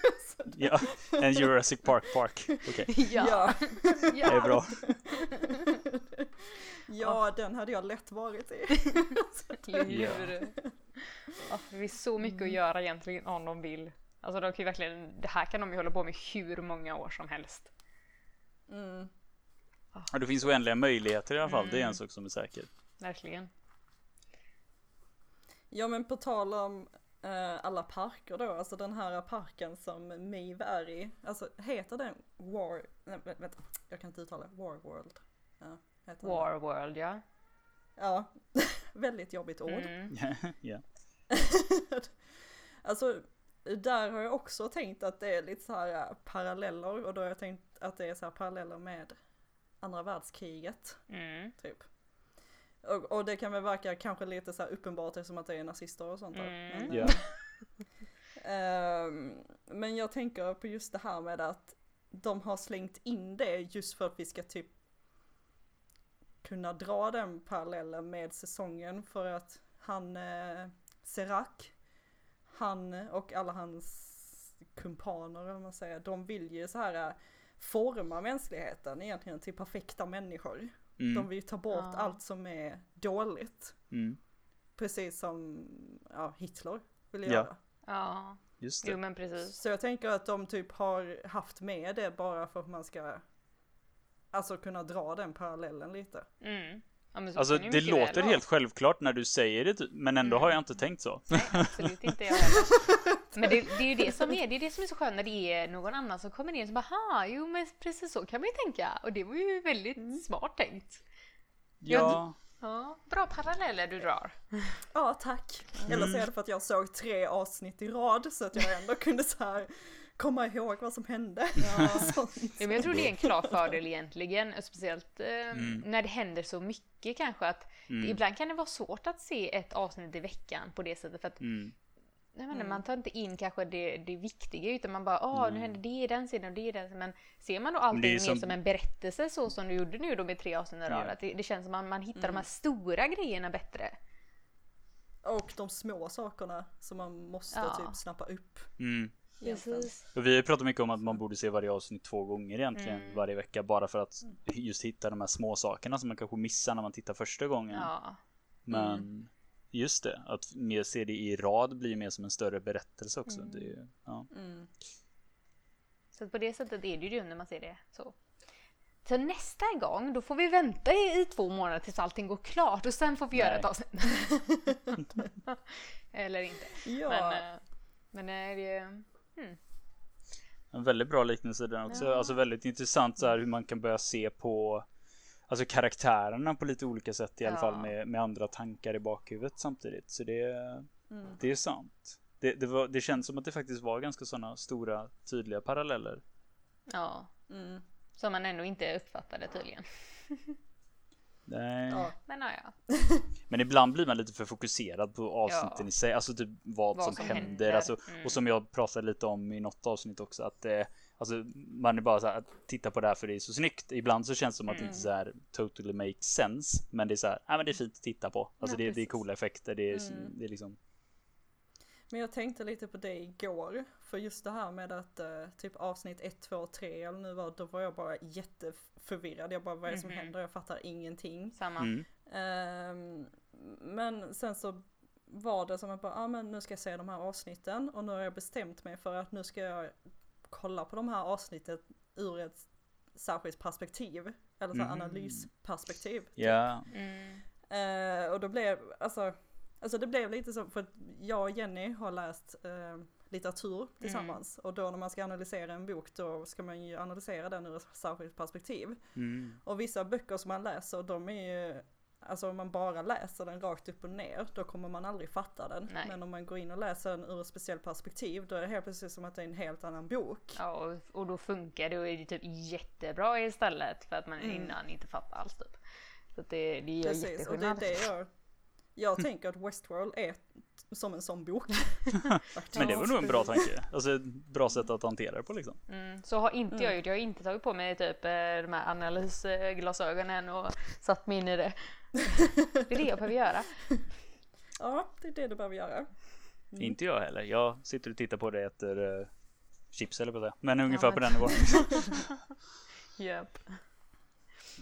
ja, en Jurassic Park park. Okej, Ja. det är bra. Ja, den hade jag lätt varit i. Eller hur? Ja, det finns så mycket att göra egentligen om de vill. Alltså de kan ju verkligen, det här kan de ju hålla på med hur många år som helst. Mm. Ja, det finns oändliga möjligheter i alla fall. Det är Mm. en sak som är säker. Verkligen. Ja men på tal om eh, alla parker då, alltså den här parken som Miv är i, alltså heter den War, nej, vä- vänta, jag kan inte uttala det. War World. Ja, heter. War World ja. Ja, väldigt jobbigt ord. Mm. ja. Alltså, där har jag också tänkt att det är lite så här äh, paralleller och då har jag tänkt att det är så här paralleller med andra världskriget, Mm. typ. Och, och det kan väl verka kanske lite så här uppenbart eftersom att det är nazister och sånt där. Mm. Men, Ja. ehm, men jag tänker på just det här med att de har slängt in det just för att vi ska typ kunna dra den parallellen med säsongen för att han, eh, Serac, han och alla hans kumpaner, eller vad man säger, de vill ju så här eh, forma mänskligheten egentligen till perfekta människor. De Mm. vill ju ta bort Ja. allt som är dåligt. Mm. Precis som ja, Hitler ville Ja. göra. Ja, Just jo det. men precis. Så jag tänker att de typ har haft med det bara för att man ska Alltså kunna dra den parallellen lite. Mm. Ja, så Alltså det låter helt självklart när du säger det typ, men ändå Mm. har jag inte tänkt så. Nej, absolut inte jag heller. Men det, det är ju det som är, det är det som är så skönt när det är någon annan som kommer in och bara ha, jo men precis så kan man ju tänka. Och det var ju väldigt Mm. smart tänkt. Ja, Ja, bra paralleller du drar. Ja tack. Mm. Eller så är det för att jag såg tre avsnitt i rad så att jag ändå kunde så här komma ihåg vad som hände. Ja. Sånt. Ja, men jag tror det är en klar fördel egentligen, speciellt eh, Mm. när det händer så mycket kanske att det, Mm. ibland kan det vara svårt att se ett avsnitt i veckan på det sättet för att mm. jag menar, Mm. man tar inte in kanske det, det viktiga utan man bara åh nu Mm. händer det i den sidan och det i den sidan. Men ser man då allting mer som- som... en berättelse så som du gjorde nu då med tre avsnitt i rad, Ja. att det, det känns som att man, man hittar Mm. de här stora grejerna bättre. Och de små sakerna som man måste Ja. typ snappa upp. Mm. Och vi har pratat mycket om att man borde se varje avsnitt två gånger egentligen Mm. varje vecka bara för att just hitta de här små sakerna som man kanske missar när man tittar första gången. Ja. Men just det, att mer se det i rad blir mer som en större berättelse också. Mm. Det är, ju- ja. Mm. Så på det sättet är det ju när man ser det så. Så nästa gång, då får vi vänta i, i två månader tills allting går klart och sen får vi göra Nej. ett avsnitt. Eller inte. Ja. Men, eh, men eh, det... En väldigt bra liknelse den också. Ja. Alltså väldigt intressant så här hur man kan börja se på Alltså karaktärerna på lite olika sätt i alla Ja. fall med, med andra tankar i bakhuvudet samtidigt. Så det, Mm. det är sant. Det, det, var, det känns som att det faktiskt var ganska sådana stora tydliga paralleller. Ja, Mm. som man ändå inte uppfattade tydligen. Nej. Ja. Men ja, ja. Men ibland blir man lite för fokuserad på avsnitten Ja. i sig. Alltså typ vad, Vad som, som händer. händer. Alltså, Mm. Och som jag pratade lite om i något avsnitt också. Att eh, alltså, man är bara så här, titta på det här för det är så snyggt. Ibland så känns det som att det Mm. inte så här totally makes sense. Men det är så här, ja men det är fint att titta på. Alltså Ja, det, det är coola effekter. Det är, Mm. det är liksom, Men jag tänkte lite på det igår, för just det här med att uh, typ avsnitt 1, 2, 3 eller nu var, då var jag bara jätteförvirrad. Jag bara, vad är det som Mhm. händer? Jag fattar ingenting. Samma. Mm. Ehm, men sen så var det som att bara, ah, men nu ska jag se de här avsnitten och nu har jag bestämt mig för att nu ska jag kolla på de här avsnitten ur ett särskilt perspektiv. Eller så Mhm. analysperspektiv. typ. Ja, Mm. Eh, och då blev, alltså, alltså det blev lite så, för att jag och Jenny har läst eh, litteratur tillsammans. Och då när man ska analysera en bok då ska man ju analysera den ur ett särskilt perspektiv. mm. Och vissa böcker som man läser, de är ju, alltså om man bara läser den rakt upp och ner, då kommer man aldrig fatta den. Nej. Men om man går in och läser den ur ett speciellt perspektiv, då är det helt precis som att det är en helt annan bok. Ja, och, då funkar det och är det typ jättebra istället för att man Mm. innan inte fattar alls typ. Så det, det gör Precis, och det är det jag, jag tänker att Westworld är som en sån bok. Men det var nog en bra tanke. Alltså ett bra sätt att hantera det på liksom. Mm, så har inte jag Mm. gjort. Jag har inte tagit på mig typ eh, de här analysglasögonen och satt mig in i det. Det är det jag behöver göra. Ja, det är det du behöver göra. Mm. Inte jag heller. Jag sitter och tittar på det efter uh, chips eller på det. Men ungefär Ja, på men- den nivån. Japp.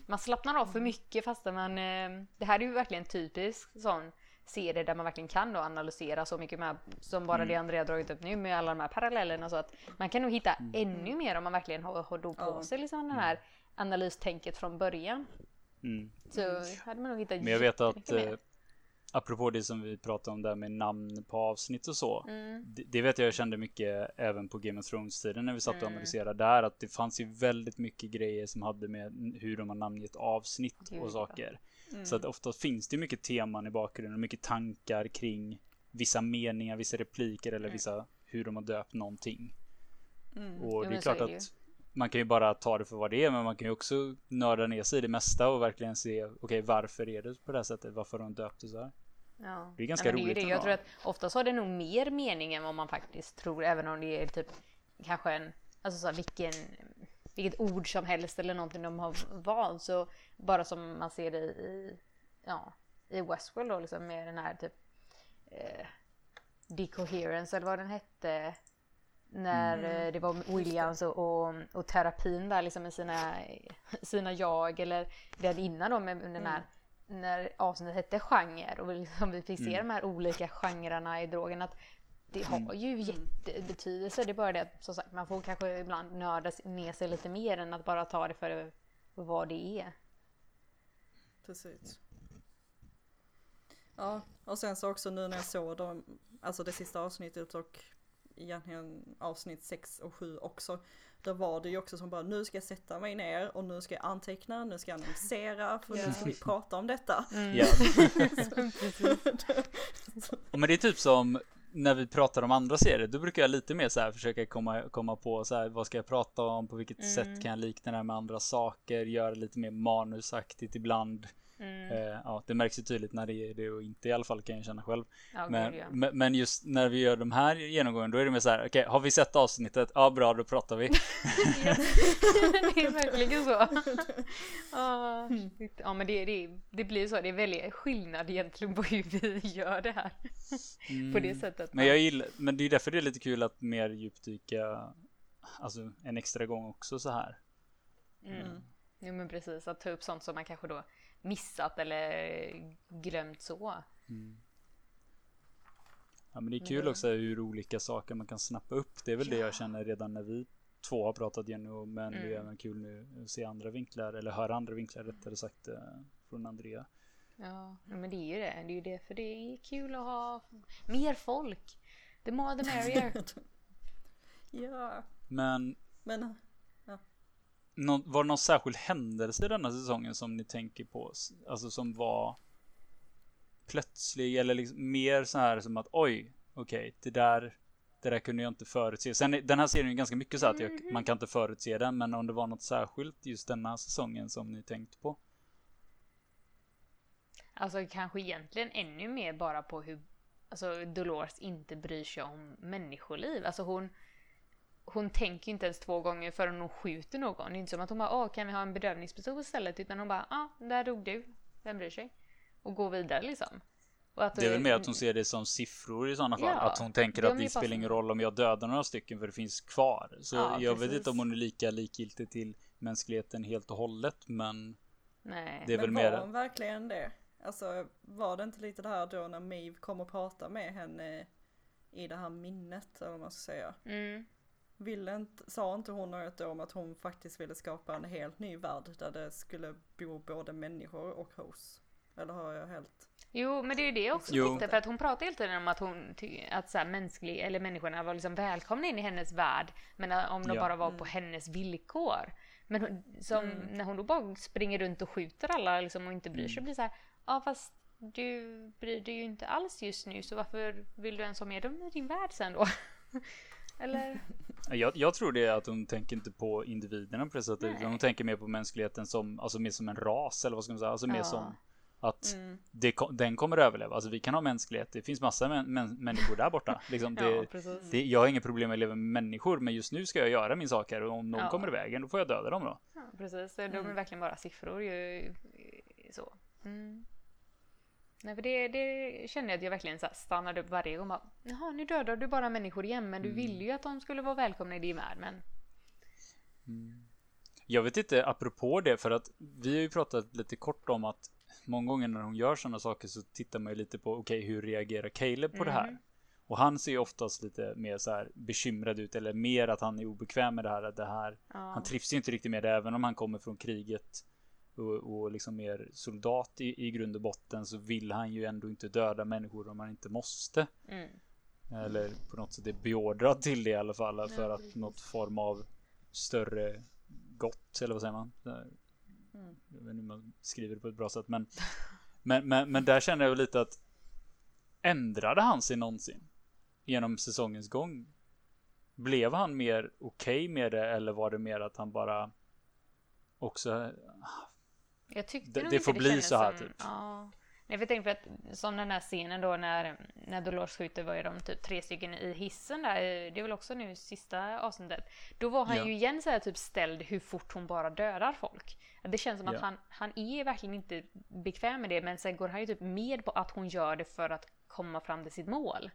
Man slappnar av för mycket fastän man... Eh, det här är ju verkligen typisk sån serie där man verkligen kan då analysera så mycket med, som bara Mm. det Andrea dragit upp nu med alla de här parallellerna så att man kan nog hitta Mm. ännu mer om man verkligen har, har då på sig liksom den här analystänket från början. Mm. Så hade man nog hittat Men jag vet att mer. Apropå det som vi pratade om där med namn på avsnitt och så. Mm. Det, det vet jag jag kände mycket även på Game of Thrones-tiden när vi satt och Mm. analyserade där. Att det fanns ju väldigt mycket grejer som hade med hur de har namngett avsnitt och saker. Mm. Så att ofta finns det mycket teman i bakgrunden och mycket tankar kring vissa meningar, vissa repliker eller Mm. vissa hur de har döpt någonting. Mm. Och Jo, det är klart är det att man kan ju bara ta det för vad det är, men man kan ju också nörda ner sig i det mesta och verkligen se, okej, varför är det på det här sättet? Varför har de döpt det så här? Ja. Det är ganska men roligt Det är det. Jag tror att oftast har det nog mer mening än vad man faktiskt tror, även om det är typ kanske en, alltså så här, vilken, vilket ord som helst eller någonting de har valt. Så bara som man ser det i, ja, i Westworld då, liksom med den här typ eh, decoherence eller vad den hette. När Mm. eh, det var Williams och, och, och terapin där liksom med sina, sina jag eller den innan då med den här när avsnittet hette genre och liksom vi fick se Mm. de här olika genrerna i drogen att det har ju jättebetydelse. Det är bara det att som sagt man får kanske ibland nörda ner sig lite mer än att bara ta det för vad det är. Precis. Ja, och sen så också nu när jag såg dem, alltså det sista avsnittet och egentligen avsnitt 6 och 7 också. Då var det ju också som bara nu ska jag sätta mig ner och nu ska jag anteckna, nu ska jag analysera för nu ska vi prata om detta. Ja. Ja, Men det är typ som när vi pratar om andra serier, då brukar jag lite mer så här försöka komma, komma på så här, vad ska jag prata om, på vilket Mm. sätt kan jag likna det här med andra saker, göra lite mer manusaktigt ibland. Mm. Eh, ja, det märks ju tydligt när det är det och inte i alla fall kan jag känna själv. Ja, Men, ja. men, just när vi gör de här genomgången, då är det mer så här, okej, har vi sett avsnittet? Ja, bra, då pratar vi. det är verkligen så. Ja, ja men det, det, det blir så. Det är väldigt skillnad egentligen på hur vi gör det här. På det Mm. sättet. Men jag gillar, men det är därför det är lite kul att mer djupdyka, alltså en extra gång också så här. Mm. Jo men precis, att ta upp sånt som man kanske då missat eller glömt så. Ja, men det är kul också hur olika saker man kan snappa upp. Det är väl det jag känner redan när vi två har pratat Jenny men det är Mm. även kul nu att se andra vinklar eller höra andra vinklar rättare sagt eh, från Andrea. Ja, men det är ju det. Det är ju därför det är kul att ha mer folk. The more the merrier. Ja, Men men nå- var det någon särskild händelse i denna säsongen som ni tänker på? Alltså som var plötslig eller liksom mer så här som att oj, okej, det där det där kunde jag inte förutse. Sen den här serien är ganska mycket så att jag, man kan inte förutse den, men om det var något särskilt just denna säsongen som ni tänkte på? Alltså kanske egentligen ännu mer bara på hur alltså, Dolores inte bryr sig om människoliv. Alltså hon, hon tänker inte ens två gånger förrän hon skjuter någon. Det är inte som att hon bara Åh, kan vi ha en bedövningspistol istället? Utan hon bara ja, ah, där dog du. Vem bryr sig? Och går vidare liksom. Och att Det är väl mer att hon ser det som siffror i sådana fall. Ja, att hon tänker det att det spelar ingen roll om jag dödar några stycken för det finns kvar. Så Ja, jag vet precis. inte om hon är lika likgiltig till mänskligheten helt och hållet. Men Nej. det är väl Men mer var hon verkligen det? Alltså var det inte lite det här då när Maeve kom och pratade med henne i det här minnet eller vad man ska säga? Mm. Ville inte, sa inte hon något om att hon faktiskt ville skapa en helt ny värld där det skulle bo både människor och hosts? Eller har jag helt... Jo, men det är ju det jag också Jo. tyckte, för att hon pratar hela tiden om att hon att så här, mänsklig, eller människorna var liksom välkomna in i hennes värld, men äh, om de Ja. bara var på hennes villkor. Men hon, som, när hon då bara springer runt och skjuter alla liksom, och inte bryr sig, blir det så här, ja fast du bryr dig ju inte alls just nu, så varför vill du ens ha med dem i din värld sen då? eller? jag, jag tror det är att hon tänker inte på individerna på det sättet. Utan hon tänker mer på mänskligheten som, alltså mer som en ras eller vad ska man säga. Alltså mer Ja. som att Mm. det, den kommer överleva. Alltså vi kan ha mänsklighet. Det finns massa män, män, människor där borta. Liksom det, ja, det, jag har inget problem med att leva med människor, men just nu ska jag göra min sak här och om någon Ja. kommer i vägen, då får jag döda dem då. Ja, precis. De är Mm. verkligen bara siffror ju. Så. Mm. Nej, för det, det kände jag att jag verkligen så stannade upp varje gång. Bara, Jaha, nu dödar du bara människor igen, men du ville ju att de skulle vara välkomna i din värld. Men Jag vet inte, apropå det, för att vi har ju pratat lite kort om att många gånger när hon gör sådana saker så tittar man ju lite på, okej, hur reagerar Caleb på det här? Mm. Och han ser ju oftast lite mer så här bekymrad ut, eller mer att han är obekväm med det här, att det här, ja. han trivs ju inte riktigt med det, även om han kommer från kriget och, och liksom mer soldat i, i grund och botten så vill han ju ändå inte döda människor om han inte måste. Mm. Eller på något sätt är beordrad till det i alla fall för att precis. något form av större gott eller vad säger man? Mm. Jag vet inte hur man skriver det på ett bra sätt men men, men, men där känner jag lite att ändrade han sig någonsin genom säsongens gång? Blev han mer okej med det eller var det mer att han bara också Jag tyckte Det- nog det får bli kändes så här, som, typ. Ja. Nej, för jag tänkte för att som den här scenen då när, när Dolores skjuter var ju de typ tre stycken i hissen där. Det är väl också nu sista avsnittet. Då var han Ja. ju igen så här typ ställd hur fort hon bara dödar folk. Det känns som att Ja. han, han är verkligen inte bekväm med det men sen går han ju typ med på att hon gör det för att komma fram till sitt mål.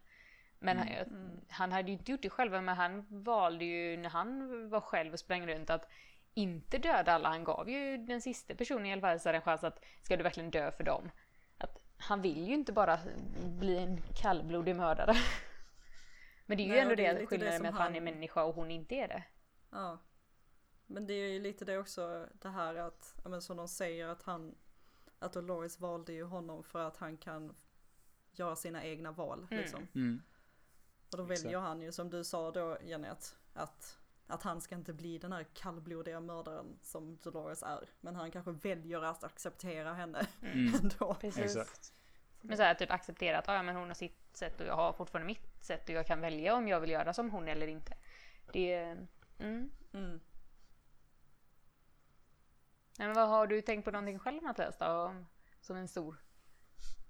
Men Mm. han, han hade ju inte gjort det själv men han valde ju när han var själv och sprang runt att inte döda alla. Han gav ju den sista personen i alla fall en chans att ska du verkligen dö för dem? Att han vill ju inte bara bli en kallblodig mördare. Men det är ju Nej, ändå det är det skillnaden det med att han är han- människa och hon inte är det. Ja. Men det är ju lite det också, det här att, men som de säger att han, att Dolores valde ju honom för att han kan göra sina egna val Mm. liksom. mm, Och då Exakt. väljer han ju som du sa då Jenny att, att, han ska inte bli den här kallblodiga mördaren som Dolores är. Men han kanske väljer att acceptera henne mm, ändå. Precis. exakt. Men så här, typ acceptera att ah, ja, men hon har sitt sätt och jag har fortfarande mitt sätt och jag kan välja om jag vill göra som hon eller inte. Det är... Mm. Mm. Nej, men vad har du tänkt på någonting själv Mattias då? Om- Som en stor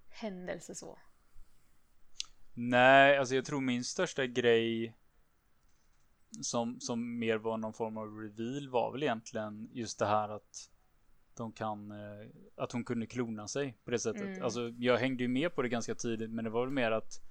händelse så? Nej, alltså jag tror min största grej som, som mer var någon form av reveal var väl egentligen just det här att de kan, eh, att hon kunde klona sig på det sättet. Mm. Alltså jag hängde ju med på det ganska tidigt men det var väl mer att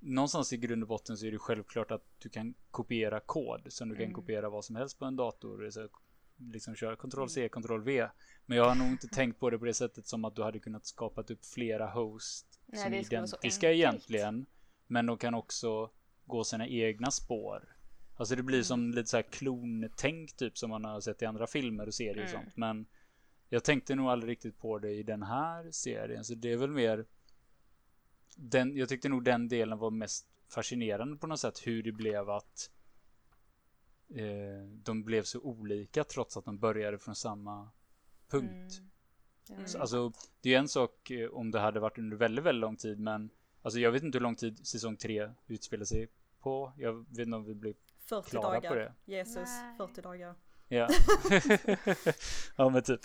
någonstans i grund och botten så är det självklart att du kan kopiera kod som du kan Mm. kopiera vad som helst på en dator. Så liksom köra Ctrl C, Ctrl V. Men jag har nog inte tänkt på det på det sättet som att du hade kunnat skapa upp flera host Nej, som är identiska egentligen. Men de kan också gå sina egna spår. Alltså det blir som lite så här klontänk typ som man har sett i andra filmer och serier och Mm. sånt. Men jag tänkte nog aldrig riktigt på det i den här serien. Så det är väl mer den, jag tyckte nog den delen var mest fascinerande på något sätt. Hur det blev att eh, de blev så olika trots att de började från samma punkt. Mm. Så, Alltså, det är en sak eh, om det hade varit under väldigt, väldigt lång tid, men alltså, jag vet inte hur lång tid säsong 3 utspelar sig på. Jag vet inte om vi blir 40 Klara på dagar. det. Jesus, Nej. 40 dagar. Ja. ja men typ.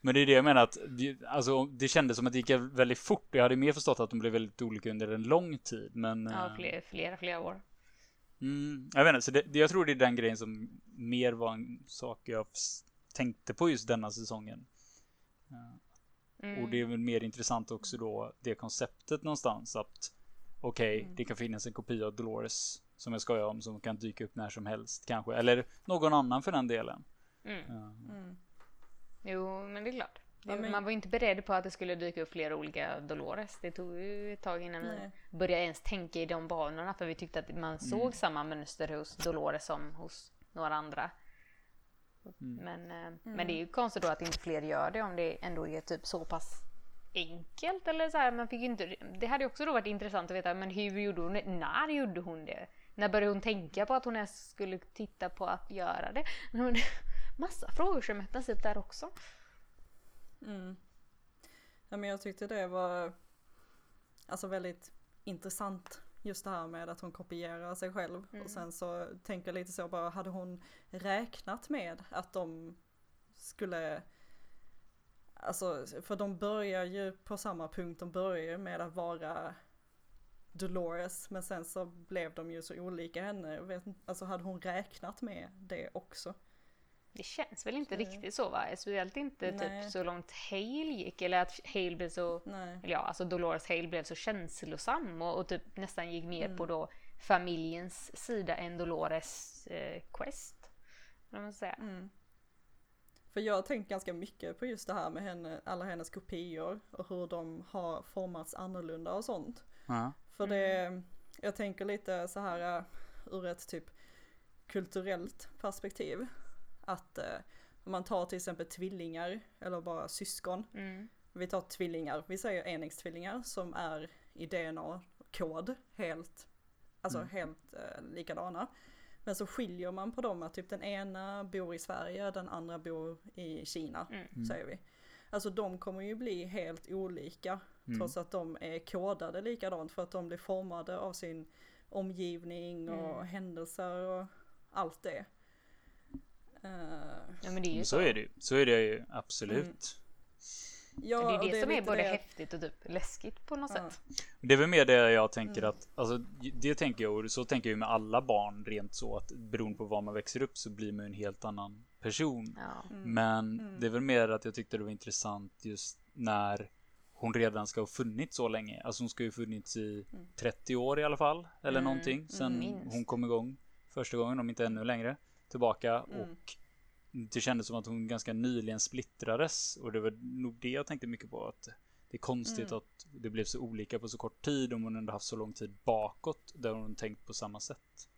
Men det är det jag menar att det, alltså, det kändes som att det gick väldigt fort. Jag hade mer förstått att de blev väldigt olika under en lång tid. Men Ja, eh, flera, flera, flera år. mm, jag vet inte, så det, jag tror det är den grejen som mer var en sak jag tänkte på just denna säsongen. Ja. Och det är väl mer intressant också då det konceptet någonstans att okej, okay, det kan finnas en kopia av Dolores som jag skojar om som kan dyka upp när som helst kanske. Eller någon annan för den delen. Mm. Mm. Jo, men det är klart. Ja, men... Man var inte beredd på att det skulle dyka upp flera olika Dolores. Det tog ju ett tag innan Nej. vi började ens tänka i de banorna för vi tyckte att man såg mm. samma mönster hos Dolores som hos några andra. Mm. Men, mm. men det är ju konstigt då att inte fler gör det om det ändå är typ så pass enkelt eller så här. Man fick inte, det hade också då varit intressant att veta men hur gjorde hon det? När gjorde hon det? När började hon tänka på att hon ens skulle titta på att göra det? Massa frågor som öppnas upp där också. Mm. Ja, men jag tyckte det var alltså väldigt intressant just det här med att hon kopierar sig själv. Mm. Och sen så tänker jag lite så bara, hade hon räknat med att de skulle Alltså, för de börjar ju på samma punkt, de börjar ju med att vara Dolores, men sen så blev de ju så olika henne. Jag vet, alltså hade hon räknat med det också? Det känns väl inte så. riktigt så va? Speciellt inte typ så långt Hale gick eller att Hale blev så, Nej. ja alltså Dolores Hale blev så känslosam och, och typ nästan gick mer mm. på då familjens sida än Dolores eh, Quest. Man säga. Mm. För jag har tänkt ganska mycket på just det här med henne, alla hennes kopior och hur de har formats annorlunda och sånt. Mm. För det, jag tänker lite så här uh, ur ett typ kulturellt perspektiv. Att eh, om man tar till exempel tvillingar eller bara syskon. Mm. Vi tar tvillingar, vi säger enäggstvillingar som är i DNA-kod helt, alltså mm. helt eh, likadana. Men så skiljer man på dem att typ den ena bor i Sverige, den andra bor i Kina, mm. mm. säger vi. Alltså de kommer ju bli helt olika mm. trots att de är kodade likadant för att de blir formade av sin omgivning och mm. händelser och allt det. Uh, ja, men det är ju så. så är det ju. Så är det ju absolut. Mm. Ja, det är det, det som är, både det. häftigt och typ läskigt på något ja. sätt. Det är väl mer det jag tänker mm. att, alltså det tänker jag och så tänker jag med alla barn rent så att beroende på var man växer upp så blir man en helt annan person. Ja. Mm. Men mm. det är väl mer att jag tyckte det var intressant just när hon redan ska ha funnits så länge. Alltså hon ska ju funnits i 30 mm. år i alla fall. Eller mm. någonting. Sen mm. hon kom igång första gången, om inte ännu längre tillbaka mm. och det kändes som att hon ganska nyligen splittrades och det var nog det jag tänkte mycket på att det är konstigt mm. att det blev så olika på så kort tid om hon ändå haft så lång tid bakåt där hon tänkt på samma sätt.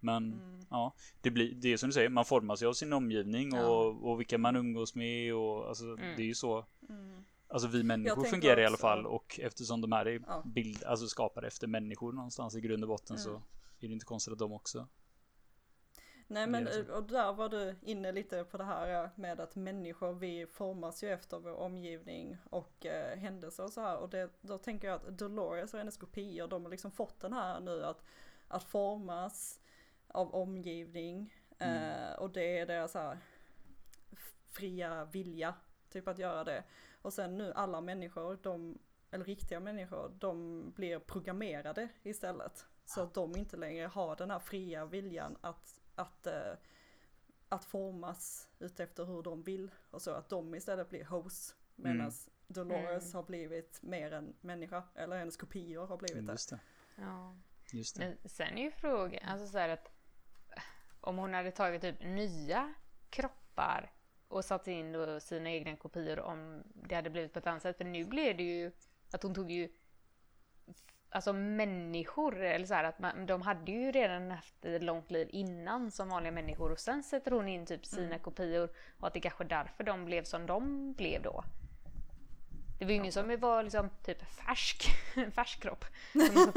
Men mm. ja, det blir det är som du säger, man formas ju av sin omgivning ja. och, och vilka man umgås med och alltså mm. det är ju så. Mm. Alltså vi människor fungerar också, i alla fall och eftersom de här är ja. bild, alltså skapade efter människor någonstans i grund och botten så mm. är det inte konstigt att de också Nej men och där var du inne lite på det här med att människor vi formas ju efter vår omgivning och eh, händelser och så här och det, då tänker jag att Dolores och hennes kopior de har liksom fått den här nu att, att formas av omgivning mm. eh, och det är deras här fria vilja typ att göra det och sen nu alla människor de eller riktiga människor, de blir programmerade istället. Så att de inte längre har den här fria viljan att att, eh, att formas utefter hur de vill och så att de istället blir hosts medan mm. Dolores mm. har blivit mer en människa eller hennes kopior har blivit det. Just det. Ja. Just det. Men sen är ju frågan, alltså så här att om hon hade tagit typ nya kroppar och satt in då sina egna kopior om det hade blivit på ett annat sätt. För nu blev det ju att hon tog ju alltså människor, eller så här, att man, de hade ju redan haft ett långt liv innan som vanliga människor och sen sätter hon in typ sina mm. kopior och att det kanske är därför de blev som de blev då. Det var ju ingen som var liksom typ färsk, en färsk kropp. Som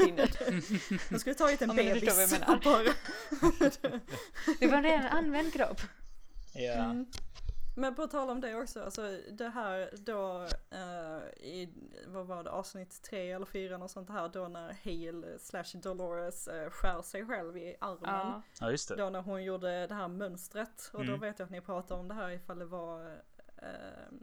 De skulle tagit en bebis. det var en redan använd kropp. Ja. Mm. Men på tal om det också, alltså det här då uh, i, vad var det, avsnitt tre eller fyra och sånt här då när Hale slash Dolores uh, skär sig själv i armen. Ja. ja, just det. Då när hon gjorde det här mönstret och mm. då vet jag att ni pratade om det här ifall det var uh,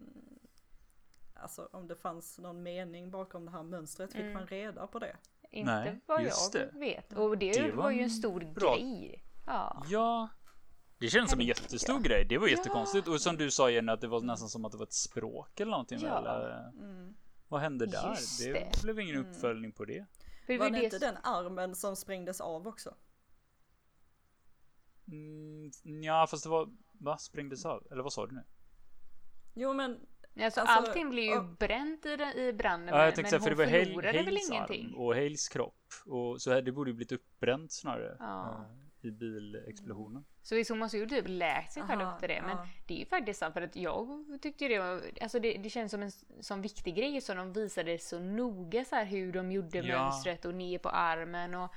Alltså om det fanns någon mening bakom det här mönstret, fick mm. man reda på det? Inte Nej, vad jag det. vet. Och det, det var, var ju en stor bra. grej. Ja. ja, Det känns som en jättestor ja. grej. Det var jättekonstigt. Och som du sa Jenny, att det var nästan som att det var ett språk eller någonting. Ja. Eller, Mm. vad hände där? Det, det. blev ingen Mm. uppföljning på det. För det Var det det inte den armen som sprängdes av också? Mm, ja, fast det var... Va? Sprängdes av? Eller vad sa du nu? Jo men, Alltså, Alltså, allting blev ju och- bränt i, den- i branden Ja, jag men, tänkte men säga, för hon det var Hale, förlorade väl Hales ingenting? arm och Hales kropp. Och så här, det borde ju blivit uppbränt snarare. Ja. eh, I bilexplosionen. Så måste ju typ läkt sig själv Aha, efter det. Men ja. det är ju faktiskt sant för att jag tyckte det var, alltså det, det känns som en som viktig grej som de visade så noga så här hur de gjorde Ja. mönstret och ner på armen och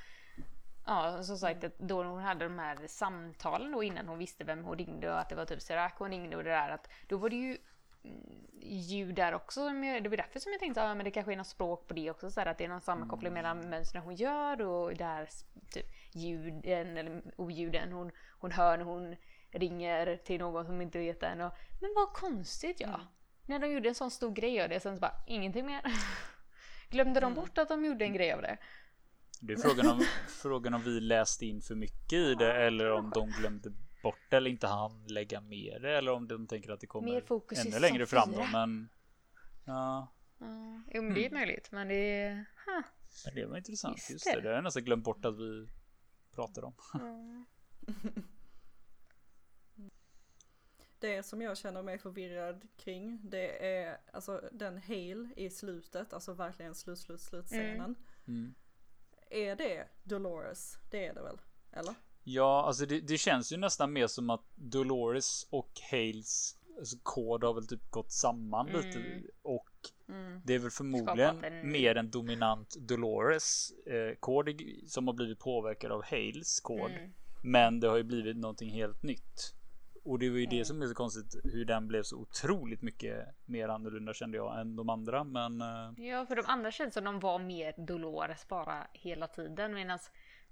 Ja, som sagt att då hon hade de här samtalen då innan hon visste vem hon ringde och att det var typ Serac hon ringde och det där att då var det ju mm, ljud där också. Det var därför som jag tänkte att ah, men det kanske är något språk på det också. Så här, att det är någon sammankoppling mellan mönstren hon gör och där typ ljuden eller oljuden hon, hon hör när hon ringer till någon som inte vet än. Och, men vad konstigt ja. När de gjorde en sån stor grej av det sen så bara ingenting mer. Glömde de bort att de gjorde en grej av det? Det är frågan om, frågan om vi läste in för mycket i det eller om de glömde bort det eller inte hann lägga med det eller om de tänker att det kommer Mer fokus i ännu längre fram då. Men ja, jo men det är möjligt men det men det var intressant. Just Just det, det. det har jag nästan glömt bort att vi pratade om. Mm. det som jag känner mig förvirrad kring det är alltså den Hale i slutet, alltså verkligen slut, slut, slutscenen. Mm. Är det Dolores? Det är det väl? Eller? Ja, alltså det, det känns ju nästan mer som att Dolores och Hales alltså, kod har väl typ gått samman lite Mm. och Mm. det är väl förmodligen en- mer en dominant Dolores eh, kod som har blivit påverkad av Hales kod. Mm. Men det har ju blivit någonting helt nytt. Och det var ju Mm. det som är så konstigt hur den blev så otroligt mycket mer annorlunda kände jag än de andra. Men eh, Ja, för de andra känns som de var mer Dolores bara hela tiden. Medan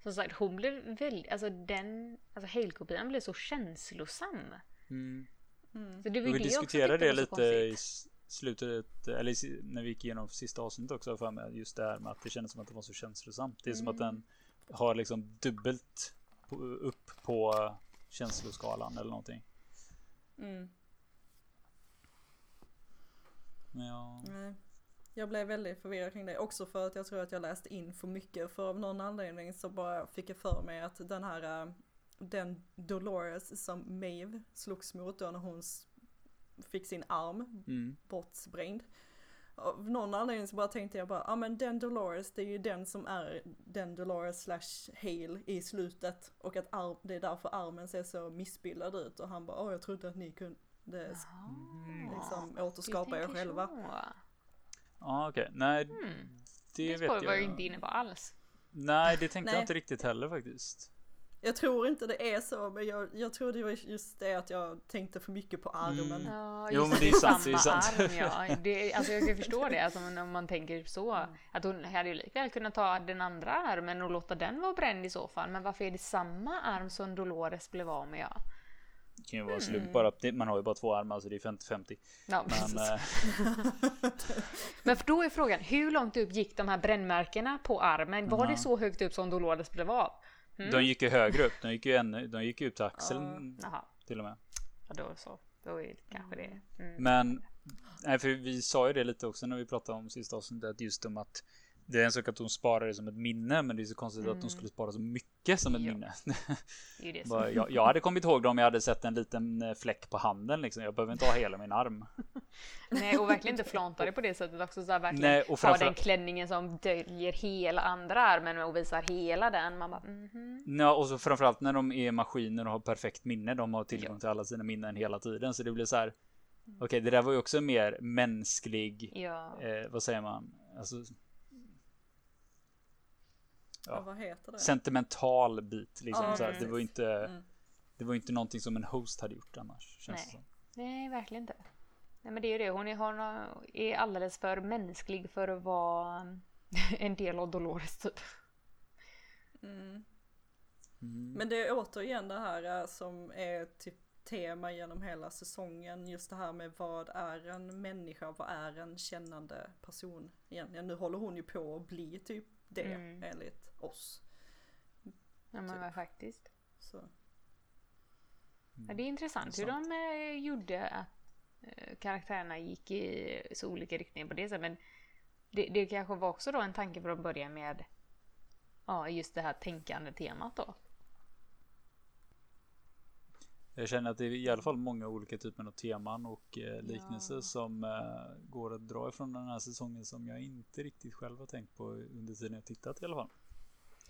som sagt hon blev väldigt, alltså den, alltså Hale-kopian blev så känslosam. mm. Mm. Så det var Och ju vi det diskuterade det lite i slutet, eller när vi gick igenom sista avsnittet också för mig. Just det här med att det kändes som att det var så känslosamt. Det är som att Mm. den har liksom dubbelt på, upp på känsloskalan eller någonting. Mm. Ja, Nej. Jag blev väldigt förvirrad kring det också för att jag tror att jag läste in för mycket för av någon anledning så bara fick jag för mig att den här äh, den Dolores som Maeve slogs mot då när hon fick sin arm mm. bortsprängd. Av någon anledning så bara tänkte jag bara, ja ah, men den Dolores det är ju den som är den Dolores slash Hale i slutet och att arm, det är därför armen ser så missbildad ut och han bara, åh jag trodde att ni kunde Jaha. liksom återskapa er själva. ja okej. Nej, Mm. det, Det vet spåret var jag. ju inte inne på alls. Nej, det tänkte Nej. jag inte riktigt heller faktiskt. Jag tror inte det är så men jag, jag tror det var just det att jag tänkte för mycket på armen. Mm. Ja, Jo, men det är sant, det är sant. arm ja. Det, alltså jag kan förstå det, alltså, om man tänker så. Att hon hade ju likväl kunnat ta den andra armen och låta den vara bränd i så fall. Men varför är det samma arm som Dolores blev av med? Ja, Det kan ju vara Mm. bara. Man har ju bara två armar så det är 50-50. ja Men eh, Men för då är frågan, hur långt upp gick de här brännmärkena på armen? Var Ja. det så högt upp som Dolores blev av? Mm. de gick ju högre upp. De gick ju, en, de gick ut till axeln Jaha, till och med. ja, då så. Då är det kanske det. Mm. Men nej, för vi sa ju det lite också när vi pratade om sista avsnittet. Just om att det är en sak att hon sparar det som ett minne. Men det är så konstigt att Mm. hon skulle spara så mycket som ett Ja. minne. Bara, jag, jag hade kommit ihåg det om jag hade sett en liten eh, fläck på handen. Liksom. Jag behöver inte ha hela min arm. Nej, och verkligen inte flanta det på det sättet också. Så här, verkligen Nej, och ha framför- den klänningen som döljer hela andra armen och visar hela den. Man bara, mhm. Ja, och så framförallt när de är maskiner och har perfekt minne. De har tillgång till alla sina minnen hela tiden. Så det blir så här. Okej, det där var ju också mer mänsklig. Ja. Eh, vad säger man? Alltså, Ja. Ja. vad heter det? sentimental bit. Liksom, Ja, så här, det var inte. Mm. Det var inte någonting som en host hade gjort annars. Känns Nej. Nej, verkligen inte. Nej, men det är ju det. Hon är, hon är alldeles för mänsklig för att vara en del av Dolores typ. Mm. Mm. Men det är återigen det här eh, som är typ tema genom hela säsongen. Just det här med vad är en människa, vad är en kännande person egentligen. Nu håller hon ju på att bli typ det Mm. enligt oss. Ja, men Typ. faktiskt. Så. Ja, det är intressant hur de eh, gjorde att eh, karaktärerna gick i så olika riktningar på det sättet. Men det, det kanske var också då en tanke från början med ja, just det här tänkande temat då. Jag känner att det är i alla fall många olika typer av teman och eh, liknelser Ja. som eh, går att dra ifrån den här säsongen som jag inte riktigt själv har tänkt på under tiden jag tittat i alla fall.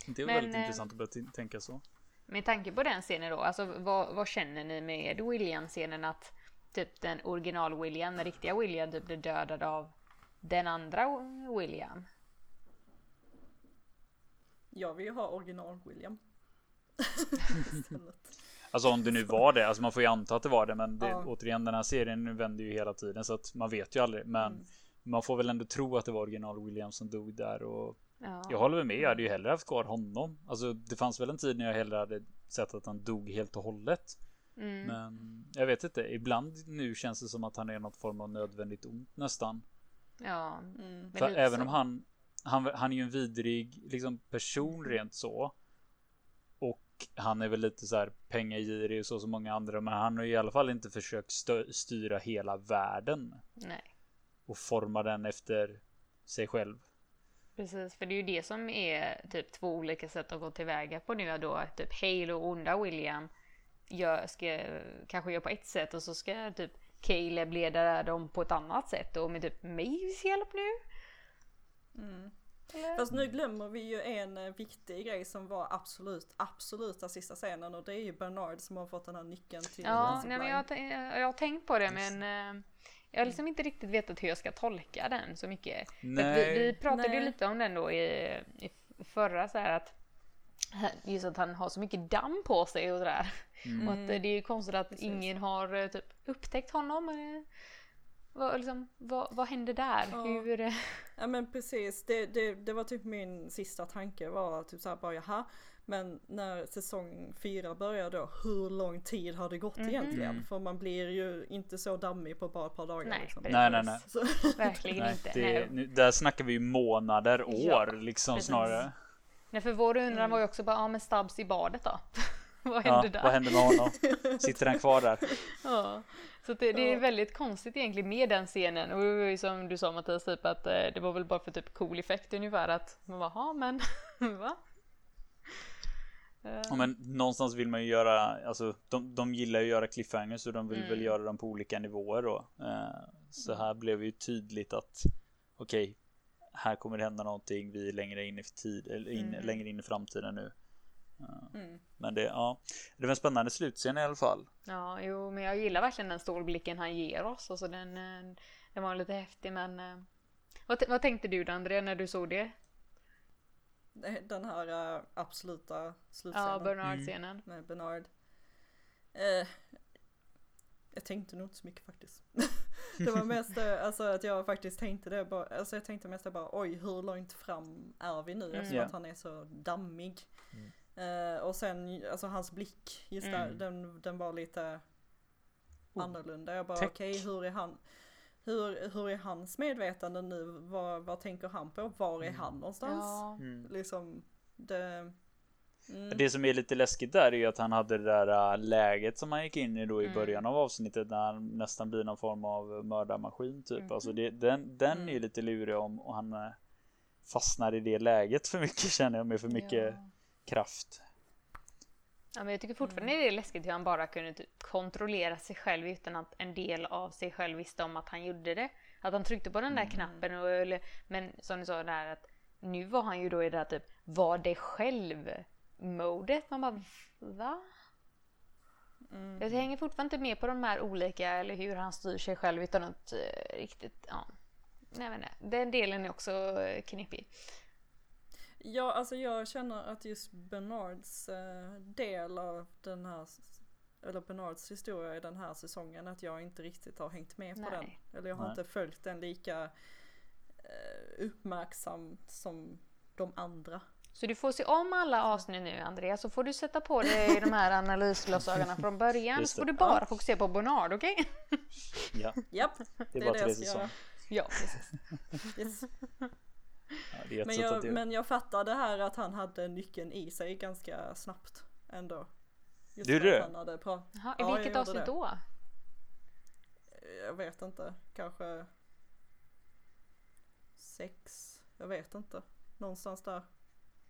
Det är Men, väldigt eh, intressant att börja tänka så. Med tanke på den scenen då, alltså vad, vad känner ni med William-scenen att typ den original William, den riktiga William typ blir dödad av den andra William? Jag vill ju ha original William. Alltså om det nu var det, alltså man får ju anta att det var det, men det, Ja. återigen den här serien vänder ju hela tiden så att man vet ju aldrig. Men Mm. man får väl ändå tro att det var original William som dog där och Ja. jag håller väl med. Jag hade ju hellre haft kvar honom. Alltså det fanns väl en tid när jag hellre hade sett att han dog helt och hållet. Mm. Men jag vet inte. Ibland nu känns det som att han är något form av nödvändigt ont nästan. ja. Mm. För även så. om han, han, han är ju en vidrig liksom, person rent så. Och han är väl lite så här pengagirig och så som många andra. Men han har i alla fall inte försökt stö- styra hela världen. Nej, Och forma den efter sig själv. Precis. För det är ju det som är typ två olika sätt att gå tillväga på nu då. Typ Hale och onda William gör, ska, kanske gör på ett sätt och så ska typ Caleb leda dem på ett annat sätt och med typ Maves hjälp nu. Mm. Eller? Fast nu glömmer vi ju en eh, viktig grej som var absolut, absoluta sista scenen och det är ju Bernard som har fått den här nyckeln till Ja, nej, men jag, jag har tänkt på det men eh, jag har liksom inte riktigt vetat hur jag ska tolka den så mycket. Att vi, vi pratade ju Nej. lite om den då i, i förra så här att just att han har så mycket damm på sig och sådär. Mm. Och att det är ju konstigt att Precis. ingen har eh, typ upptäckt honom. eh. Vad, liksom, vad, vad hände där? Ja. Hur... eh, Ja men precis, det, det, det var typ min sista tanke var typ såhär bara jaha. Men när säsong fyra börjar då, hur lång tid har det gått Mhm. egentligen? Mm. För man blir ju inte så dammig på bara ett par dagar. Nej, liksom. Nej, nej, nej. Så, Verkligen Nej, inte. det, nu, där snackar vi ju månader, år Ja, liksom precis. snarare. Nej, för vår undran Mm. var ju också bara, ja men Stubbs i badet då? vad Ja, hände där? vad hände med honom? Sitter han kvar där? Ja, så det, det är Ja. väldigt konstigt egentligen med den scenen och det var ju som du sa Mattias typ att eh, det var väl bara för typ cool effekt ungefär att man bara, "Ja, men va? Eh, Ja, men någonstans vill man ju göra, alltså de, de gillar ju att göra cliffhangers så de vill Mm. väl göra dem på olika nivåer då. Eh, så här blev ju tydligt att okej, här kommer det hända någonting, vi är längre in i tid, eller in, Mm. längre in i framtiden nu. mm. Men det, ja, det var en spännande slutscen i alla fall. Ja, jo, men jag gillar verkligen den stålblicken han ger oss. Alltså den, eh, den var lite häftig men eh, vad, vad tänkte du då Andrea när du såg det? Den här uh, absoluta slutscenen Ja, Bernard-scenen. med Bernard. Eh, jag tänkte nog inte så mycket faktiskt. det var mest eh, alltså, att jag faktiskt tänkte det bara, alltså jag tänkte mest bara oj hur långt fram är vi nu Mm. eftersom Ja. att han är så dammig. Mm. Eh, och sen alltså hans blick, just där, Mm. den, den var lite Oh. annorlunda. Jag bara okej hur är han? Hur, hur är hans medvetande nu? Vad, vad tänker han på? Var är Mm. han någonstans? Ja, Liksom det... Mm. Det som är lite läskigt där är ju att han hade det där äh, läget som han gick in i då i Mm. början av avsnittet när han nästan blir någon form av mördarmaskin typ. Mhm. Alltså det, den, den är ju Mm. lite lurig om och han äh, fastnar i det läget för mycket känner jag med för mycket ja. kraft. Ja, men jag tycker fortfarande det är läskigt hur han bara kunde typ kontrollera sig själv utan att en del av sig själv visste om att han gjorde det. Att han tryckte på den där Mm. knappen och, eller, men som du sa där att nu var han ju då i det där typ var det själv modet. Man bara va? Mm. Jag hänger fortfarande inte med på de här olika eller hur han styr sig själv utan att eh, riktigt ja. Nej men nej. Den delen är också eh, knepig. Ja, alltså jag känner att just Bernards eh, del av den här, eller Bernards historia i den här säsongen, att jag inte riktigt har hängt med på Nej. den. Eller jag har Nej. inte följt den lika eh, uppmärksamt som de andra. Så du får se om alla avsnitt nu Andreas så får du sätta på dig de här analysglasögonen från början så får det. du bara Ja. fokusera på Bernard, okej? Ja, Japp, det det är är bara det tre jag ska säsonger. göra. Ja, precis. Yes. Ja, Men, jag, men jag fattar det här att han hade nyckeln i sig ganska snabbt ändå. Just Du han hade pra- Jaha, I Ja, vilket avsnitt det. då? Jag vet inte, kanske sex, jag vet inte. Någonstans där.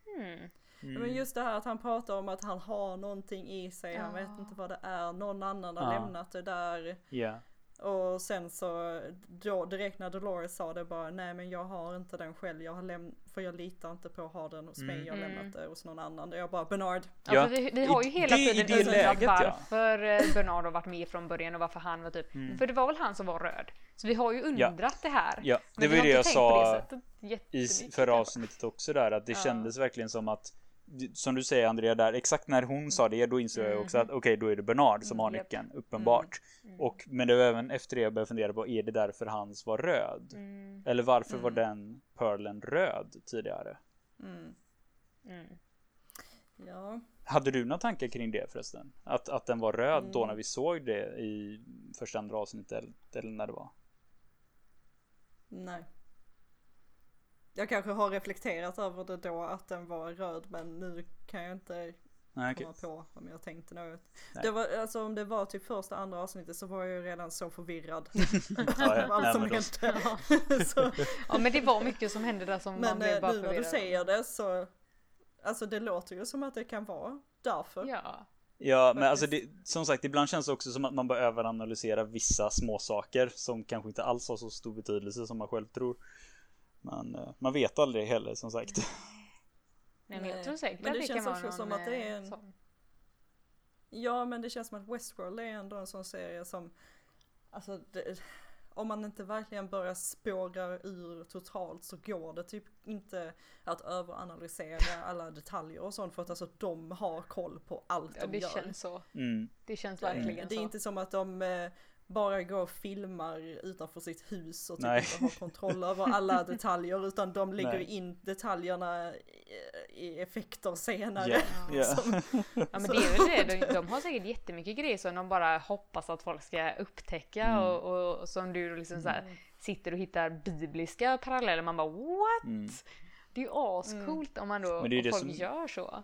Hmm. Mm. Men just det här att han pratar om att han har någonting i sig, han vet Ja. inte vad det är, någon annan har Ja. lämnat det där. Ja. Och sen så då, direkt när Dolores sa det bara nej men jag har inte den själv, jag har läm- för jag litar inte på att ha den hos mig, Mm. jag har Mm. lämnat det hos någon annan. Jag bara Bernard, Ja, Ja, för vi, vi har ju hela i tiden det undrat läget, ja. varför eh, Bernard har varit med från början och varför han var typ, Mm. för det var väl han som var röd. Så vi har ju undrat det här. Ja, det var ju det jag sa det i förra avsnittet också där att det Ja. kändes verkligen som att som du säger Andrea där exakt när hon sa det då insåg jag också att okej då är det Bernard som har Mm, nyckeln uppenbart Mm. och men det var även efter det jag började fundera på är det därför hans var röd Mm. eller varför var Mm. den pearlen röd tidigare mm, Mm. ja. hade du några tankar kring det förresten att, att den var röd då Mm. när vi såg det i första andra avsnittet eller när det var Nej. Jag kanske har reflekterat över det då att den var röd men nu kan jag inte Nej, komma på om jag tänkte något. Nej. Det var, alltså om det var typ första andra avsnittet så var jag ju redan så förvirrad. Ja, ja. allt Nej, som men då- hände. så, Ja men det var mycket som hände där som man men blev eh, bara nu när du förvirrad. säger det så, alltså det låter ju som att det kan vara därför. Ja. Ja, men alltså det, som sagt, ibland känns det också som att man bara överanalysera vissa små saker som kanske inte alls har så stor betydelse som man själv tror. Men eh, man vet aldrig heller som sagt. Nej men jag tror säkert Men det det, känns kan också vara som någon, att det är eh, en- sån. Ja men det känns som att Westworld är ändå en sån serie som, alltså det, om man inte verkligen börjar spåra ur totalt så går det typ inte att överanalysera alla detaljer och sånt för att alltså de har koll på allt Ja de det gör. känns så. Mm. Det känns Det- verkligen Det är så. inte som att de eh, bara går och filmar utanför sitt hus och typ Nej. inte har kontroll över alla detaljer utan de lägger Nej. in detaljerna i, effekter senare. Ja, ja. Som- Ja men det är väl det, de, de har säkert jättemycket grejer som de bara hoppas att folk ska upptäcka Mm. och, och, och som du liksom så här, sitter och hittar bibliska paralleller man bara what? Mm. Det är ju ascoolt om man då, Men det är om det folk som- gör så.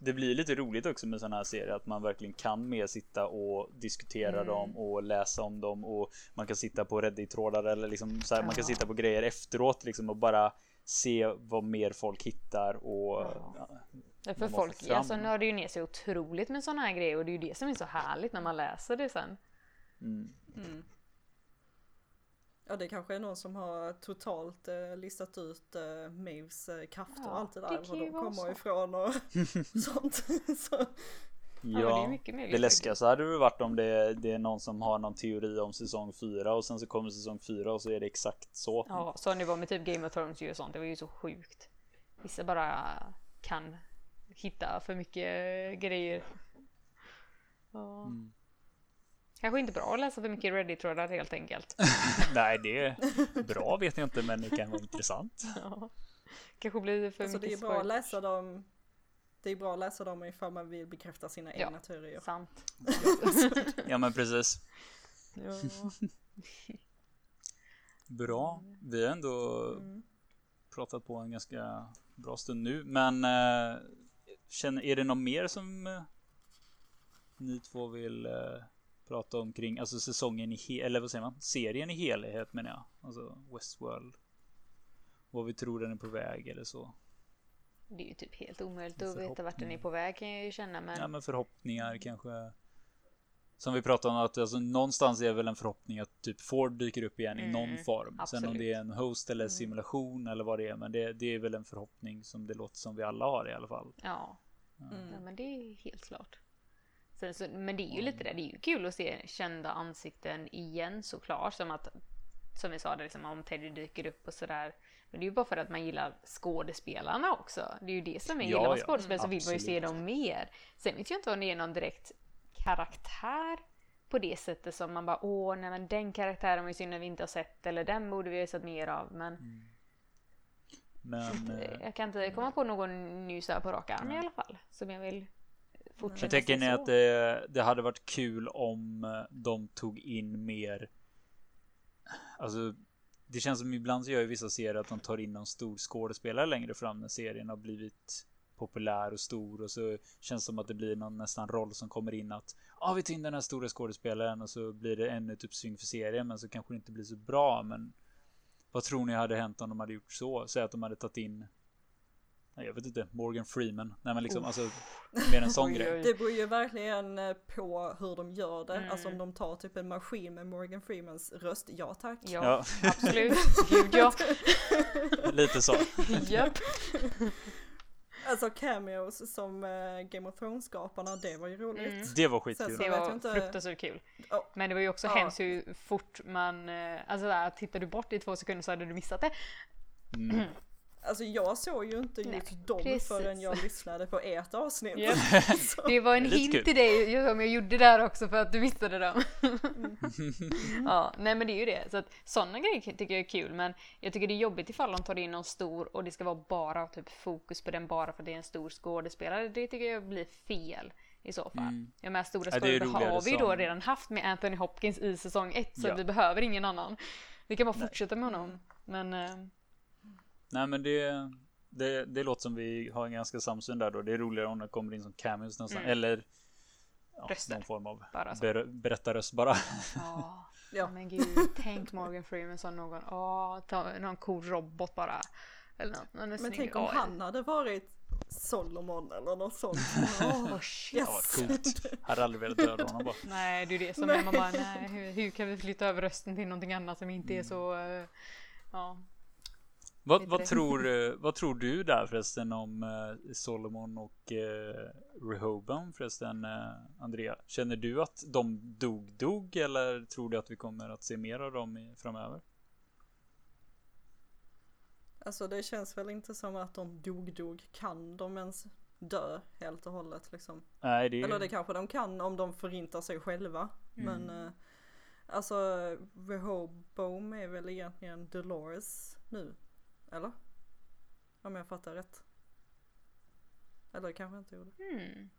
Det blir lite roligt också med sådana här serier att man verkligen kan mer sitta och diskutera Mm. dem och läsa om dem och man kan sitta på Reddit-trådar eller liksom så här, man kan Ja. sitta på grejer efteråt liksom och bara se vad mer folk hittar och Ja. ja, Ja, För folk fram- alltså, nördar ju ner sig otroligt med sådana här grejer och det är ju det som är så härligt när man läser det sen. mm. Mm. Ja det kanske är någon som har totalt eh, listat ut eh, Maves eh, krafter Ja, och allt det där. Var de kommer så. ifrån och sånt. så, Ja, det är mycket möjligt det läskigaste hade det varit om det, det är någon som har någon teori om säsong 4 och sen så kommer säsong 4 och så är det exakt så. Ja, så det var med typ Game of Thrones ju och sånt, det var ju så sjukt. Vissa bara kan hitta för mycket grejer. Ja. Mm. Kanske inte bra att läsa för mycket Reddit-trådar helt enkelt. Nej, det är bra vet jag inte, men det kan vara intressant. Ja. Kanske blir för alltså det är mycket bra att läsa dem. Det är bra att läsa dem ifall man vill bekräfta sina Ja. egna teorier. Sant. Ja, men precis. Ja. Bra. Vi har ändå Mm. pratat på en ganska bra stund nu, men eh, känner, är det något mer som eh, ni två vill eh, prata om kring, alltså säsongen i eller vad säger man, serien i helhet menar jag, alltså Westworld. Vad vi tror den är på väg eller så. Det är ju typ helt omöjligt att veta vart den är på väg kan jag ju känna men Ja men förhoppningar kanske. Som vi pratade om att alltså, någonstans är väl en förhoppning att typ Ford dyker upp igen i Mm, någon form. Sen om absolut. det är en host eller Mm. simulation eller vad det är. Men det, det är väl en förhoppning som det låter som vi alla har i alla fall. ja. Mm. ja, men det är helt klart. Sen, så, men det är ju lite det, det är ju kul att se kända ansikten igen såklart. Som att, som vi sa, det liksom, om Teddy dyker upp och sådär. Men det är ju bara för att man gillar skådespelarna också. Det är ju det som är, Ja, gillar man ja. skådespelare så vill man ju se dem mer. Sen vet jag inte om det är någon direkt karaktär på det sättet som man bara åh nej men den karaktären var ju synd att vi inte har sett eller den borde vi ha sett mer av men Men eh, jag kan inte komma på någon ny så på rak arm i alla fall som jag vill fortsätta jag tänker ni att det, det hade varit kul om eh, de tog in mer. Alltså det känns som ibland så gör ju vissa serier att de tar in någon stor skådespelare längre fram när serien har blivit populär och stor och så känns det som att det blir någon nästan roll som kommer in att ja, ah, vi tar in den här stora skådespelaren och så blir det ännu typ syng för serien, men så kanske det inte blir så bra. Men vad tror ni hade hänt om de hade gjort så? Säg att de hade tagit in jag vet inte, Morgan Freeman. Nej men liksom, oh. alltså mer en sån grej. Det beror ju verkligen eh, på hur de gör det. Mm. Alltså om de tar typ en maskin med Morgan Freemans röst, ja tack. Ja, ja. absolut. Gud ja. Lite så. Japp. Alltså cameos som uh, Game of Thrones-skaparna, det var ju roligt. Mm. Det var skitkul. Det var inte... fruktansvärt kul. Oh. Men det var ju också oh. hemskt hur fort man, uh, alltså där, tittar du bort i två sekunder så hade du missat det. Mm. Alltså jag såg ju inte just dem precis. förrän jag lyssnade på ert avsnitt. Yep. det var en hint till dig som jag gjorde där också för att du missade dem. Mm. ja, nej men det är ju det. Så att sådana grejer tycker jag är kul men jag tycker det är jobbigt ifall de tar in någon stor och det ska vara bara typ fokus på den bara för att det är en stor skådespelare. Det tycker jag blir fel i så fall. Mm. Jag menar stora skådespelare har vi ju då redan haft med Anthony Hopkins i säsong 1 så ja. vi behöver ingen annan. Vi kan bara fortsätta med honom. Men eh, Nej men det, det, det låter som vi har en ganska samsyn där då. Det är roligare om det kommer in som cameos nästan. Mm. Eller ja, någon form av ber, berättarröst bara. Oh, ja. Men gud, tänk Morgan Freeman som någon, åh, ta någon cool robot bara. Eller något, någon men tänk om han hade varit Solomon eller något sånt. oh, shit. Yes. Ja, coolt. Hade aldrig velat döda honom bara. Nej, det är det som är man bara, nej, hur, hur, kan vi flytta över rösten till någonting annat som inte är mm. så, uh, ja. Vad, vad tror, eh, vad tror du där förresten om eh, Solomon och eh, Rehoboam förresten eh, Andrea? Känner du att de dog dog eller tror du att vi kommer att se mer av dem i, framöver? Alltså det känns väl inte som att de dog dog. Kan de ens dö helt och hållet liksom? Nej, det... Eller det kanske de kan om de förintar sig själva. Mm. Men eh, alltså Rehoboam är väl egentligen Dolores nu. Eller? Om jag fattar rätt. Eller kanske inte gjorde. Mm.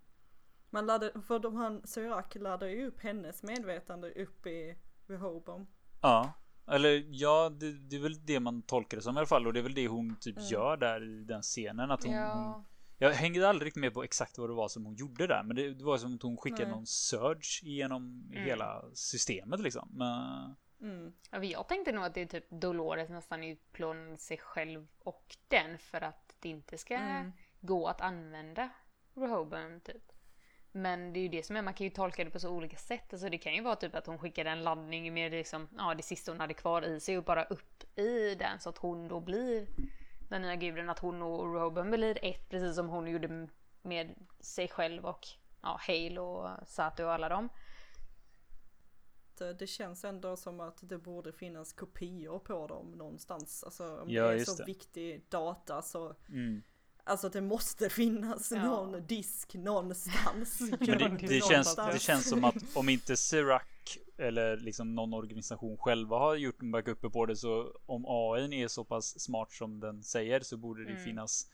Man laddade, för de han, Syrak laddar ju upp hennes medvetande upp i Rehoboam. Ja. Eller ja, det, det, är väl det man tolkar det som i alla fall. Och det är väl det hon typ mm. gör där i den scenen. Att hon, ja. hon, jag hängde aldrig riktigt med på exakt vad det var som hon gjorde där. Men det, det var som att hon skickade Nej. någon surge genom mm. hela systemet liksom. Men, Mm. Jag tänkte nog att det är typ Dolores nästan utplånar sig själv och den för att det inte ska mm. gå att använda Rehoboam typ. Men det är ju det som är, man kan ju tolka det på så olika sätt. Alltså det kan ju vara typ att hon skickade en laddning med liksom, ja, det sista hon hade kvar i sig och bara upp i den så att hon då blir den nya guden, att hon och Rehoboam blir ett precis som hon gjorde med sig själv och ja, Hale och Sato och alla dem. Eh, det känns ändå som att det borde finnas kopior på dem någonstans. Alltså om ja, det är så det. viktig data så mm. Alltså det måste finnas ja. någon disk någonstans. Men det, det, känns, det känns som att om inte Sirac eller liksom någon organisation själva har gjort en backup på det så om AI är så pass smart som den säger så borde det mm. finnas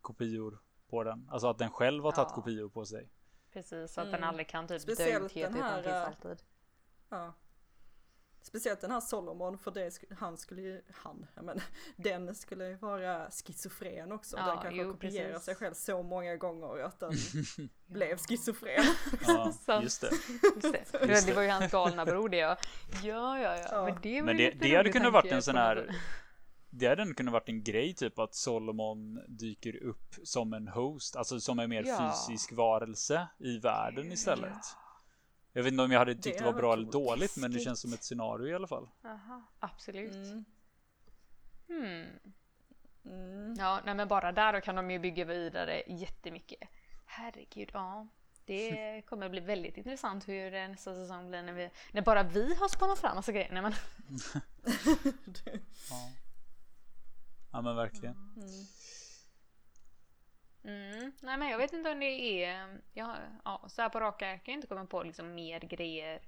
kopior på den. Alltså att den själv har tagit ja. kopior på sig. Precis, så att mm. den aldrig kan typ dö ut helt utan finns alltid. Ja. Speciellt den här Solomon för det, han skulle ju, han, men den skulle ju vara schizofren också. Ja, den kanske jo, kopierar precis. sig själv så många gånger att den blev schizofren. Ja, just det. Just det. det. var ju hans galna bror det ja. Ja, ja, ja. Men det, men det, det hade kunnat varit en sån här det hade kunnat varit en grej typ att Solomon dyker upp som en host, alltså som en mer ja. fysisk varelse i världen istället. Ja. Jag vet inte om jag hade tyckt det, det var bra eller dåligt, men det känns som ett scenario i alla fall. Aha, absolut. Mm. Hmm. Mm. Ja, nej men bara där då kan de ju bygga vidare jättemycket. Herregud, ja. Det kommer bli väldigt intressant hur nästa säsong blir när, vi, när bara vi har spannat fram massa grejer. Nej, men. ja. ja men verkligen. Mm. Mm. Nej men jag vet inte om det är, ja, ja, så här på raka jag kan inte komma på liksom mer grejer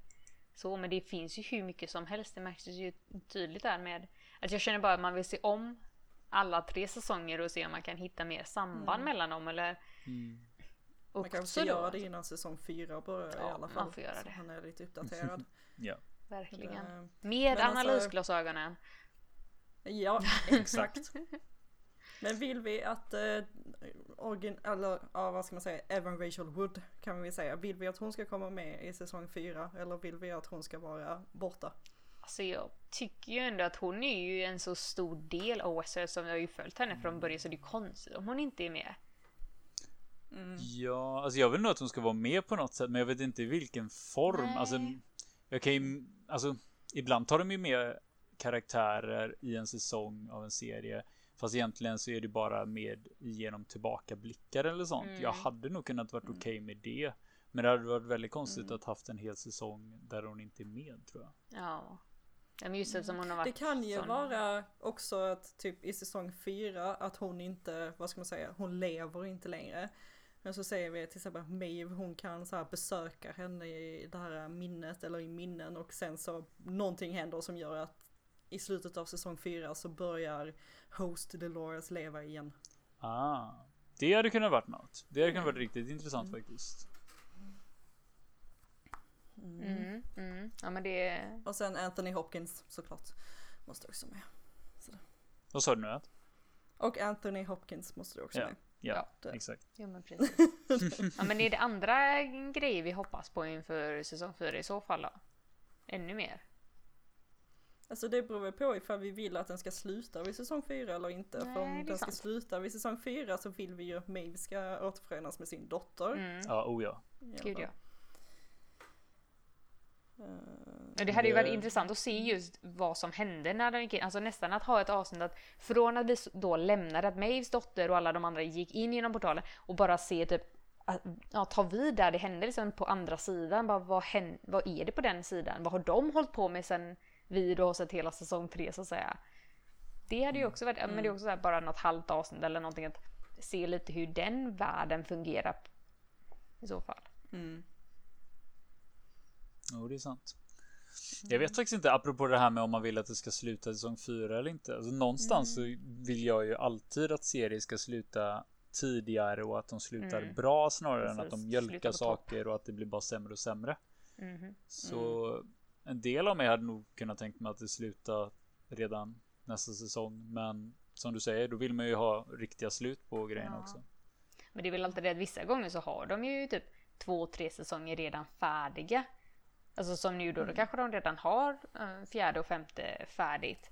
så, men det finns ju hur mycket som helst. Det märks ju tydligt där med att jag känner bara att man vill se om alla tre säsonger och se om man kan hitta mer samband mm. mellan dem eller mm. Man kanske ska göra det innan säsong fyra börjar ja, i alla fall. Man får göra det. han är lite uppdaterad. ja. Verkligen. Med alltså- analysglasögonen. Alltså, ja, exakt. Men vill vi att, eh, origin, eller ja, vad ska man säga, Evan Rachel Wood kan vi säga. Vill vi att hon ska komma med i säsong fyra eller vill vi att hon ska vara borta? Alltså jag tycker ju ändå att hon är ju en så stor del av Westworld som jag har ju följt henne från början så det är konstigt om hon inte är med. Mm. Ja, alltså jag vill nog att hon ska vara med på något sätt, men jag vet inte i vilken form. Nej. Alltså, jag kan ju, alltså, ibland tar de ju med karaktärer i en säsong av en serie. Fast egentligen så är det bara med genom tillbakablickar eller sånt. Mm. Jag hade nog kunnat varit Mm. okej med det. Men det hade varit väldigt konstigt Mm. att haft en hel säsong där hon inte är med tror jag. Ja. Ja, Men just eftersom hon har Det varit kan ju sån- vara också att typ i säsong fyra att hon inte, vad ska man säga, hon lever inte längre. Men så säger vi till exempel att Maeve, hon kan så här besöka henne i det här minnet eller i minnen och sen så någonting händer som gör att i slutet av säsong fyra så börjar Host Dolores leva igen. Ah, det hade kunnat varit något. Det hade kunnat varit riktigt intressant faktiskt. Mm, mm. Ja men det... Och sen Anthony Hopkins såklart. Måste också med. Vad sa du nu? Att? Och Anthony Hopkins måste du också Ja. med. Ja, det- exakt. Ja men precis. ja men är det andra grejer vi hoppas på inför säsong 4 i så fall då? Ännu mer? Alltså det beror väl på ifall vi vill att den ska sluta vid säsong 4 eller inte. Nej, För om den ska sant. sluta vid säsong 4 så vill vi ju att Maeve ska återförenas med sin dotter. Mm. Ja, oh ja. Gud ja. Eh, det hade ju varit Det- intressant att se just vad som hände när de gick in. Alltså nästan att ha ett avsnitt att från att vi då lämnade att Maves dotter och alla de andra gick in genom portalen och bara se typ att, ja, ta vid där det hände liksom på andra sidan. Bara, vad, hän, vad är det på den sidan? Vad har de hållit på med sen vi då har sett hela säsong tre så att säga. Det hade ju också varit, men det är också så här, bara något halvt avsnitt eller någonting att se lite hur den världen fungerar i så fall. Mm. Jo, det är sant. Jag vet faktiskt inte, apropå det här med om man vill att det ska sluta säsong 4 eller inte. Alltså, någonstans så vill jag ju alltid att serier ska sluta tidigare och att de slutar Mm. bra snarare än att Precis, de mjölkar saker och att det blir bara sämre och sämre. Mhm. Så en del av mig hade nog kunnat tänka mig att det slutar redan nästa säsong. Men som du säger, då vill man ju ha riktiga slut på grejerna Ja. också. Men det är väl alltid det att vissa gånger så har de ju typ två, tre säsonger redan färdiga. Alltså som nu då, då kanske de redan har eh, fjärde och femte färdigt.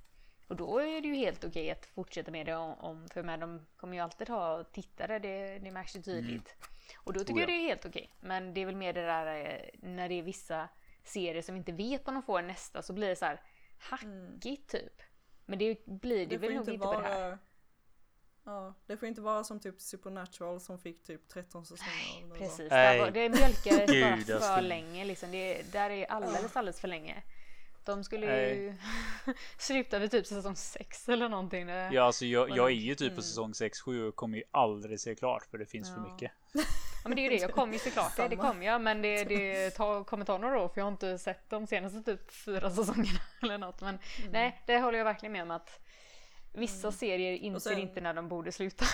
Och då är det ju helt okej att fortsätta med det om, för med de kommer ju alltid ha tittare, det, det märks ju tydligt. Och då tycker Oh ja. jag det är helt okej. Men det är väl mer det där eh, när det är vissa serier som inte vet vad de får nästa så blir det så här hackigt typ. Men det blir det, Det väl nog inte inte på det här. vara Ja, det får inte vara som typ Supernatural som fick typ 13 säsonger. Precis, Nej. där var, det mjölkades bara för länge. Liksom. Det, där är alldeles, alldeles för länge. De skulle ju sluta vid typ säsong 6 eller någonting. Det- Ja, alltså jag, jag är ju typ Mm. på säsong 6-7 och kommer ju aldrig se klart för det finns för Ja. mycket. Ja, men det är ju det, jag kommer ju såklart. Det, det Samma. kommer jag, men det, det tar, kommer ta några år för jag har inte sett de senaste typ fyra säsongerna eller något. Men Mm. nej, det håller jag verkligen med om att vissa serier inser sen- inte när de borde sluta.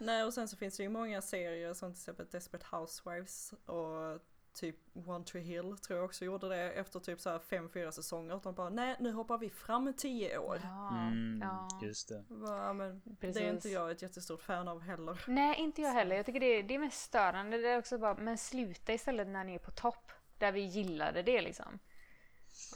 Nej och sen så finns det ju många serier som till exempel Desperate Housewives och typ One Tree Hill tror jag också gjorde det efter typ så här fem, fyra säsonger. De bara nej nu hoppar vi fram tio år. Ja, Mm, ja. Just det. Va, men det är inte jag ett jättestort fan av heller. Nej, inte jag heller. Jag tycker det är, det är mest störande. Det är också bara, men sluta istället när ni är på topp. Där vi gillade det liksom.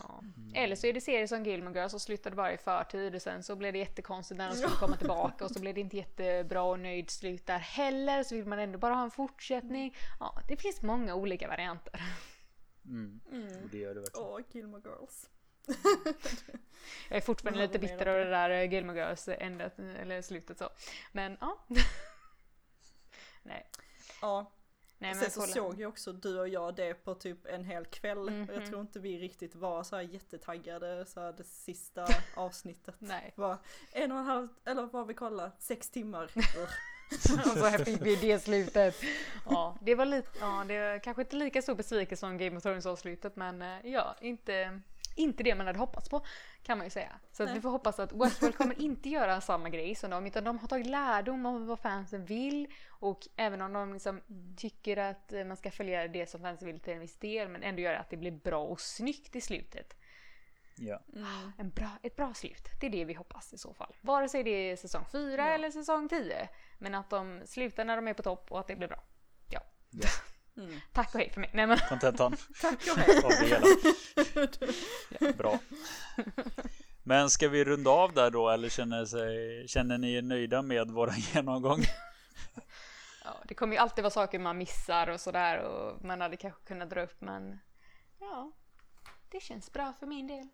Ja. Eller så är det serier som Gilmore Girls som slutade bara i förtid och sen så blev det jättekonstigt när de skulle komma tillbaka och så blev det inte jättebra och nöjd slut där heller. Så vill man ändå bara ha en fortsättning. Ja, det finns många olika varianter. Mm. Mm. Det gör det verkligen. Åh, Gilmore Girls. Jag är fortfarande lite bitter av över det där eh, Gilmore Girls ändet, eller slutet så. Men ja. Nej. Ja, Nej men sen så kolla. såg ju också du och jag det på typ en hel kväll. Mhm. Jag tror inte vi riktigt var så här jättetaggade så här det sista avsnittet. Nej. Var en och en halv, eller vad vi kollade, sex timmar. Och så fick vi det slutet. Ja, det var lite, ja, det var kanske inte lika stor besvikelse som Game of Thrones avslutet men eh, ja, inte, inte det man hade hoppats på kan man ju säga. Så att vi får hoppas att Westworld kommer inte göra samma grej som dem utan de har tagit lärdom av vad fansen vill och även om de liksom tycker att man ska följa det som fansen vill till en viss del men ändå göra att det blir bra och snyggt i slutet. Ja. Mm. En bra, ett bra slut. Det är det vi hoppas i så fall. Vare sig det är säsong 4 Ja. eller säsong 10. Men att de slutar när de är på topp och att det blir bra. Ja. Ja. Mm. Tack och hej för mig. Nej men Kontentan Tack och hej. av det hela. Bra. Men ska vi runda av där då eller känner, sig, känner ni er nöjda med vår genomgång? ja, det kommer ju alltid vara saker man missar och sådär och man hade kanske kunnat dra upp men ja, det känns bra för min del.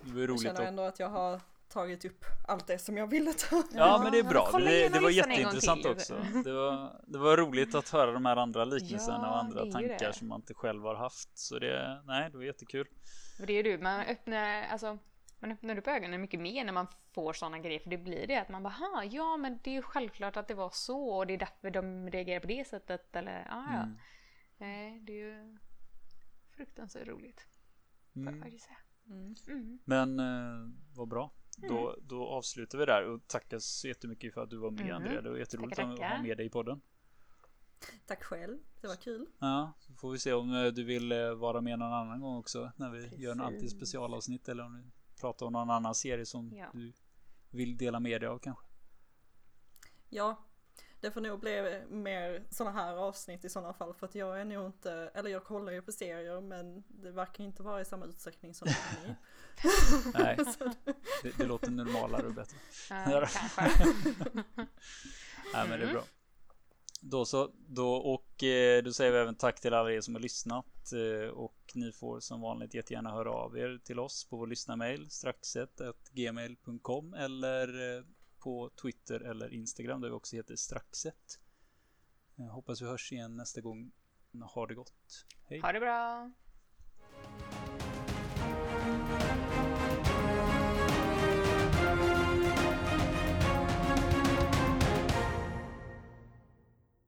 Det var Jag roligt känner att... ändå att jag har tagit upp allt det som jag ville ta. Ja men det är bra. Det, det var jätteintressant också. Det var, det var roligt att höra de här andra liknelserna Ja, och andra tankar det. som man inte själv har haft. Så det, nej, det var jättekul. Det är du, man öppnar, alltså, man öppnar upp ögonen mycket mer när man får sådana grejer. För det blir det att man bara, "Ha, ja men det är ju självklart att det var så och det är därför de reagerar på det sättet. Eller, ja ja. Mm. Nej, det är ju fruktansvärt roligt. Får jag Mm. faktiskt säga. Mm. Mm. Men eh, vad bra. Då, då avslutar vi där och tackar så jättemycket för att du var med Mhm. Andrea. Det var jätteroligt Tackar, att ha med dig i podden. Tack själv, det var kul. Ja, så får vi se om eh, du vill eh, vara med någon annan gång också när vi gör en Precis. alltid specialavsnitt eller om du pratar om någon annan serie som Ja. du vill dela med dig av kanske. Ja, det får nog bli mer sådana här avsnitt i sådana fall för att jag är nog inte, eller jag kollar ju på serier men det verkar inte vara i samma utsträckning som ni. Nej, det, det låter normalare och bättre. Ja, Ja. kanske. Nej, men det är Mm. bra. Då så, då och eh, då säger vi även tack till alla er som har lyssnat eh, och ni får som vanligt jättegärna höra av er till oss på vår lyssnarmail straxet.gmail.com eller eh, på Twitter eller Instagram där vi också heter straxet. Jag hoppas vi hörs igen nästa gång. Ha det gott. Hej! Ha det bra.